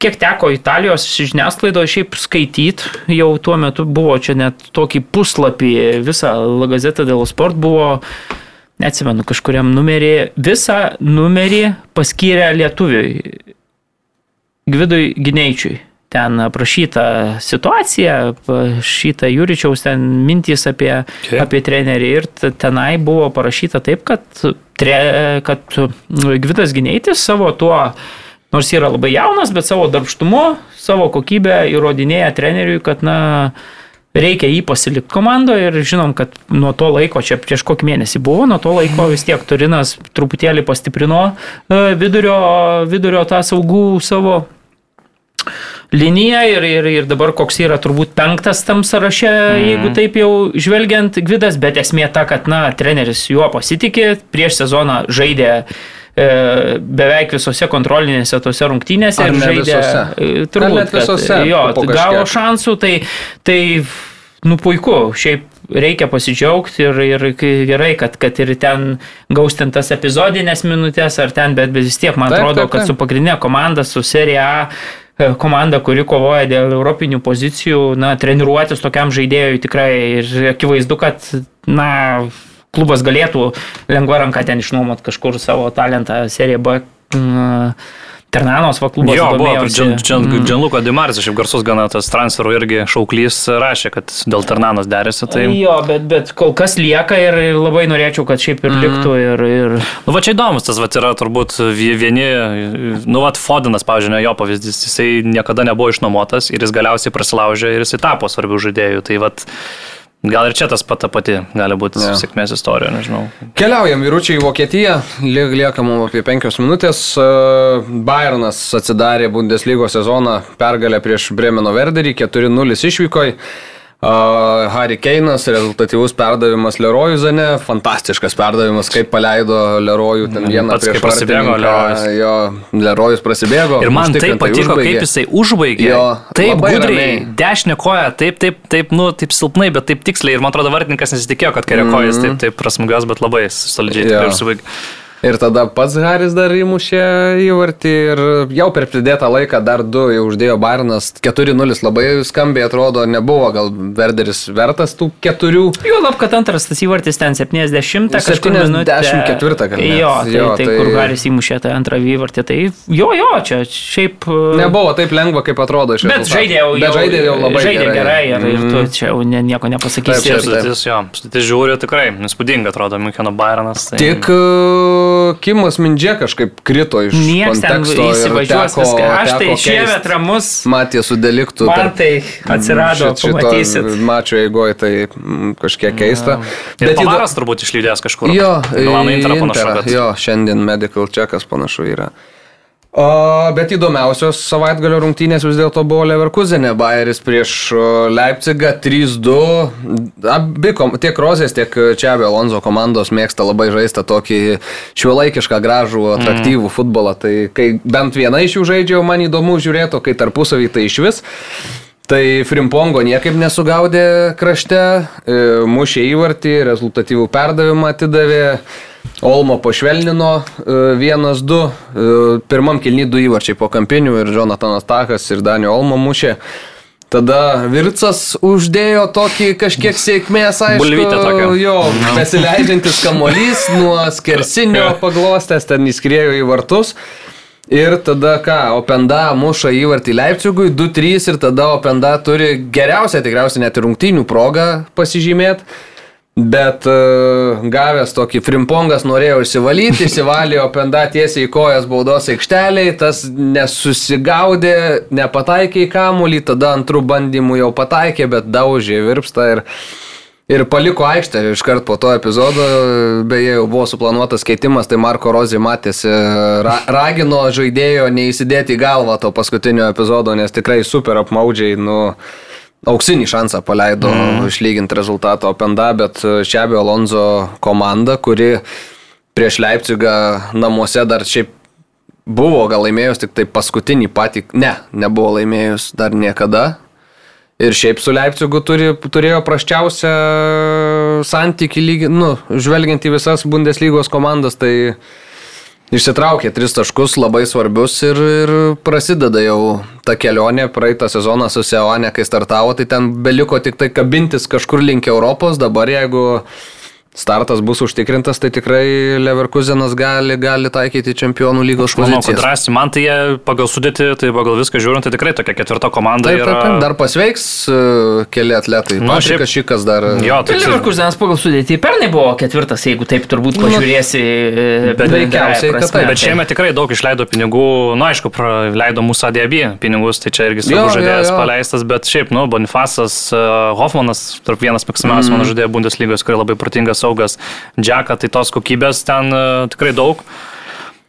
C: kiek teko Italijos žiniasklaidoje šiaip skaityti, jau tuo metu buvo čia net tokį puslapį, visą La Gazetą dėl Sport buvo, neatsimenu, kažkuriam numerį, visą numerį paskyrė lietuviui, Gvidui Gineičiui ten aprašyta situacija, šita Juričiaus ten mintys apie, okay. apie trenerį ir tenai buvo parašyta taip, kad, tre, kad Gvidas Gineitis savo tuo, nors yra labai jaunas, bet savo darbštumu, savo kokybę įrodinėja treneriui, kad na, reikia jį pasilikti komandoje ir žinom, kad nuo to laiko, čia prieš kokį mėnesį buvo, nuo to laiko vis tiek Turinas truputėlį pastiprino e, vidurio, vidurio tą saugų savo liniją ir, ir, ir dabar koks yra turbūt penktas tam sąraše, mm. jeigu taip jau žvelgiant Gvidas, bet esmė ta, kad, na, treneris juo pasitikė, prieš sezoną žaidė e, beveik visose kontrolinėse tose rungtynėse
A: ir žaidė. Visose.
C: E, turbūt visose. Jo, gavo šansų, tai, tai, nu puiku, šiaip reikia pasidžiaugti ir, ir gerai, kad, kad ir ten gaustintas epizodinės minutės ar ten, bet, vis tiek man taip, atrodo, taip, taip. kad su pagrindinė komanda, su serija A komanda, kuri kovoja dėl europinių pozicijų, na, treniruotis tokiam žaidėjui tikrai ir akivaizdu, kad, na, klubas galėtų lengva ranka ten išnuomot kažkur savo talentą seriją B. Mm, Ternanos va klubas.
B: Jo, buvo, Džanluko mm. Dimaris, šiaip garsus gana tas transferų irgi šauklys rašė, kad dėl Ternanos derėsi. Tai...
C: Jo, bet, bet kol kas lieka ir labai norėčiau, kad šiaip ir mm. liktų. Ir, ir...
B: Nu, va čia įdomus tas, va yra turbūt vieni, nu, va, Fodinas, pavyzdžiui, jo pavyzdys, jisai niekada nebuvo išnuomotas ir jis galiausiai prasilaužė ir jisai tapo svarbių žaidėjų. Tai va, Gal ir čia tas pat ta pati gali būti ja. sėkmės istorija, nežinau.
A: Keliaujam vyručiai į Vokietiją, lieka mums apie penkios minutės. E, Bayernas atsidarė Bundeslygos sezoną pergalę prieš Bremeno Verderį, 4-0 išvykoje. Uh, Harry Keinas, rezultatyvus perdavimas Lerojų Zane, fantastiškas perdavimas, kaip paleido Lerojų ten vieną
B: Pats, prieš prasibėgo Lerojus.
A: Jo, Lerojus prasibėgo.
B: Ir man taip patiko, užbaigė. kaip jisai užbaigė. Jo, taip gudriai, dešinė koja, taip, taip, taip, nu, taip silpnai, bet taip tiksliai. Ir man atrodo, vartininkas nesitikėjo, kad kairė kojas mm -hmm. taip, taip prasmugas, bet labai solidžiai užsibaigė.
A: Ir tada pats Haris dar įmušė įvartį ir jau per pridėtą laiką dar du jau uždėjo Barnas. 4-0 labai skambiai atrodo, nebuvo gal Verderis vertas tų keturių.
C: Jo, lab, kad antras tas įvartis ten 70, kažkur
A: 74 gal.
C: Jo, tai, jo, tai, tai kur Haris įmušė tą antrą įvartį. Tai jo, jo, čia šiaip.
A: E, nebuvo taip lengva, kaip atrodo iš
C: tikrųjų. Bet žaidė jau,
A: bet žaidė jau labai
C: žaidė gerai. gerai ir, mm. ir tu mhm. čia jau nieko nepasakysi.
B: Taip, taip, taip. Jo, tai žiūriu tikrai, įspūdinga atrodo Minkeno Bayernas. Tai...
A: Tik Kimas Mindžė kažkaip krito iš Niekas konteksto.
C: Įsivažiuos viską. Aš tai šiemet ramus.
A: Matė su deliktu.
C: Man tai atsirado, pamatysit.
A: Mačio eigoje tai mm, kažkiek keista.
B: Ir Bet Pavaras turbūt išlydės kažkur.
A: Jo, Milano Interą panašu. Bet... Jo, šiandien medical checkas panašu yra. O, bet įdomiausios savaitgalio rungtynės vis dėlto buvo Leverkusenė, Bayeris prieš Leipzigą 3-2. Abi, tiek Rozės, tiek Čiabio Alonso komandos mėgsta labai žaisti tokį šiuolaikišką, gražų, atraktyvų mm. futbolą. Tai kai bent viena iš jų žaidžia, man įdomu žiūrėti, kai tarpusavį tai iš vis. Tai Frimpongo niekaip nesugaudė krašte, e, mušė įvartį, rezultatyvų perdavimą atidavė. Olmo pašvelnino 1-2, e, e, pirmam kilny du įvarčiai po kampinių ir Jonathanas Takas ir Danio Olmo mušė. Tada Vircas uždėjo tokį kažkiek sėkmės, aišku, jo, besileidžiantis kamolys nuo skersinio *laughs* paglostęs, ten įskrėjo į vartus. Ir tada ką, Openda muša įvartį Leipzigui 2-3 ir tada Openda turi geriausią tikriausiai net ir rungtynių progą pasižymėti. Bet uh, gavęs tokį frimpongas norėjo išsivalyti, *laughs* išsivalė openda tiesiai į kojas baudos aikšteliai, tas nesusigaudė, nepataikė į kamulį, tada antrų bandymų jau pataikė, bet daužė virpsta ir, ir paliko aikštę. Iš karto po to epizodo, beje, jau buvo suplanuotas keitimas, tai Marko Rozė matėsi, ra, ragino žaidėjo neįsidėti į galvą to paskutinio epizodo, nes tikrai super apmaudžiai, nu auksinį šansą paleido mm. išlyginti rezultatą Openda, bet Šiabio Alonso komanda, kuri prieš Leipzigą namuose dar šiaip buvo gal laimėjus tik tai paskutinį patį, ne, nebuvo laimėjus dar niekada. Ir šiaip su Leipzigu turi, turėjo praščiausią santyki lygi, nu, žvelgiant į visas Bundeslygos komandas, tai Išsitraukė tris taškus labai svarbius ir, ir prasideda jau ta kelionė. Praeitą sezoną su Seonė, kai startavo, tai ten beliko tik tai kabintis kažkur link Europos. Dabar jeigu startas bus užtikrintas, tai tikrai Leverkusenas gali, gali taikyti čempionų lygos poziciją. Manau, kad
B: drąsiai, man tai jie pagal sudėti, tai pagal viską žiūrint, tai tikrai tokia ketvirta komanda.
A: Taip, yra... taip, taip. dar pasveiks uh, keli atletai. Nu, Patrikas šiaip... Šikas dar.
C: Jo, tai Leverkusenas pagal sudėti pernai buvo ketvirtas, jeigu taip turbūt nu, pažiūrėsi.
B: Nu, bet veikiausiai, kad taip. Bet šiemet tikrai daug išleido pinigų, na nu, aišku, leido mūsų ADB pinigus, tai čia irgi svarbus žaidėjas paleistas, bet šiaip, nu, Bonifasas, Hoffmanas, tarp vienas mėgstamiausias mm. mano žaidėjų Bundeslygos, kuris labai protingas saugas, Džeką, tai tos kokybės ten e, tikrai daug.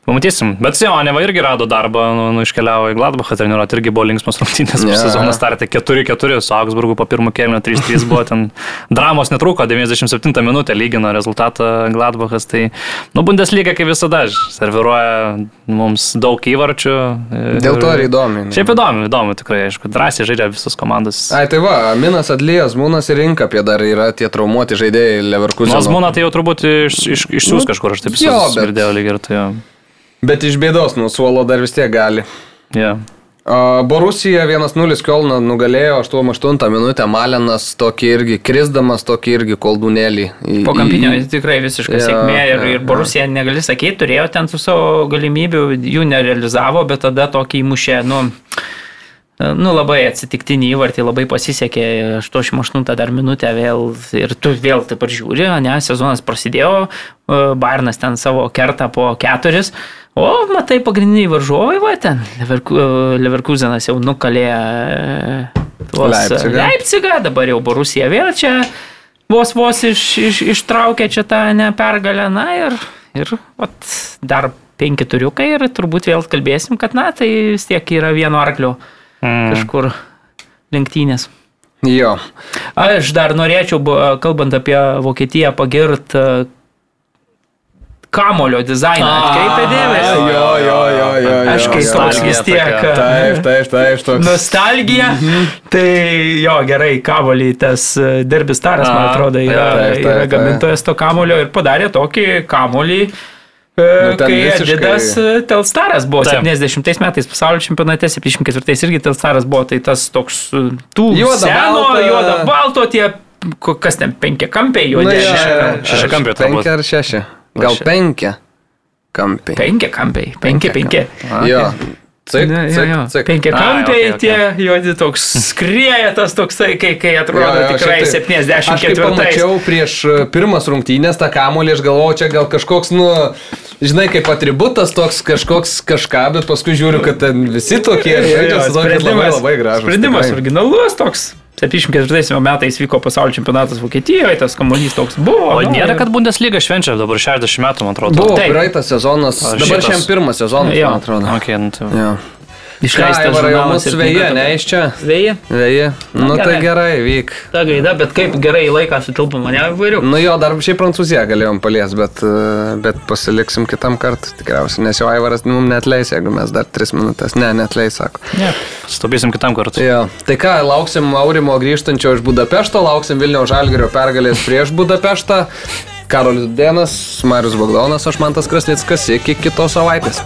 B: Pamatysim. Bet Sioneva irgi rado darbą, nu, nu iškeliavo į Gladbachą treniruoti, irgi buvo linksmas rungtynės. Yeah. Sezoną startė 4-4 su Augsburgu po pirmo kelnio 3-3 buvo ten. Dramos netruko, 97 minutę lygino rezultatą Gladbachas. Tai, nu, Bundesliga kaip visada serviruoja mums daug įvarčių.
A: Ir, Dėl to ir įdomi.
B: Šiaip įdomi, įdomi tikrai, aišku. Drąsiai žaidžia visos komandos.
A: Ai, tai va, Minas Adlijas, Mūnas ir Rinka apie dar yra tie traumuoti žaidėjai Leverkusen.
B: Nors Mūna tai jau turbūt iš, iš, išsiūs nu, kažkur, aš taip įsivaizduoju, bet... lyg ir tai jau.
A: Bet iš bėdos nuo suolo dar vis tiek gali.
B: Yeah.
A: Borusija 1-0 Kielną nugalėjo 8-8 minutę, Malenas tokį irgi, krisdamas tokį irgi koldūnėlį.
C: Į, po kampinio į... tikrai visiškai ja, sėkmė ir, ja, ir Borusija, ja. negali sakyti, turėjo ten su savo galimybių, jų nerealizavo, bet tada tokį įmušė, nu, Nu, labai atsitiktinį įvartį, labai pasisekė, 88 dar minutę vėl ir tu vėl taip ir žiūri, ne, sezonas prasidėjo, Bairnas ten savo kertą po keturis, o matai pagrindiniai varžovai, va ten, Leverkusenas jau nukalė Leipzigą. Leipzigą, dabar jau Borusija vėl čia vos vos iš, iš, ištraukė čia tą nepergalę, na ir, ir vat, dar penki turiukai ir turbūt vėl kalbėsim, kad na, tai vis tiek yra vieno arklio mm. kažkur lenktynės.
A: Jo.
C: Aš dar norėčiau, kalbant apie Vokietiją, pagirt kamulio dizainą. Atkreipė dėmesį.
A: Jo, jo, jo, jo.
C: Aš kaip toks vis tiek.
A: Taip, taip, taip. Toks.
C: Nostalgija. Mhm. Tai jo, gerai, kamulį tas derbis taras, man atrodo, yra, yra gamintojas to kamulio ir padarė tokį kamulį E, nu, kai visiškai... Adidas e, Telstaras buvo Taip. 70 metais pasaulio čempionate, 74 irgi Telstaras buvo, tai tas toks e, tų juoda, seno, balta. juoda, balto, tie, kas ten, penkia kampiai, juodi.
B: Nu, šeši kampiai.
A: Penki ar šeši? Gal penki kampiai.
C: Penki kampiai, penki, penki.
A: Jo. Cik, ne, cik,
C: jo, jo. Penki kampiai okay, okay. tie juodi toks skrieja tas toksai, kai, kai atrodo jo, jo, tikrai 74. Aš
A: pamačiau prieš e, pirmas rungtynės tą kamolį, aš galvojau, čia gal kažkoks, nu, žinai, kaip atributas toks kažkoks kažką, bet paskui žiūriu, kad ten visi tokie, žaidžia, labai, labai gražus.
C: Sprendimas tikrai. originalus toks. 74 metais vyko pasaulio čempionatas Vokietijoje, tas kamuolys toks buvo.
B: O nu, nėra, kad Bundesliga švenčia dabar 60 metų, man atrodo.
A: Buvo praeitas sezonas, dabar šiam pirmas sezonas, man atrodo.
B: Okay, nu, tai...
A: ja. Išleista žurnalas Veja, ne iš čia.
C: Veja?
A: Veja. Nu, nu tai gerai, vyk.
C: Ta gaida, bet kaip gerai laiką sutilpo mane įvairių.
A: Nu jo, dar šiaip Prancūziją galėjom palies, bet, e, bet pasiliksim kitam kartui tikriausiai, nes jau Aivaras mums net leis, jeigu mes dar 3 minutės. Ne, net leis, sako.
B: Ne, stopysim kitam kartui.
A: Jo. Tai ką, lauksim Aurimo grįžtančio iš Budapešto, lauksim Vilniaus Žalgerio pergalės prieš Budapeštą. Karolis Dienas, Marius Bagdonas, aš Mantas Krasnickas, iki kitos savaitės.